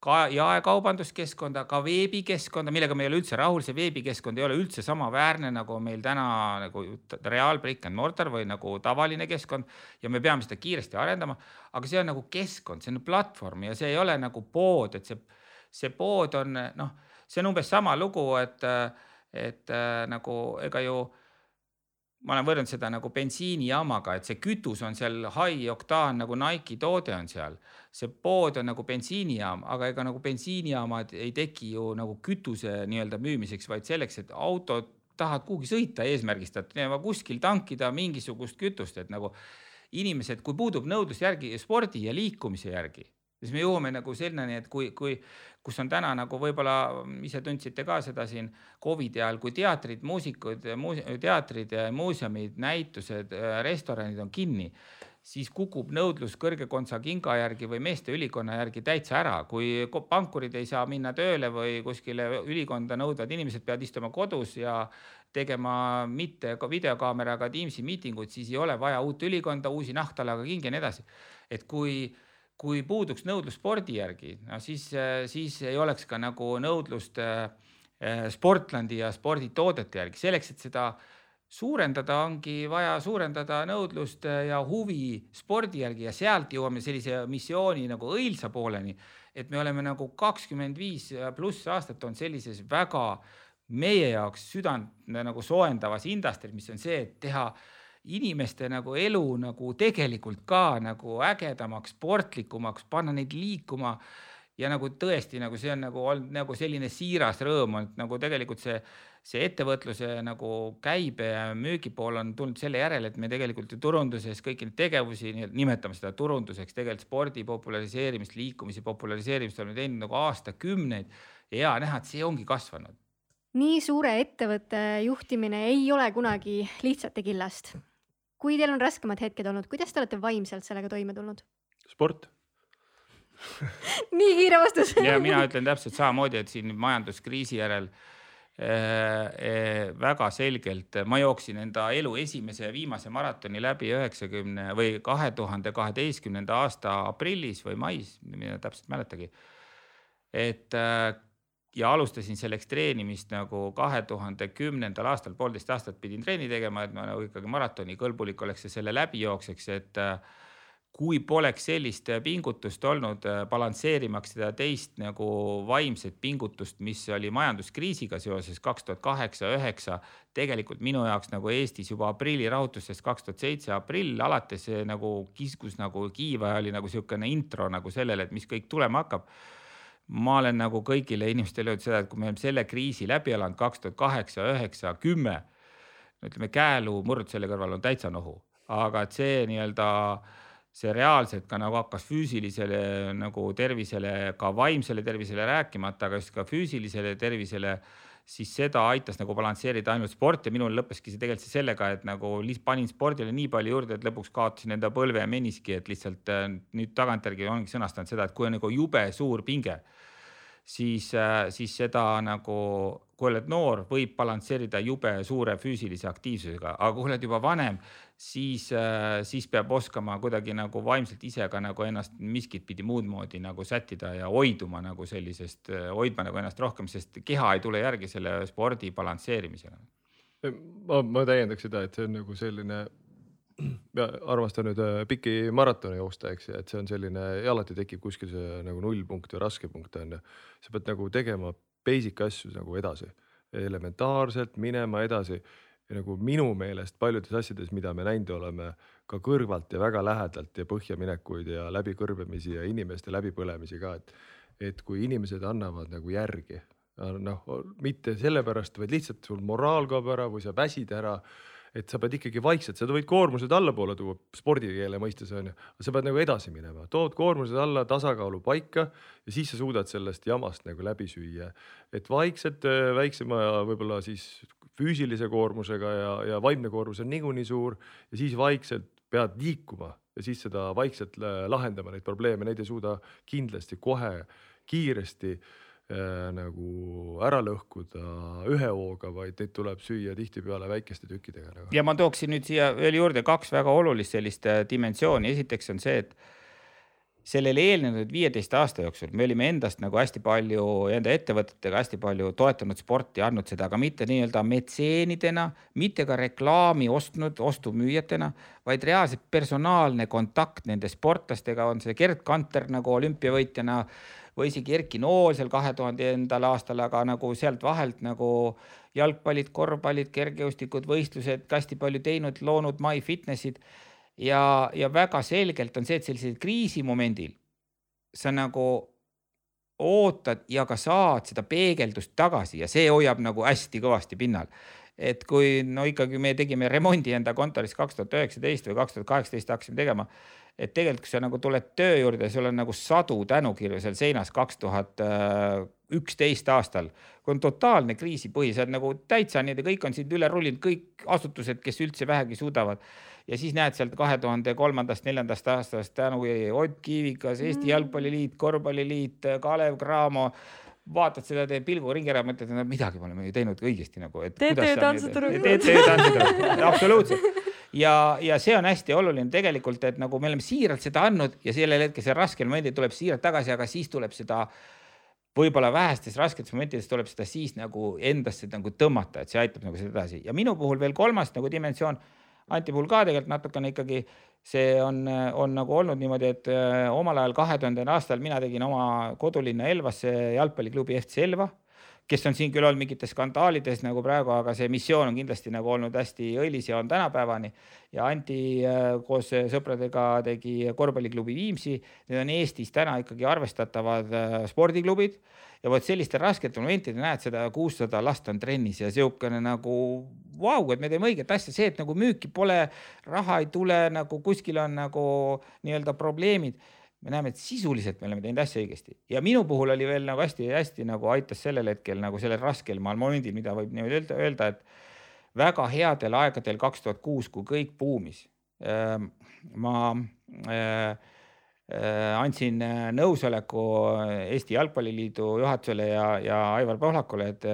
ka jaekaubanduskeskkonda, ka veebikeskkonda, millega me ei ole üldse rahul, see veebikeskkond ei ole üldse samaväärne nagu meil täna nagu reaal brick and mortar või nagu tavaline keskkond ja me peame seda kiiresti arendama, aga see on nagu keskkond, see on platvorm ja see ei ole nagu pood, et see see pood on noh, see on umbes sama lugu, et, et äh, nagu ega ju ma olen võrrelnud seda nagu bensiinijaamaga, et see kütus on seal high oktaan nagu Nike'i toode on seal. see pood on nagu bensiinijaam, aga ega nagu bensiinijaamad ei teki ju nagu kütuse nii-öelda müümiseks, vaid selleks, et autot tahad kuhugi sõita eesmärgistatud kuskil tankida mingisugust kütust, et nagu inimesed, kui puudub nõudlus järgi spordi ja liikumise järgi, siis me jõuame nagu sinnani, et kui, kui, kus on täna nagu võib-olla ise tundsite ka seda siin Covidi ajal, kui teatrid, muusikud, teatrid, muuseumid, näitused, restoranid on kinni siis kukub nõudlus kõrge kontsa kinga järgi või meeste ülikonna järgi täitsa ära. kui pankurid ei saa minna tööle või kuskile ülikonda nõudvad inimesed peavad istuma kodus ja tegema mitte ka videokaameraga Teamsi miitinguid, siis ei ole vaja uut ülikonda, uusi nahktalaga kingi ja nii edasi. et kui, kui puuduks nõudlus spordi järgi, no siis, siis ei oleks ka nagu nõudlust äh, Sportlandi ja sporditoodete järgi, selleks, et seda äh, suurendada ongi vaja suurendada nõudlust ja huvi spordi järgi ja sealt jõuame sellise missiooni nagu õilsa pooleni, et me oleme nagu kakskümmend viis pluss aastat on sellises väga meie jaoks südant nagu soojendavas industry's, mis on see, et teha inimeste nagu elu nagu tegelikult ka nagu ägedamaks, sportlikumaks, panna neid liikuma ja nagu tõesti nagu see on nagu olnud nagu selline siiras rõõm olnud nagu tegelikult see see ettevõtluse nagu käibe ja müügipool on tulnud selle järel, et me tegelikult ju turunduses kõiki neid tegevusi, nimetame seda turunduseks, tegelikult spordi populariseerimist, liikumise populariseerimist oleme teinud nagu aastakümneid ja hea näha, et see ongi kasvanud. nii suure ettevõtte juhtimine ei ole kunagi lihtsate killast. Kui teil on raskemad hetked olnud, kuidas te olete vaimselt sellega toime tulnud? sport nii kiire vastus ja mina ütlen täpselt samamoodi, et siin majanduskriisi järel Äh, äh, väga selgelt, ma jooksin enda elu esimese ja viimase maratoni läbi üheksakümne või kahe tuhande kaheteistkümnenda aasta aprillis või mais, mina täpselt mäletagi. et ja alustasin selleks treenimist nagu kahe tuhande kümnendal aastal, poolteist aastat pidin trenni tegema, et ma nagu ikkagi maratoni kõlbulik oleks ja selle läbi jookseks, et äh, kui poleks sellist äh, pingutust olnud äh, balansseerimaks seda teist nagu vaimset pingutust, mis oli majanduskriisiga seoses kaks tuhat kaheksa, üheksa, tegelikult minu jaoks nagu Eestis juba aprilli rahutustest kaks tuhat seitse aprill alates nagu kiskus nagu kiiva ja oli nagu niisugune intro nagu sellele, et mis kõik tulema hakkab. Ma olen nagu kõigile inimestele öelnud seda, et kui me oleme selle kriisi läbi elanud kaks tuhat kaheksa, üheksa, kümme, ütleme käeluu murd selle kõrval on täitsa nohu, aga et see nii-öelda see reaalselt ka nagu hakkas füüsilisele nagu tervisele, ka vaimsele tervisele rääkimata, aga just ka füüsilisele tervisele, siis seda aitas nagu balansseerida ainult sport ja minul lõppeski see tegelikult sellega, et nagu panin spordile nii palju juurde, et lõpuks kaotasin enda põlve ja meniski, et lihtsalt äh, nüüd tagantjärgi ongi sõnastanud seda, et kui on nagu jube suur pinge, siis, äh, siis seda nagu, kui oled noor, võib balansseerida jube suure füüsilise aktiivsusega, aga kui oled juba vanem, siis, äh, siis peab oskama kuidagi nagu vaimselt ise ka nagu ennast miskit pidi muud moodi nagu sättida ja hoiduma nagu sellisest, äh, hoidma nagu ennast rohkem, sest keha ei tule järgi selle spordi balansseerimisega. ma, ma täiendaks seda, et see on nagu selline, armastan nüüd äh, pikki maratone joosta, eks ju, et see on selline ja alati tekib kuskil see nagu nullpunkt või raske punkt on ju. sa pead nagu tegema basic asju nagu edasi, elementaarselt minema edasi. Ja nagu minu meelest paljudes asjades, mida me näinud oleme ka kõrvalt ja väga lähedalt ja põhjaminekuid ja läbikõrbemisi ja inimeste läbipõlemisi ka, et, et kui inimesed annavad nagu järgi, noh, mitte sellepärast, vaid lihtsalt sul moraal kaob ära või sa väsid ära et sa pead ikkagi vaikselt, sa võid koormused allapoole tuua spordikeele mõistes on ju, sa pead nagu edasi minema, tood koormused alla, tasakaalu paika ja siis sa suudad sellest jamast nagu läbi süüa. et vaikselt väiksema võib-olla siis füüsilise koormusega ja, ja vaimne koormus on niikuinii suur ja siis vaikselt pead liikuma ja siis seda vaikselt lahendama neid probleeme, neid ei suuda kindlasti kohe kiiresti äh, nagu ära lõhkuda ühe hooga, vaid neid tuleb süüa tihtipeale väikeste tükkidega nagu.. ja ma tooksin nüüd siia veel juurde kaks väga olulist sellist äh, dimensiooni, esiteks on see, et sellele eelnenud viieteist aasta jooksul me olime endast nagu hästi palju, enda ettevõtetega hästi palju toetanud sporti, andnud seda ka mitte nii-öelda metseenidena, mitte ka reklaami ostnud ostumüüjatena, vaid reaalselt personaalne kontakt nende sportlastega, on see Gerd Kanter nagu olümpiavõitjana või isegi Erki Nool seal kahe tuhandendal aastal, aga nagu sealt vahelt nagu jalgpallid, korvpallid, kergejõustikud, võistlused, hästi palju teinud, loonud MyFitnessid ja, ja väga selgelt on see, et sellisel kriisimomendil sa nagu ootad ja ka saad seda peegeldust tagasi ja see hoiab nagu hästi kõvasti pinnal. et kui no ikkagi me tegime remondi enda kontoris kaks tuhat üheksateist või kaks tuhat kaheksateist hakkasime tegema et tegelikult, kui sa nagu tuled töö juurde, sul on nagu sadu tänukirju seal seinas kaks tuhat üksteist aastal, kui on totaalne kriisipõhi, sa oled nagu täitsa nii-öelda kõik on sind üle rullinud, kõik asutused, kes üldse vähegi suudavad. ja siis näed sealt kahe tuhande kolmandast, neljandast aastast tänukiri Ott Kiivikas, Eesti mm. Jalgpalliliit, Korvpalliliit, Kalev Cramo vaatad seda, teed pilgu ringi ära, mõtled, et midagi me oleme ju teinud õigesti nagu, et. TT tantsutüdruk. TT tantsutüdruk, absoluutselt ja, ja see on hästi oluline tegelikult, et nagu me oleme siiralt seda andnud ja sellel hetkel, see raskel momendil tuleb siiralt tagasi, aga siis tuleb seda võib-olla vähestes rasketes momentides tuleb seda siis nagu endasse nagu tõmmata, et see aitab nagu seda edasi. Ja minu puhul veel kolmas nagu dimensioon, Anti puhul ka tegelikult natukene ikkagi see on, on nagu olnud niimoodi, et öö, omal ajal kahe tuhandendal aastal mina tegin oma kodulinna Elvasse jalgpalliklubi FC Elva kes on siin küll olnud mingites skandaalides nagu praegu, aga see missioon on kindlasti nagu olnud hästi õilis ja on tänapäevani. ja Anti äh, koos sõpradega tegi korvpalliklubi Viimsi, need on Eestis täna ikkagi arvestatavad äh, spordiklubid. Ja vot sellistel rasketel momentidel näed seda kuussada last on trennis ja siukene nagu vau wow,, et me teeme õiget asja, see, et nagu müüki pole, raha ei tule, nagu kuskil on nagu nii-öelda probleemid me näeme, et sisuliselt me oleme teinud asja õigesti. Ja minu puhul oli veel nagu hästi-hästi nagu aitas sellel hetkel nagu sellel raskel momendil, mida võib niimoodi öelda, öelda, et väga headel aegadel kaks tuhat kuus, kui kõik buumis, ähm, ma äh, äh, andsin nõusoleku Eesti Jalgpalliliidu juhatusele ja, ja Aivar Pohlakule, et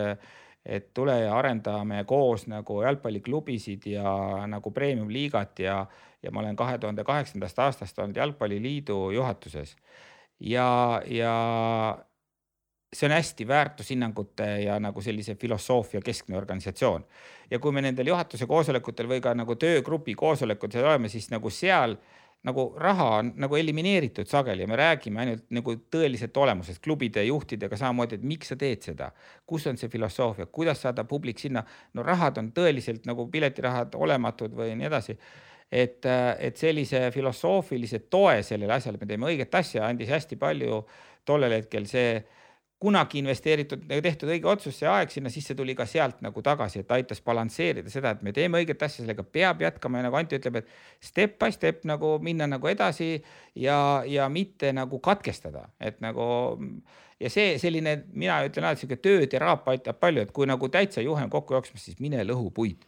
et tule ja arendame koos nagu jalgpalliklubisid ja nagu premium-liigat ja ja ma olen kahe tuhande kaheksandast aastast olnud Jalgpalliliidu juhatuses. ja, ja see on hästi väärtushinnangute ja nagu sellise filosoofia keskne organisatsioon. ja kui me nendel juhatuse koosolekutel või ka nagu töögrupi koosolekutel oleme, siis nagu seal nagu raha on nagu elimineeritud sageli ja me räägime ainult nagu tõeliselt olemusest, klubide juhtidega samamoodi, et miks sa teed seda, kus on see filosoofia, kuidas saada publik sinna, no rahad on tõeliselt nagu piletirahad olematud või nii edasi et, et sellise filosoofilise toe sellele asjale, me teeme õiget asja, andis hästi palju tollel hetkel see kunagi investeeritud, tehtud õige otsus, see aeg sinna sisse tuli ka sealt nagu tagasi, et aitas balansseerida seda, et me teeme õiget asja, sellega peab jätkama ja nagu Anti ütleb, et step by step nagu minna nagu edasi ja, ja mitte nagu katkestada, et nagu ja see selline, mina ütlen alati sihuke tööteraapia aitab palju, et kui nagu täitsa juhe on kokku jooksmas, siis mine lõhu puid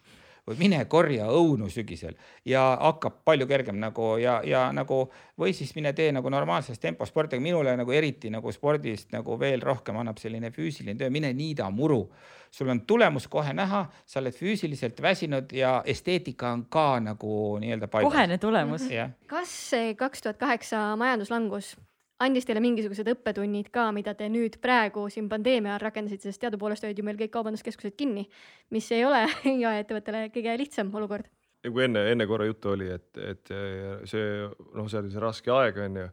või mine korja õunu sügisel ja hakkab palju kergem nagu ja, ja nagu või siis mine tee nagu normaalses tempos sporti, aga minule nagu eriti nagu spordist nagu veel rohkem annab selline füüsiline töö, mine niida muru. sul on tulemus kohe näha, sa oled füüsiliselt väsinud ja esteetika on ka nagu nii-öelda paigas. kohene tulemus. kas see kaks tuhat kaheksa majanduslangus andis teile mingisugused õppetunnid ka, mida te nüüd praegu siin pandeemia ajal rakendasite, sest teadupoolest olid ju meil kõik kaubanduskeskused kinni, mis ei ole jaeettevõttele kõige lihtsam olukord. kui enne, enne korra juttu oli, et, et see noh, see oli see raske aeg on ju,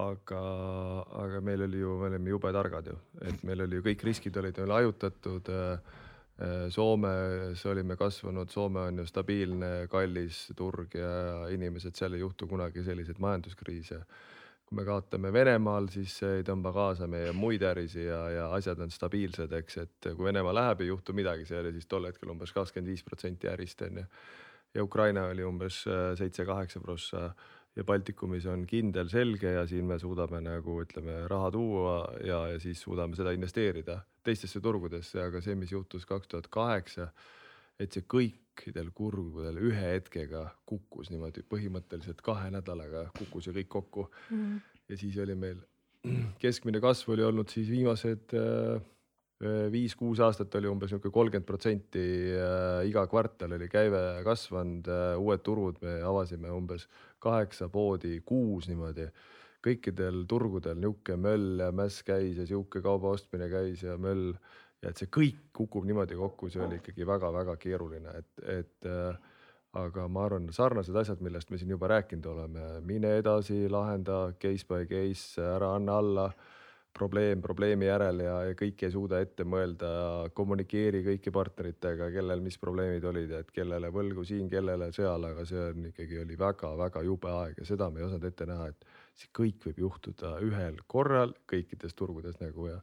aga, aga meil oli ju, me olime jube targad ju, et meil oli ju kõik riskid olid meil hajutatud Soomes olime kasvanud, Soome on ju stabiilne, kallis turg ja inimesed seal ei juhtu kunagi selliseid majanduskriise kui me kaotame Venemaal, siis see ei tõmba kaasa meie muid ärisi ja, ja asjad on stabiilsed, eks, et kui Venemaa läheb, ei juhtu midagi, see oli siis tol hetkel umbes kakskümmend viis protsenti ärist onju. ja Ukraina oli umbes äh, seitse-kaheksa prossa ja Baltikumis on kindel, selge ja siin me suudame nagu ütleme raha tuua ja, ja siis suudame seda investeerida teistesse turgudesse, aga see, mis juhtus kaks tuhat kaheksa, et see kõikidel kurgudel ühe hetkega kukkus niimoodi põhimõtteliselt kahe nädalaga kukkus ja kõik kokku. Mm. ja siis oli meil keskmine kasv oli olnud siis viimased äh, viis-kuus aastat oli umbes niisugune kolmkümmend protsenti äh, iga kvartal oli käive kasvanud, äh, uued turud me avasime umbes kaheksa poodi kuus niimoodi. Kõikidel turgudel niisugune möll ja mäss käis ja sihuke kauba ostmine käis ja möll ja et see kõik kukub niimoodi kokku, see oli ikkagi väga-väga keeruline, et, et äh, aga ma arvan, sarnased asjad, millest me siin juba rääkinud oleme, mine edasi, lahenda case by case, ära anna alla probleem probleemi järel ja, ja kõike ei suuda ette mõelda, kommunikeeri kõiki partneritega, kellel mis probleemid olid, et kellele võlgu siin, kellele seal, aga see on ikkagi oli väga-väga jube aeg ja seda me ei osanud ette näha, et see kõik võib juhtuda ühel korral kõikides turgudes nagu ja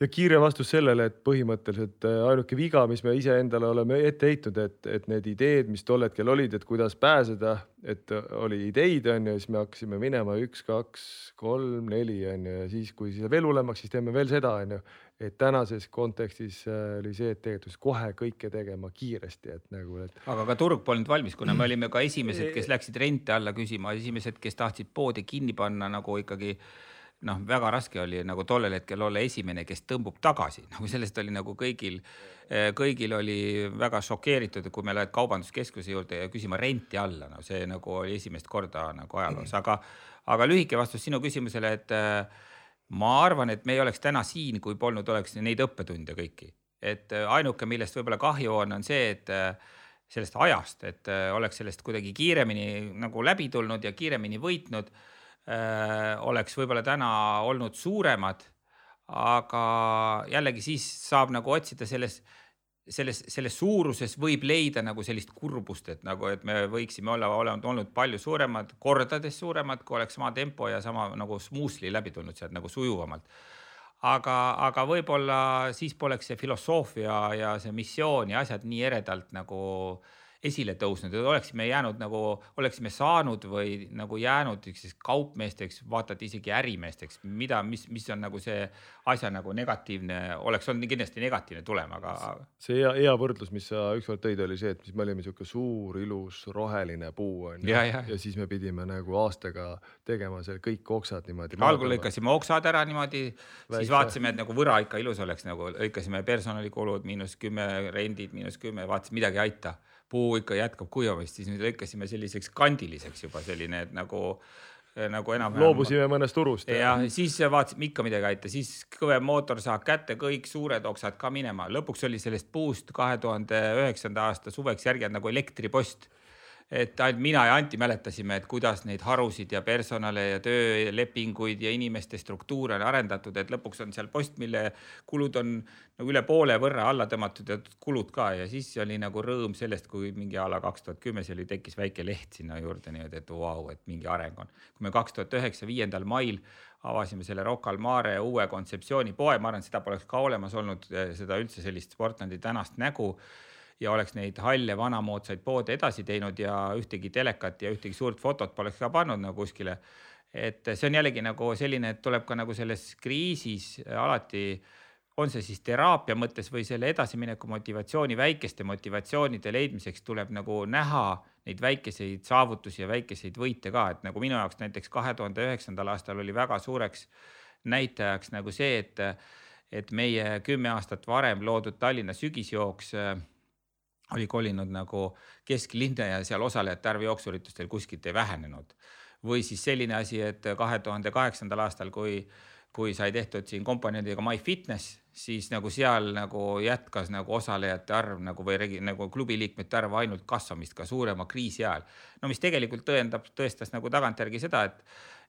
ja kiire vastus sellele, et põhimõtteliselt äh, ainuke viga, mis me iseendale oleme ette heitnud, et, et need ideed, mis tol hetkel olid, et kuidas pääseda, et oli ideid, on ju, siis me hakkasime minema üks, kaks, kolm, neli on ju, ja siis, kui see veel hullemaks, siis teeme veel seda, on ju. et tänases kontekstis äh, oli see, et tegelikult kohe kõike tegema kiiresti, et nagu, et. aga ka turg polnud valmis, kuna me olime ka esimesed, kes läksid rente alla küsima, esimesed, kes tahtsid poodi kinni panna nagu ikkagi noh, väga raske oli nagu tollel hetkel olla esimene, kes tõmbub tagasi, nagu sellest oli nagu kõigil, kõigil oli väga šokeeritud, kui me lähed kaubanduskeskuse juurde ja küsima renti alla, no see nagu oli esimest korda nagu ajaloos, aga, aga lühike vastus sinu küsimusele, et äh, ma arvan, et me ei oleks täna siin, kui polnud oleks neid õppetunde kõiki, et äh, ainuke, millest võib-olla kahju on, on see, et äh, sellest ajast, et oleks sellest kuidagi kiiremini nagu läbi tulnud ja kiiremini võitnud oleks võib-olla täna olnud suuremad. aga jällegi siis saab nagu otsida selles, selles, selles suuruses võib leida nagu sellist kurbust, et nagu, et me võiksime olla, olnud, olnud palju suuremad, kordades suuremad, kui oleks sama tempo ja sama nagu smoothly läbi tulnud sealt nagu sujuvamalt aga, aga võib-olla siis poleks see filosoofia ja see missioon ja asjad nii eredalt nagu äh, esile tõusnud ja oleksime jäänud nagu, oleksime saanud või nagu jäänud selliseks kaupmeesteks, vaata et isegi ärimeesteks, mida, mis, mis on nagu see asja nagu negatiivne, oleks olnud kindlasti negatiivne tulem, aga. see hea, hea võrdlus, mis sa ükskord tõid, oli see, et mis me olime sihuke suur, ilus, roheline puu on ju. Ja siis me pidime nagu aastaga tegema seal kõik oksad niimoodi. algul lõikasime oksad ära niimoodi, siis vaatasime, et nagu võra ikka ilus oleks, nagu lõikasime personalikulud miinus kümme, rendid miinus kümme, vaatasime midagi ei aita puu ikka jätkab kuivamist, siis nüüd lõikasime selliseks kandiliseks juba selline, et nagu nagu enam-vähem. loobusime mõnest turust. ja siis vaatasime ikka midagi aita, siis kõvem mootor saab kätte, kõik suured oksad ka minema, lõpuks oli sellest puust kahe tuhande üheksanda aasta suveks järgi nagu elektripost et ainult mina ja Anti mäletasime, et kuidas neid harusid ja personale ja töölepinguid ja inimeste struktuure on arendatud, et lõpuks on seal post, mille kulud on nagu üle poole võrra alla tõmmatud ja kulud ka ja siis oli nagu rõõm sellest, kui mingi a la kaks tuhat kümme, see oli, tekkis väike leht sinna juurde niimoodi, et vau wow,, et mingi areng on. kui me kaks tuhat üheksa, viiendal mail avasime selle Rocca al Mare uue kontseptsiooni poe, ma arvan, et seda poleks ka olemas olnud, seda üldse sellist Sportlandi tänast nägu ja oleks neid halle vanamoodsaid poode edasi teinud ja ühtegi telekat ja ühtegi suurt fotot poleks ka pannud nagu kuskile. et see on jällegi nagu selline, et tuleb ka nagu selles kriisis alati, on see siis teraapia mõttes või selle edasimineku motivatsiooni, väikeste motivatsioonide leidmiseks tuleb nagu näha neid väikeseid saavutusi ja väikeseid võite ka, et nagu minu jaoks näiteks kahe tuhande üheksandal aastal oli väga suureks näitajaks nagu see, et et meie kümme aastat varem loodud Tallinna sügisjooks oli kolinud nagu kesklinna ja seal osalejate arv jooksuüritustel kuskilt ei vähenenud. või siis selline asi, et kahe tuhande kaheksandal aastal, kui, kui sai tehtud siin komponendiga MyFitness, siis nagu seal nagu jätkas nagu osalejate arv nagu või regi, nagu klubi liikmete arv ainult kasvamist ka suurema kriisi ajal. no mis tegelikult tõendab, tõestas nagu tagantjärgi seda, et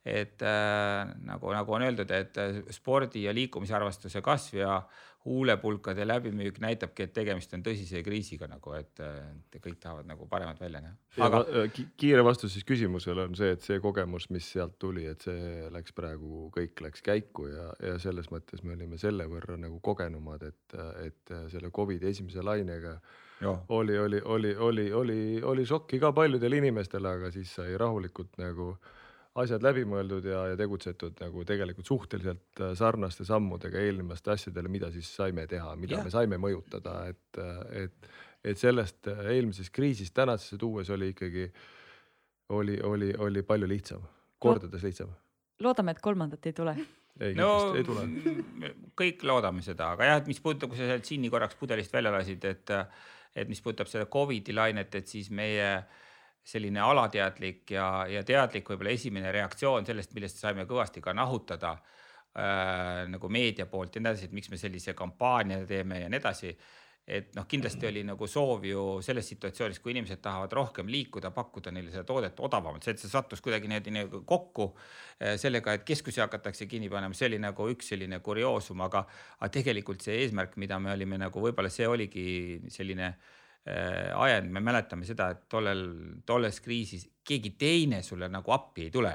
et äh, nagu, nagu on öeldud, et spordi ja liikumisarvastuse kasv ja huulepulkade läbimüük näitabki, et tegemist on tõsise kriisiga nagu, et, et kõik tahavad nagu paremat välja näha. aga kiire vastus siis küsimusele on see, et see kogemus, mis sealt tuli, et see läks praegu, kõik läks käiku ja, ja selles mõttes me olime selle võrra nagu kogenumad, et, et selle Covidi esimese lainega Jo. oli, oli, oli, oli, oli, oli šokki ka paljudele inimestele, aga siis sai rahulikult nagu äh, asjad läbi mõeldud ja, ja tegutsetud nagu tegelikult suhteliselt äh, sarnaste sammudega eelnevaste asjadele, mida siis saime teha, mida ja. me saime mõjutada, et, äh, et, et sellest äh, eelmisest kriisist tänasesse tuues oli ikkagi, oli, oli, oli palju lihtsam, kordades lihtsam. loodame, et kolmandat ei tule ei, no ei tule. kõik loodame seda, aga jah, et mis puudutab, kui sa sealt džinni korraks pudelist välja lasid, et, et mis puudutab seda Covidi lainet, et siis meie äh, selline alateadlik ja, ja teadlik võib-olla esimene reaktsioon sellest, millest saime kõvasti ka nahutada äh, nagu meedia poolt ja nii edasi, et miks me sellise kampaania teeme ja nii edasi. Et noh, kindlasti oli nagu soov ju selles situatsioonis, kui inimesed tahavad rohkem liikuda, pakkuda neile seda toodet odavamalt, see, et see sattus kuidagi niimoodi nagu kokku eh, sellega, et keskusi hakatakse kinni panema, see oli nagu üks selline kurioosum, aga, aga tegelikult see eesmärk, mida me olime nagu võib-olla see oligi selline äh, ajend, me mäletame seda, et tollel, tolles kriisis keegi teine sulle nagu appi ei tule.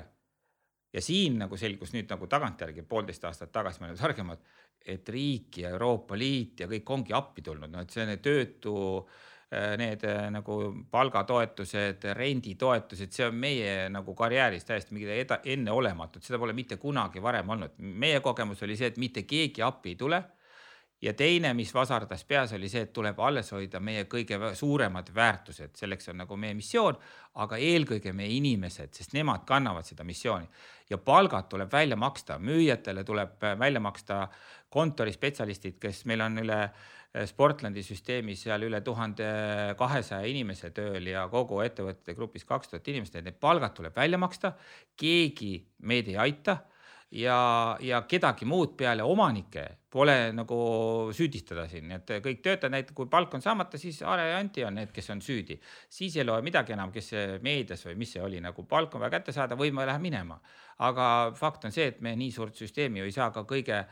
Ja siin nagu selgus nüüd nagu tagantjärgi poolteist aastat tagasi me oleme targemad, et riik ja Euroopa Liit ja kõik ongi appi tulnud, no et see töötu äh, need äh, nagu palgatoetused, renditoetused, see on meie nagu karjääris täiesti mingi enneolematut, seda pole mitte kunagi varem olnud. meie kogemus oli see, et mitte keegi appi ei tule ja teine, mis vasardas peas, oli see, et tuleb alles hoida meie kõige suuremad väärtused, selleks on nagu meie missioon, aga eelkõige meie inimesed, sest nemad kannavad seda missiooni. Ja palgad tuleb välja maksta, müüjatele tuleb välja maksta kontorispetsialistid, kes meil on üle eh, Sportlandi süsteemis seal üle tuhande kahesaja inimese tööl ja kogu ettevõtete grupis kaks tuhat inimest, need palgad tuleb välja maksta. keegi meid ei aita ja, ja kedagi muud peale omanike pole nagu süüdistada siin, et kõik töötajad näiteks, kui palk on saamata, siis Are ja Anti on need, kes on süüdi. siis ei loe midagi enam, kes meedias või mis see oli, nagu palk on vaja kätte saada või ma lähen minema. aga fakt on see, et me nii suurt süsteemi ju ei saa ka kõige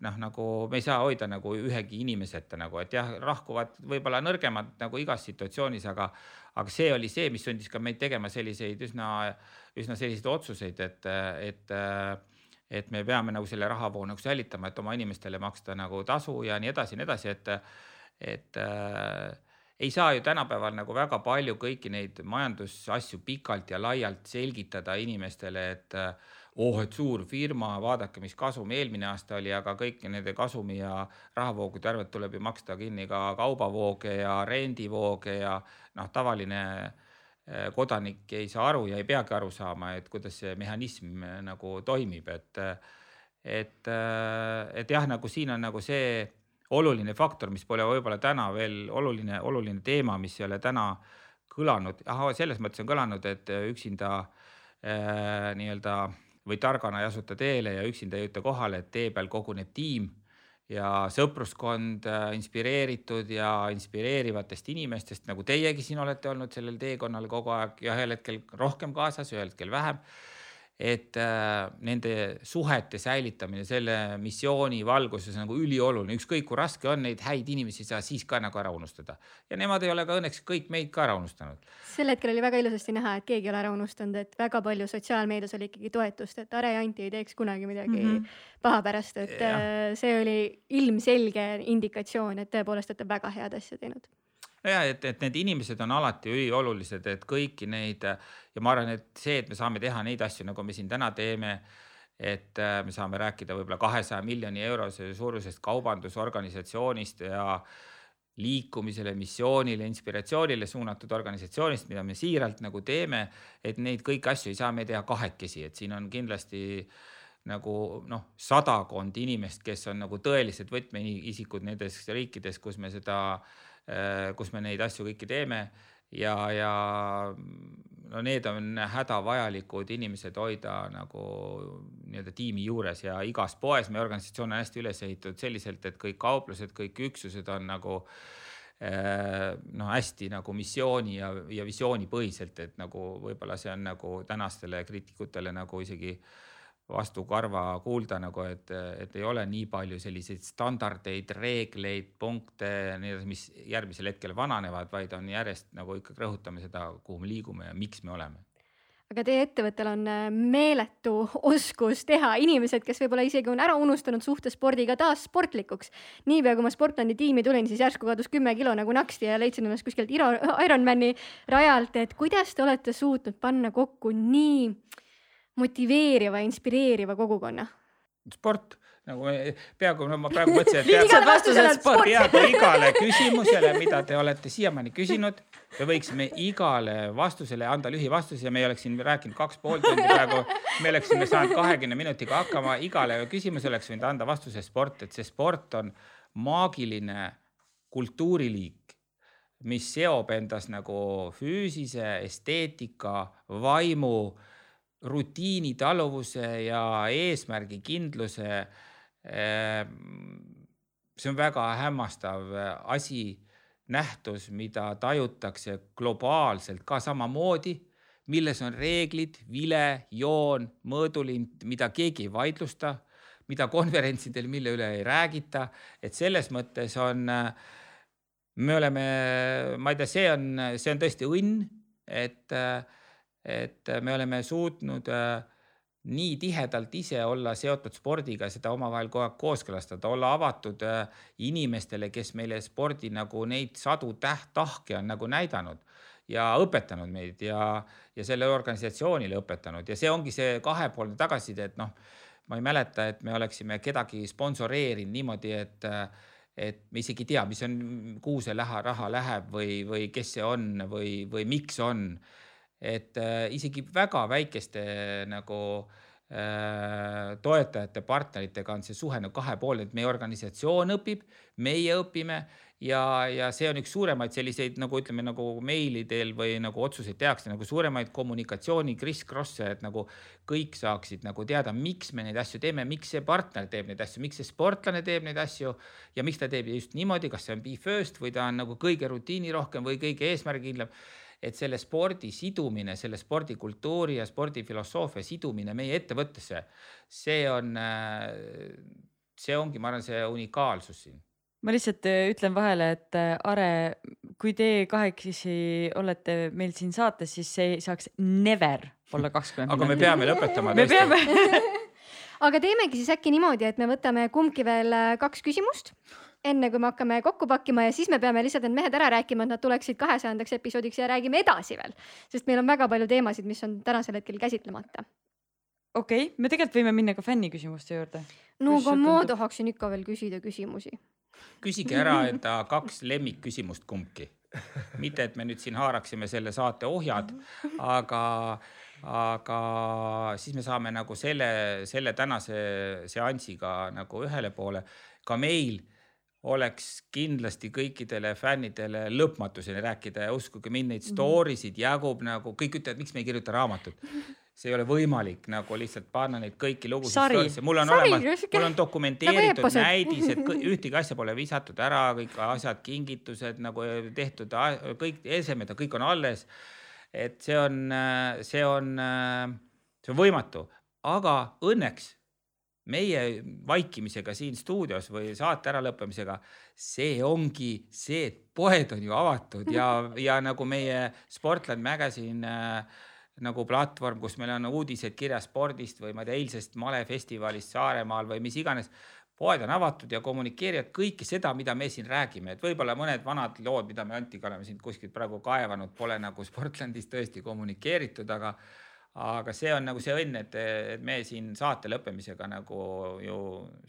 noh, nagu me ei saa hoida nagu ühegi inimeseta nagu, et jah, lahkuvad võib-olla nõrgemad nagu igas situatsioonis, aga, aga see oli see, mis sundis ka meid tegema selliseid üsna, üsna selliseid otsuseid, et, et et me peame nagu selle rahavoo nagu säilitama, et oma inimestele maksta nagu tasu ja nii edasi ja nii edasi, et, et äh, ei saa ju tänapäeval nagu väga palju kõiki neid majandusasju pikalt ja laialt selgitada inimestele, et äh, oh, et suur firma, vaadake, mis kasum eelmine aasta oli, aga kõiki nende kasumi ja rahavoogude arvelt tuleb ju maksta kinni ka kaubavooge ja rendivooge ja noh, tavaline kodanik ei saa aru ja ei peagi aru saama, et kuidas see mehhanism äh, nagu toimib, et et, äh, et jah, nagu siin on nagu see oluline faktor, mis pole võib-olla täna veel oluline, oluline teema, mis ei ole täna kõlanud, ahah, selles mõttes on kõlanud, et üksinda äh, nii-öelda või targana ei asuta teele ja üksinda ei jõuta kohale, et tee peal koguneb tiim ja sõpruskond äh, inspireeritud ja inspireerivatest inimestest, nagu teiegi siin olete olnud sellel teekonnal kogu aeg ja ühel hetkel rohkem kaasas, ühel hetkel vähem et äh, nende suhete säilitamine selle missiooni valguses nagu ülioluline, ükskõik kui raske on, neid häid inimesi ei saa siis ka nagu ära unustada. ja nemad ei ole ka õnneks kõik meid ka ära unustanud. sel hetkel oli väga ilusasti näha, et keegi ei ole ära unustanud, et väga palju sotsiaalmeedias oli ikkagi toetust, et Are ja Anti ei teeks kunagi midagi mm -hmm. paha pärast, et ja. Äh, see oli ilmselge indikatsioon, et tõepoolest olete väga head asja teinud ja et, et need inimesed on alati üliolulised, et kõiki neid ja ma arvan, et see, et me saame teha neid asju, nagu me siin täna teeme, et äh, me saame rääkida võib-olla kahesaja miljoni eurose suurusest kaubandusorganisatsioonist ja liikumisele, missioonile, inspiratsioonile suunatud organisatsioonist, mida me siiralt nagu teeme, et neid kõiki asju ei saa me teha kahekesi, et siin on kindlasti nagu noh, sadakond inimest, kes on nagu tõelised võtmeisikud nendes riikides, kus me seda äh, kus me neid asju kõiki teeme ja, ja no need on hädavajalikud inimesed hoida nagu nii-öelda tiimi juures ja igas poes. Meie organisatsioon on hästi üles ehitatud selliselt, et kõik kauplused, kõik üksused on nagu äh, noh, hästi nagu missiooni ja, ja visioonipõhiselt, et nagu võib-olla see on nagu tänastele kriitikutele nagu isegi äh, vastu karva kuulda nagu, et, et ei ole nii palju selliseid standardeid, reegleid, punkte, nii edasi, mis järgmisel hetkel vananevad, vaid on järjest nagu ikkagi rõhutame seda, kuhu me liigume ja miks me oleme aga teie ettevõttel on äh, meeletu oskus teha inimesed, kes võib-olla isegi on ära unustanud suhte spordiga taas sportlikuks. niipea kui ma Sportlandi tiimi tulin, siis järsku kadus kümme kilo nagu naksti ja leidsin ennast kuskilt Ironmani rajalt, et kuidas te olete suutnud panna kokku nii motiveeriva, inspireeriva kogukonna? sport, nagu me peaaegu, no ma praegu mõtlesin, et igale vastusele sport. peaaegu igale küsimusele, mida te olete siiamaani küsinud, me võiksime igale vastusele anda lühivastuse ja me ei oleks siin rääkinud kaks pool tundi praegu. me oleksime saanud kahekümne minutiga hakkama, igale küsimusele oleks võinud anda vastuse sport, et see sport on maagiline kultuuriliik mis seob endas nagu füüsise, esteetika, vaimu, rutiini taluvuse ja eesmärgikindluse. see on väga hämmastav asi, nähtus, mida tajutakse globaalselt ka samamoodi milles on reeglid, vile, joon, mõõdulind, mida keegi ei vaidlusta, mida konverentsidel, mille üle ei räägita, et selles mõttes on, me oleme, ma ei tea, see on, see on tõesti õnn, et, et me oleme suutnud nii tihedalt ise olla seotud spordiga, seda omavahel kogu aeg kooskõlastada, olla avatud inimestele, kes meile spordi nagu neid sadu täht-, tahke on nagu näidanud ja õpetanud meid ja, ja sellele organisatsioonile õpetanud ja see ongi see kahepoolne tagasiside, et noh, ma ei mäleta, et me oleksime kedagi sponsoreerinud niimoodi, et, et me isegi ei tea, mis on, kuhu see lähe, raha läheb või, või kes see on või, või miks on. Et äh, isegi väga väikeste nagu äh, toetajate, partneritega on see suhe nagu kahepoolne, et meie organisatsioon õpib, meie õpime ja, ja see on üks suuremaid selliseid nagu ütleme, nagu meilidel või nagu otsuseid tehakse nagu suuremaid kommunikatsiooni kriss-krosse, et nagu kõik saaksid nagu teada, miks me neid asju teeme, miks see partner teeb neid asju, miks see sportlane teeb neid asju ja miks ta teeb just niimoodi, kas see on be first või ta on nagu kõige rutiinirohkem või kõige eesmärgikindlam et selle spordi sidumine, selle spordikultuuri ja spordifilosoofia sidumine meie ettevõttesse, see on, see ongi, ma arvan, see unikaalsus siin. Ma lihtsalt äh, ütlen vahele, et äh, Are, kui te kahekesi olete meil siin saates, siis see ei saaks never olla kakskümmend aga me peame lõpetama. me peame. Aga teemegi siis äkki niimoodi, et me võtame kumbki veel äh, kaks küsimust, enne kui me hakkame kokku pakkima ja siis me peame lihtsalt need mehed ära rääkima, et nad tuleksid kahesajandaks episoodiks ja räägime edasi veel, sest meil on väga palju teemasid, mis on tänasel hetkel käsitlemata. okei okay,, me tegelikult võime minna ka fänniküsimuste juurde. no aga ma tahaksin ikka veel küsida küsimusi küsige ära enda kaks lemmikküsimust kumbki. mitte, et me nüüd siin haaraksime selle saate ohjad, aga, aga siis me saame nagu selle, selle tänase seansiga nagu ühele poole. ka meil oleks kindlasti kõikidele fännidele lõpmatuseni rääkida ja uskuge mind, neid story sid jagub nagu kõik ütlevad, miks me ei kirjuta raamatut see ei ole võimalik nagu lihtsalt panna neid kõiki lugusid. mul on Sari, olemas, mul on dokumenteeritud nagu näidis, et ühtegi asja pole visatud ära, kõik asjad, kingitused nagu tehtud, kõik esemed, kõik on alles. et see on, see on, see on võimatu, aga õnneks meie vaikimisega siin stuudios või saate äralõppemisega, see ongi see, et poed on ju avatud ja, ja nagu meie Sportland Magazine äh, nagu platvorm, kus meil on uudised kirjas spordist või ma ei tea, eilsest malefestivalist Saaremaal või mis iganes. poed on avatud ja kommunikeerivad kõike seda, mida me siin räägime, et võib-olla mõned vanad lood, mida me Antiga oleme siin kuskilt praegu kaevanud, pole nagu Sportlandis tõesti kommunikeeritud, aga aga see on nagu see õnn, et, et me siin saate lõppemisega nagu ju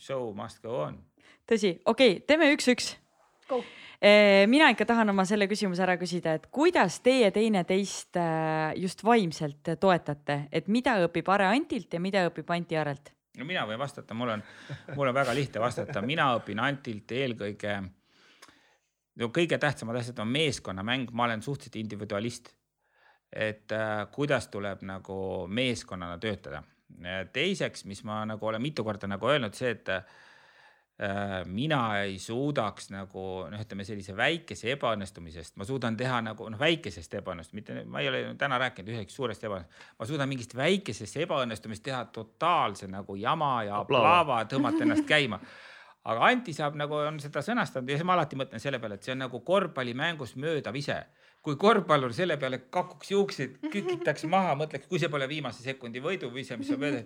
show must go on. tõsi, okei okay,, teeme üks-üks. Mina ikka tahan oma selle küsimuse ära küsida, et kuidas teie teineteist äh, just vaimselt toetate, et mida õpib Are Antilt ja mida õpib Anti Arelt? no mina võin vastata, mul on, mul on väga lihtne vastata, mina õpin Antilt eelkõige. no kõige tähtsamad asjad on meeskonnamäng, ma olen suhteliselt individualist. Et äh, kuidas tuleb nagu meeskonnana töötada. teiseks, mis ma nagu olen mitu korda nagu öelnud, see, et Äh, mina ei suudaks nagu noh, ütleme sellise väikese ebaõnnestumisest, ma suudan teha nagu noh, väikesest ebaõnnestumist, mitte ma ei ole täna rääkinud ühest suurest ebaõnnestumist, ma suudan mingist väikesest ebaõnnestumist teha totaalse nagu jama ja plaava, tõmmata ennast käima aga Anti saab nagu on seda sõnastanud ja siis ma alati mõtlen selle peale, et see on nagu korvpallimängus möödav ise. Kui korvpallur selle peale kakuks juukseid, kükitaks maha, mõtleks, kui see pole viimase sekundi võiduviise, mis on mööda,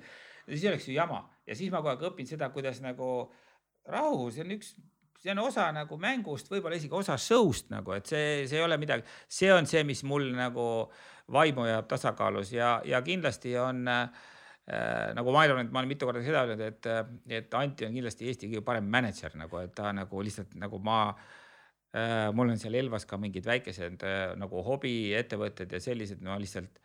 siis oleks ju jama. Ja siis ma kogu aeg õpin seda, kuidas nagu rahu, see on üks, see on osa nagu mängust, võib-olla isegi osa show'st nagu, et see, see ei ole midagi, see on see, mis mul nagu vaimu jääb tasakaalus ja, ja kindlasti on äh, nagu ma arvan, et ma olen mitu korda seda öelnud, et, et Anti on kindlasti Eesti kõige parem mänedžer nagu, et ta nagu lihtsalt nagu ma äh,, mul on seal Elvas ka mingid väikesed äh, nagu hobiettevõtted ja sellised, no lihtsalt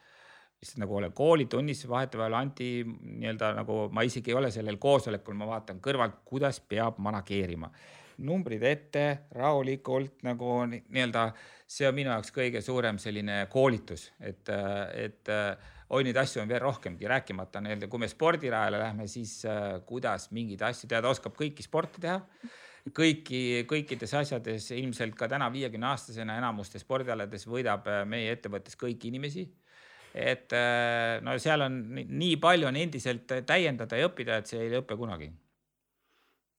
lihtsalt nagu olen koolitunnis vahetevahel Anti nii-öelda nagu ma isegi ei ole sellel koosolekul, ma vaatan kõrvalt, kuidas peab manageerima. numbrid ette rahulikult nagu ni- nii-öelda, see on minu jaoks kõige suurem selline koolitus, et, et oi, neid asju on veel rohkemgi, rääkimata nii-öelda, kui me spordirajale lähme, siis äh, kuidas mingeid asju teha, ta oskab kõiki sporti teha. Kõiki, kõikides asjades ilmselt ka täna viiekümne aastasena enamustes spordialades võidab äh, meie ettevõttes kõiki inimesi et äh, no seal on nii- palju on endiselt täiendada ja õppida, et see ei lõpe kunagi.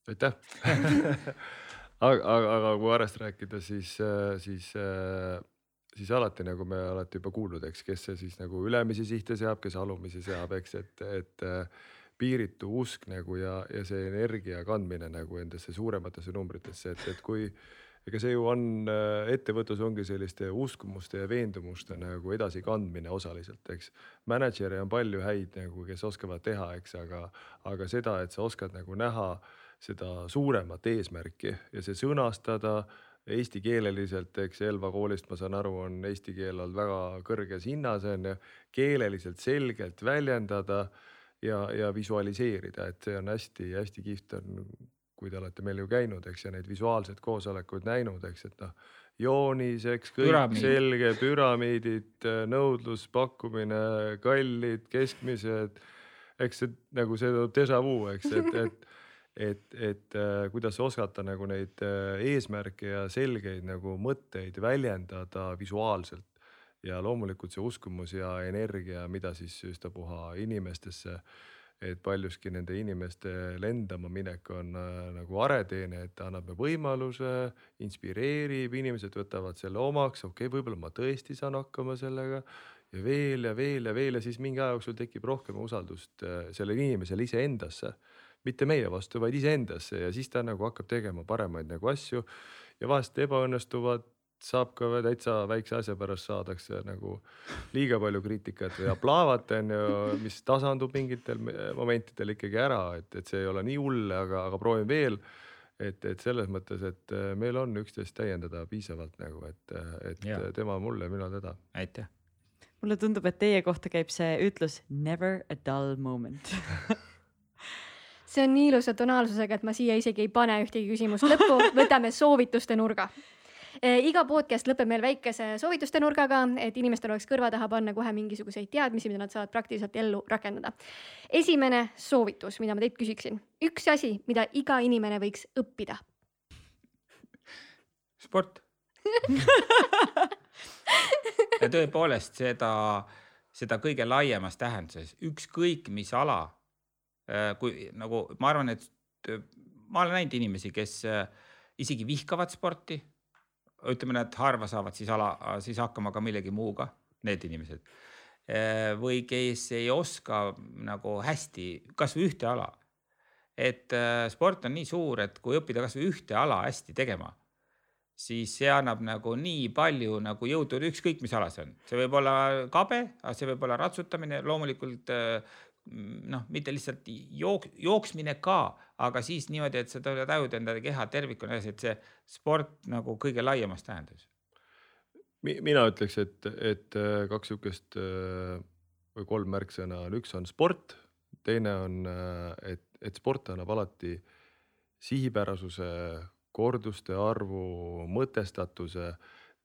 aitäh aga, aga, aga kui Arest rääkida, siis, siis, siis alati nagu me alati juba kuulnud, eks, kes see siis nagu ülemisi sihte seab, kes alumisi seab, eks, et, et piiritu usk nagu ja, ja see energia kandmine nagu endasse suurematesse numbritesse, et, et kui ega see ju on, ettevõtlus ongi selliste uskumuste ja veendumuste nagu edasikandmine osaliselt, eks. mänedžere on palju häid nagu, kes oskavad teha, eks, aga, aga seda, et sa oskad nagu näha seda suuremat eesmärki ja see sõnastada eestikeeleliselt, eks Elva koolist ma saan aru, on eesti keel olnud väga kõrges hinnas on ju, keeleliselt selgelt väljendada ja, ja visualiseerida, et see on hästi-hästi kihvt on kui te olete meil ju käinud, eks, ja neid visuaalseid koosolekuid näinud, eks, et noh, joonis, eks kõik Püramiid. selge, püramiidid, nõudlus, pakkumine, kallid, keskmised. eks see nagu see déjà vu, eks, et, et, et, et äh, kuidas osata nagu neid äh, eesmärke ja selgeid nagu mõtteid väljendada visuaalselt ja loomulikult see uskumus ja energia, mida siis üstapuha inimestesse et paljuski nende inimeste lendama minek on äh, nagu areteene, et ta annab võimaluse, inspireerib, inimesed võtavad selle omaks, okei okay,, võib-olla ma tõesti saan hakkama sellega ja veel ja veel ja veel ja siis mingi aja jooksul tekib rohkem usaldust äh, sellel inimesel iseendasse, mitte meie vastu, vaid iseendasse ja siis ta nagu hakkab tegema paremaid nagu asju ja vahest ebaõnnestuvad saab ka täitsa väikse asja pärast saadakse nagu liiga palju kriitikat või aplaavat on ju, mis tasandub mingitel momentidel ikkagi ära, et, et see ei ole nii hull, aga, aga proovin veel. et, et selles mõttes, et äh, meil on üksteist täiendada piisavalt nagu, et, et Jaa. tema mulle, mina teda. aitäh. mulle tundub, et teie kohta käib see ütlus never a dull moment see on nii ilusa tonaalsusega, et ma siia isegi ei pane ühtegi küsimust lõppu, võtame soovituste nurga. Iga podcast lõpeb meil väikese soovituste nurgaga, et inimestel oleks kõrva taha panna kohe mingisuguseid teadmisi, mida nad saavad praktiliselt ellu rakendada. esimene soovitus, mida ma teilt küsiksin, üks asi, mida iga inimene võiks õppida. sport ja tõepoolest seda, seda kõige laiemas tähenduses, ükskõik mis ala. kui nagu ma arvan, et äh, ma olen näinud inimesi, kes isegi vihkavad sporti. Ütleme, nad harva saavad siis ala, siis hakkama ka millegi muuga, need inimesed. või kes ei oska nagu hästi kasvõi ühte ala. et äh, sport on nii suur, et kui õppida kasvõi ühte ala hästi tegema siis see annab nagu nii palju nagu jõudu, ükskõik mis ala see on, see võib olla kabe, aga see võib olla ratsutamine, loomulikult äh, noh, mitte lihtsalt jook-, jooksmine ka, aga siis niimoodi, et sa tajud enda keha tervikuna et see sport nagu kõige laiemas tähenduses. mina ütleks, et, et äh, kaks sihukest äh, või kolm märksõna on, üks on sport, teine on, et, et sport annab alati sihipärasuse, korduste arvu, mõtestatuse.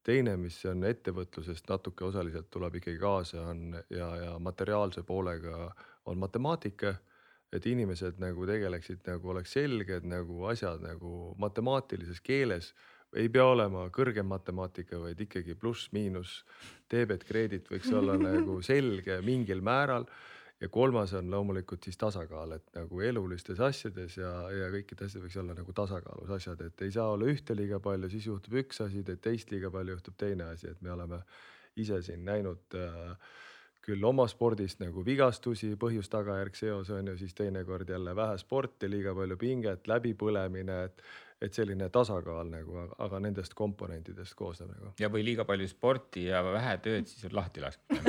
teine, mis on ettevõtlusest natuke osaliselt tuleb ikkagi kaasa, on ja, ja materiaalse poolega on matemaatika. Et inimesed nagu tegeleksid nagu oleks selged nagu asjad nagu matemaatilises keeles. Ei pea olema kõrgem matemaatika, vaid ikkagi pluss-miinus debet, kreedit võiks olla nagu selge mingil määral. ja kolmas on loomulikult siis tasakaal, et nagu elulistes asjades ja, ja kõikides asjades võiks olla nagu tasakaalus asjad, et ei saa olla ühte liiga palju, siis juhtub üks asi, teed teist liiga palju, juhtub teine asi, et me oleme ise siin näinud äh, küll oma spordist nagu vigastusi, põhjus-tagajärg seos on ju, siis teinekord jälle vähe sporti, liiga palju pinget, läbipõlemine, et, et selline tasakaal nagu, aga nendest komponentidest koosneb nagu. ja, või liiga palju sporti ja vähe tööd, siis on lahti lastud.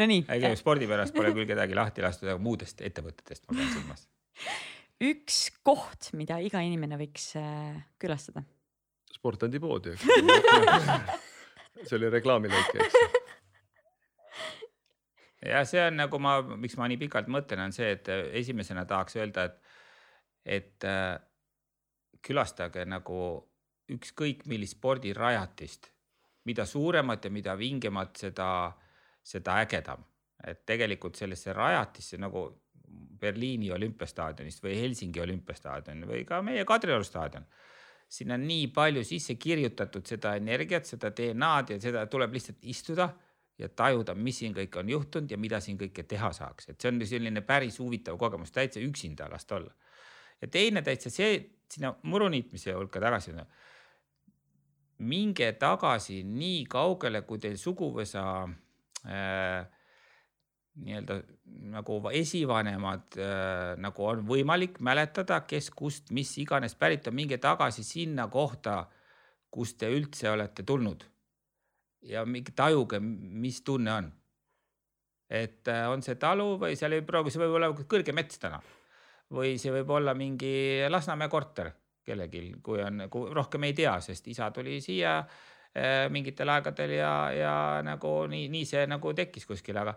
Nonii, ega spordi pärast pole küll kedagi lahti lastud, aga muudest ettevõtetest ma pean silmas. üks koht, mida iga inimene võiks äh, külastada. sportandipoodi, eks see oli reklaamilõik, eks. ja see on nagu ma, miks ma nii pikalt mõtlen, on see, et esimesena tahaks öelda, et et äh, külastage nagu ükskõik millist spordirajatist, mida suuremat ja mida vingemat, seda, seda ägedam. et tegelikult sellesse rajatisse nagu Berliini olümpiastaadionist või Helsingi olümpiastaadion või ka meie Kadrioru staadion. Sinna nii palju sisse kirjutatud seda energiat, seda DNA-d ja seda tuleb lihtsalt istuda ja tajuda, mis siin kõik on juhtunud ja mida siin kõike teha saaks, et see on selline päris huvitav kogemus, täitsa üksinda lasta olla. ja teine täitsa see sinna muruniitmise hulka tagasi minge tagasi nii kaugele, kui teil suguvõsa äh, nii-öelda nagu esivanemad äh, nagu on võimalik mäletada, kes kust, mis iganes pärit on, minge tagasi sinna kohta, kust te üldse olete tulnud. ja mingi tajuge, mis tunne on. et äh, on see talu või seal ei pruugi, see võib olla kõrge mets täna või see võib olla mingi Lasnamäe korter kellelgi, kui on, kui rohkem ei tea, sest isa tuli siia äh, mingitel aegadel ja, ja nagu nii, nii see nagu tekkis kuskil, aga,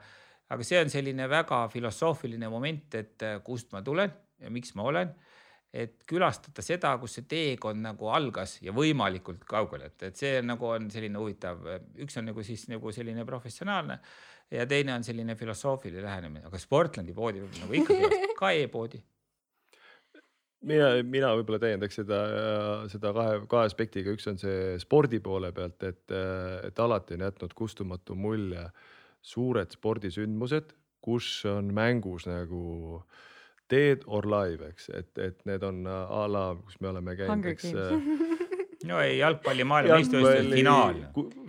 aga see on selline väga filosoofiline moment, et äh, kust ma tulen ja miks ma olen. Et külastada seda, kus see teekond nagu algas ja võimalikult kaugele, et, et see nagu on selline huvitav, üks on nagu siis nagu selline professionaalne ja teine on selline filosoofiline lähenemine, aga Sportlandi poodi võib nagu ikkagi ka e-poodi mina, mina võib-olla täiendaks seda, seda kahe, kahe aspektiga, üks on see spordi poole pealt, et, et alati on jätnud kustumatu mulje suured spordisündmused, kus on mängus nagu dead or live, eks, et, et need on a la, kus me oleme käinud, eks no ei, jalgpalli maailmameistrivõistluste finaal.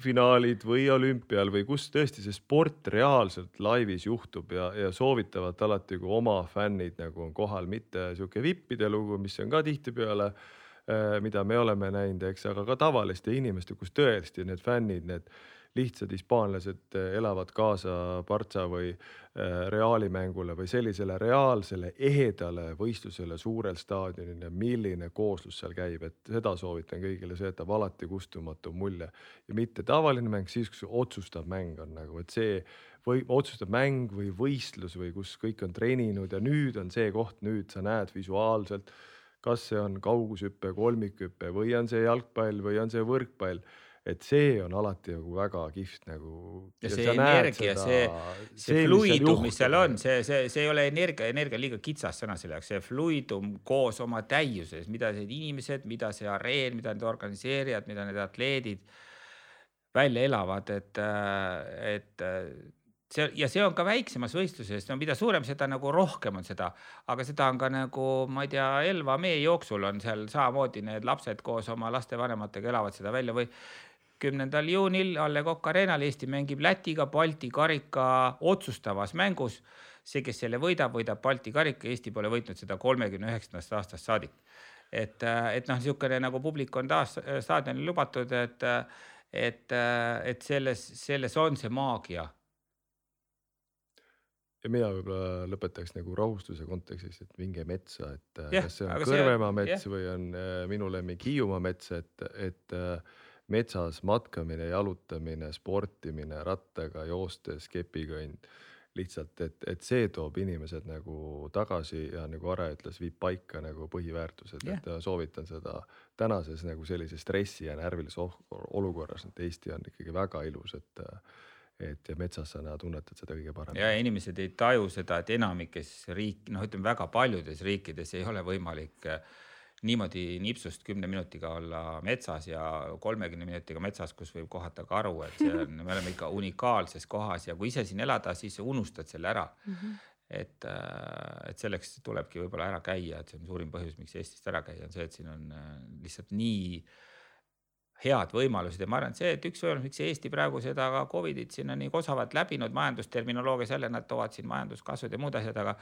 finaalid või olümpial või kus tõesti see sport reaalselt laivis juhtub ja, ja soovitavad alati, kui oma fännid nagu on kohal, mitte sihuke vippide lugu, mis on ka tihtipeale äh, mida me oleme näinud, eks, aga ka tavaliste inimeste, kus tõesti need fännid, need lihtsad hispaanlased eh, elavad kaasa Partsa või eh, Reali mängule või sellisele reaalsele ehedale võistlusele suurel staadionil ja milline kooslus seal käib, et seda soovitan kõigile, see jätab alati kustumatu mulje. Ja mitte tavaline mäng, siis kui otsustav mäng on nagu, et see või otsustav mäng või võistlus või kus kõik on treeninud ja nüüd on see koht, nüüd sa näed visuaalselt, kas see on kaugushüpe, kolmikhüpe või on see jalgpall või on see võrkpall et see on alati nagu väga kihvt nagu. ja see energia, see, see fluidum, mis seal on, see, see, see ei ole energia, energia liiga kitsas sõna selle jaoks, see fluidum koos oma täiuses, mida need inimesed, mida see areen, mida need organiseerijad, mida need atleedid välja elavad, et, et see ja see on ka väiksemas võistluses, no mida suurem, seda nagu rohkem on seda, aga seda on ka nagu ma ei tea, Elva mee jooksul on seal samamoodi need lapsed koos oma lastevanematega elavad seda välja või kümnendal juunil A Le Coq Arena'l Eesti mängib Lätiga Balti karika otsustavas mängus. see, kes selle võidab, võidab Balti karika, Eesti pole võitnud seda kolmekümne üheksandast aastast saadik. et, et noh, niisugune nagu publik on taas staadionil lubatud, et, et, et selles, selles on see maagia ja mina võib-olla lõpetaks nagu rahustuse kontekstis, et minge metsa, et yeah, kas see on Kõrvemaa see, mets yeah. või on äh, minu lemmik Hiiumaa mets, et, et äh, metsas matkamine, jalutamine, sportimine, rattaga joostes, kepikõnd lihtsalt, et, et see toob inimesed nagu tagasi ja nagu Are ütles, viib paika nagu põhiväärtused yeah., et soovitan seda tänases nagu sellise stressi ja närvilises olukorras, et Eesti on ikkagi väga ilus, et et ja metsas sa tunnetad seda kõige paremini. ja inimesed ei taju seda, et enamikes riik, noh, ütleme väga paljudes riikides ei ole võimalik äh, niimoodi nipsust kümne minutiga olla metsas ja kolmekümne minutiga metsas, kus võib kohata karu, et see on, me oleme ikka unikaalses kohas ja kui ise siin elada, siis unustad selle ära mm. -hmm et, äh, et selleks tulebki võib-olla ära käia, et see on suurim põhjus, miks Eestist ära käia, on see, et siin on äh, lihtsalt nii head võimalused ja ma arvan, et see, et üks võimalus, miks Eesti praegu seda Covidit siin on nii osavalt läbinud majandusterminoloogias jälle nad toovad siin majanduskasvud ja muud asjad, aga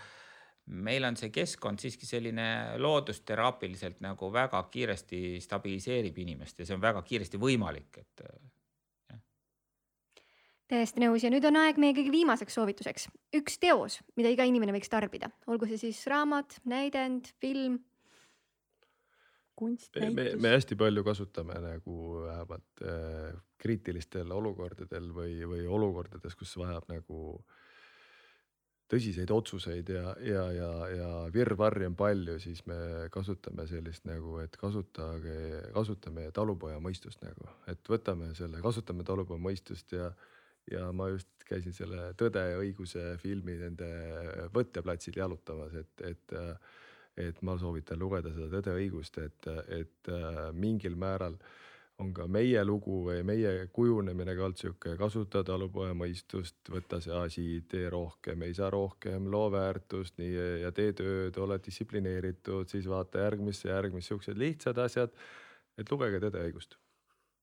meil on see keskkond siiski selline loodusteraapiliselt nagu väga kiiresti stabiliseerib inimest ja see on väga kiiresti võimalik, et täiesti nõus ja nüüd on aeg meie kõige viimaseks soovituseks, üks teos, mida iga inimene võiks tarbida, olgu see siis raamat, näidend, film. kunstnäitus. me, me hästi palju kasutame nagu vähemalt äh, kriitilistel olukordadel või, või olukordades, kus vajab nagu äh, tõsiseid otsuseid ja, ja, ja, ja virvarri on palju, siis me kasutame sellist nagu, et kasutage, kasutame talupoja mõistust nagu, et võtame selle, kasutame talupoja mõistust ja, ja ma just käisin selle Tõde ja õiguse filmi nende võtteplatsil jalutamas, et, et, et ma soovitan lugeda seda Tõde ja õigust, et, et mingil määral äh, on ka meie lugu või meie kujunemine ka olnud sihuke, kasuta talupoja mõistust, võta see asi, tee rohkem, ei saa rohkem, loo väärtust nii ja tee tööd, ole distsiplineeritud, siis vaata järgmisse, järgmisse, siuksed lihtsad asjad. et lugege Tõde ja õigust.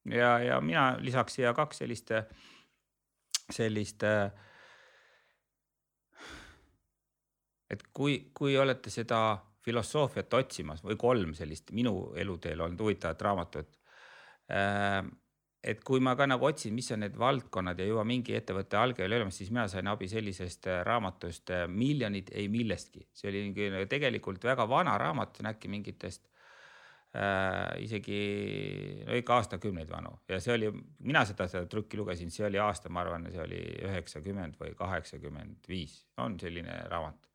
ja, ja mina lisaks siia kaks sellist, sellist. et kui, kui olete seda filosoofiat otsimas või kolm sellist minu eluteel olnud huvitavat raamatut et kui ma ka nagu otsin, mis on need valdkonnad ja juba mingi ettevõtte alge oli olemas, siis mina sain abi sellisest äh, raamatust äh, Miljonid ei millestki, see oli tegelikult väga vana raamat, see on äkki mingitest äh, isegi no ikka aastakümneid vanu. Ja see oli, mina seda, seda trükki lugesin, see oli aasta, ma arvan, see oli üheksakümmend või kaheksakümmend viis, on selline raamat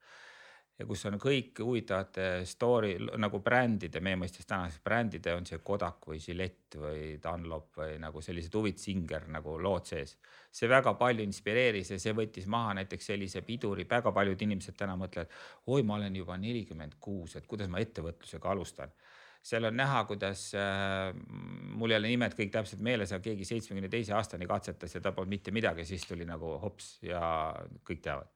ja kus on kõik huvitavate story nagu brändide, meie mõistes tänaseks brändide on see Kodak või Gillette või Dunlop või nagu sellised huvit Singer nagu lood sees. see väga palju inspireeris ja see võttis maha näiteks sellise piduri, väga paljud inimesed täna mõtlevad, oi, ma olen juba nelikümmend kuus, et kuidas ma ettevõtlusega alustan? Seal on näha, kuidas äh, mul ei ole nimed kõik täpselt meeles, aga keegi seitsmekümne teise aastani katsetas ja ta polnud mitte midagi, siis tuli nagu hops ja kõik teavad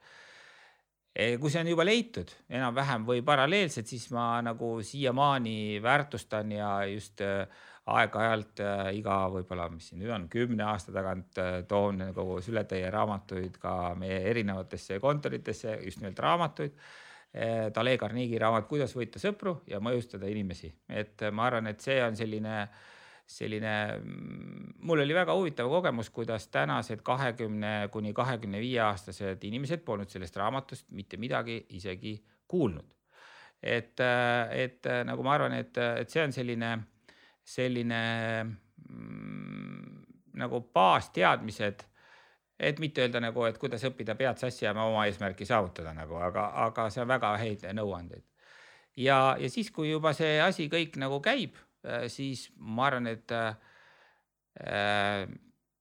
kui see on juba leitud enam-vähem või paralleelselt, siis ma nagu siiamaani väärtustan ja just äh, aeg-ajalt äh, iga võib-olla, mis siin nüüd on, kümne aasta tagant äh, toon nagu sületäie raamatuid ka meie erinevatesse kontoritesse, just nimelt raamatuid. Dale Carnegie raamat Kuidas võita sõpru ja mõjustada inimesi, et ma arvan, et see on selline äh, selline, mul oli väga huvitav kogemus, kuidas tänased kahekümne kuni kahekümne viie aastased inimesed polnud sellest raamatust mitte midagi isegi kuulnud. et, et nagu ma arvan, et, et see on selline, selline mm, nagu baasteadmised et mitte öelda nagu, et kuidas õppida pead sassi ja oma eesmärki saavutada nagu, aga, aga see on väga häid nõuandeid. ja, ja siis, kui juba see asi kõik nagu käib Äh, siis ma arvan, et äh, äh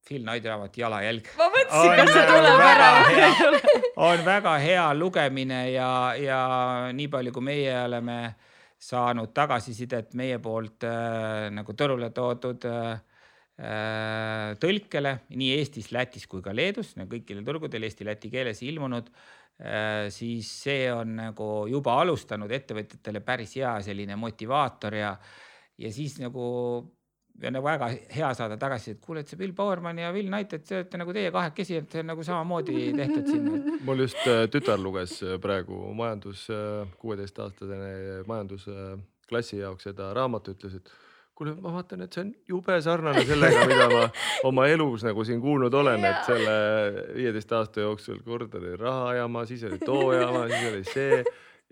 Phil Knighti raamat Jalajälg. ma mõtlesin, kas see tuleb ära. on väga hea lugemine ja, ja nii palju, kui meie oleme saanud tagasisidet meie poolt äh, nagu turule toodud äh, äh, tõlkele nii Eestis, Lätis kui ka Leedus, kõikidel turgudel eesti-läti keeles ilmunud äh,, siis see on nagu juba alustanud ettevõtjatele päris hea selline motivaator ja ja siis nagu ja nagu väga hea saada tagasi, et kuule, et see Bill Bowerman ja Will Knight, et te olete nagu teie kahekesi, et see on nagu samamoodi tehtud siin. mul just äh, tütar luges äh, praegu majandus, äh, kuueteistaastasene majandusklassi jaoks seda raamatut, ütles, et kuule, ma vaatan, et see on jube sarnane sellega, mida ma oma elus nagu siin kuulnud olen, et selle viieteist aasta jooksul kord oli rahajaama, siis oli too jaama, siis oli see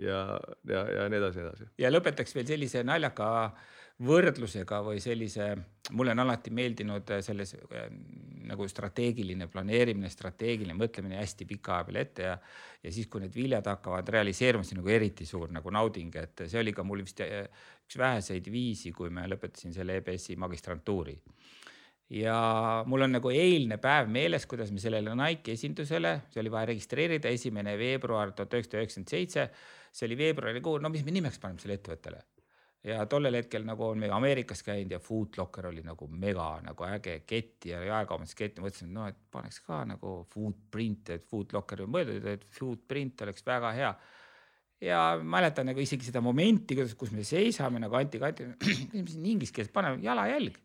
ja, ja, ja nii edasi, nii edasi. ja lõpetaks veel sellise naljaka äh, võrdlusega või sellise, mulle on alati meeldinud selles äh, nagu strateegiline planeerimine, strateegiline mõtlemine hästi pika aja peale ette ja, ja siis, kui need viljad hakkavad realiseeruma, see on nagu eriti suur nagu nauding, et see oli ka mul vist äh, üks väheseid viisi, kui ma lõpetasin selle EBS-i magistrantuuri ja mul on nagu eilne päev meeles, kuidas me sellele Nike esindusele, see oli vaja registreerida, esimene veebruar tuhat üheksasada üheksakümmend seitse, see oli veebruarikuu, no mis me nimeks paneme sellele ettevõttele ja tollel hetkel nagu on me Ameerikas käinud ja Food Locker oli nagu mega nagu äge kett ja jaekaubanduskett ja mõtlesin, et noh, et paneks ka nagu footprint, et Food Locker on mõeldud, et footprint oleks väga hea. ja mäletan nagu isegi seda momenti, kuidas, kus me seisame nagu Anti Kanti, küsime siin inglise keeles, paneme jalajälg.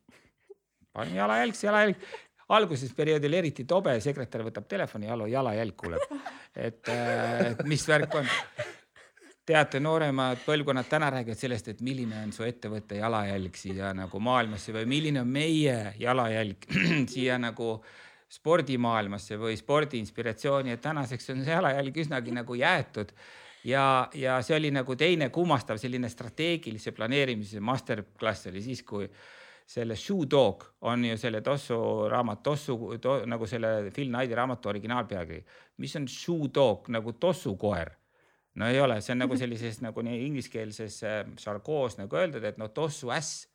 paneme jalajälg, jalajälg alguses perioodil eriti tobe, sekretär võtab telefoni, hallo, jalajälg kuuleb. äh, et mis värk on teate, nooremad põlvkonnad täna räägivad sellest, et milline on su ettevõtte jalajälg siia nagu maailmasse või milline on meie jalajälg siia nagu spordimaailmasse või spordi inspiratsiooni, et tänaseks on see jalajälg üsnagi nagu jäetud. ja, ja see oli nagu teine kummastav selline strateegilise planeerimise masterclass oli siis, kui selle Shoe Dog on ju selle Tossu raamat, Tossu to, nagu selle Phil Knighti raamatu originaalpealkiri, mis on Shoe Dog? Nagu tossukoer no ei ole, see on nagu sellises nagu nii ingliskeelses žargoos nagu öeldud, et no tossu äss.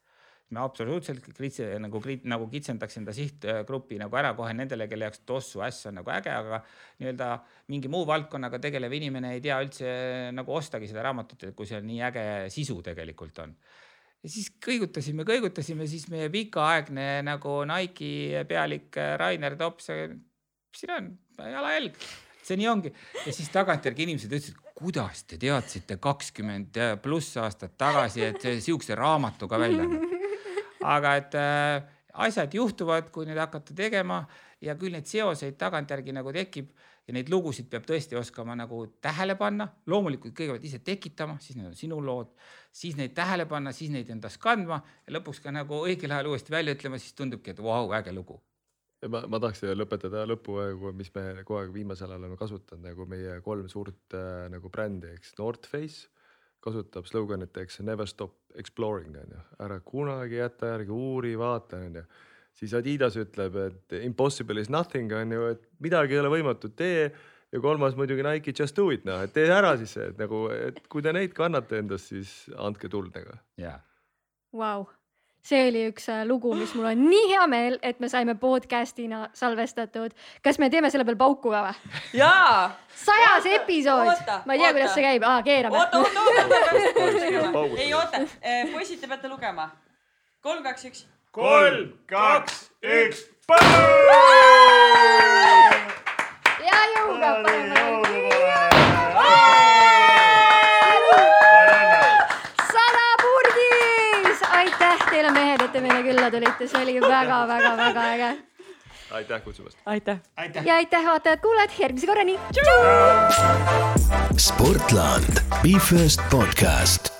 Me absoluutselt kritsi, nagu, nagu kitsendaks enda sihtgrupi nagu ära kohe nendele, kelle jaoks tossu äss on nagu äge, aga nii-öelda mingi muu valdkonnaga tegelev inimene ei tea üldse nagu ostagi seda raamatut, et kui seal nii äge sisu tegelikult on. ja siis kõigutasime, kõigutasime, siis meie pikaaegne nagu Nike'i pealik Rainer Tops, siin on jalajälg see nii ongi. Ja siis tagantjärgi inimesed ütlesid, kuidas te teadsite kakskümmend pluss aastat tagasi, et sihukese raamatuga välja annab. aga et äh, asjad juhtuvad, kui nüüd hakata tegema ja küll neid seoseid tagantjärgi nagu tekib ja neid lugusid peab tõesti oskama nagu tähele panna, loomulikult kõigepealt ise tekitama, siis need on sinu lood, siis neid tähele panna, siis neid endas kandma ja lõpuks ka nagu õigel ajal uuesti välja ütlema, siis tundubki, et vau, äge lugu ma, ma tahaks lõpetada lõppu, mis me kogu aeg viimasel ajal oleme kasutanud nagu meie kolm suurt äh, nagu brändi, eks North Face kasutab sloganit, eks never stop exploring on ju, ära kunagi jäta järgi, uuri, vaata on ju. siis Adidas ütleb, et impossible is nothing on ju, et midagi ei ole võimatu, tee. ja kolmas muidugi Nike just do it noh, et tee ära siis see, et nagu, et kui te neid kannate endast, siis andke tuld nagu. jaa. Vau see oli üks äh, lugu, mis mul on nii hea meel, et me saime podcast'ina salvestatud. kas me teeme selle peal pauku ka või? jaa. sajas episood. ma ei tea, kuidas see käib, aa keerame. oota, oota, oota. ei oota, eh, poisid, te peate lugema. kolm, kaks, üks. kolm, kaks, üks. ja jõuga paneme. Teile mehed, et te meile külla tulite, see oli väga-väga-väga äge. aitäh kutsumast. aitäh. ja aitäh, vaatajad-kuulajad, järgmise korrani. Sportland, Be First podcast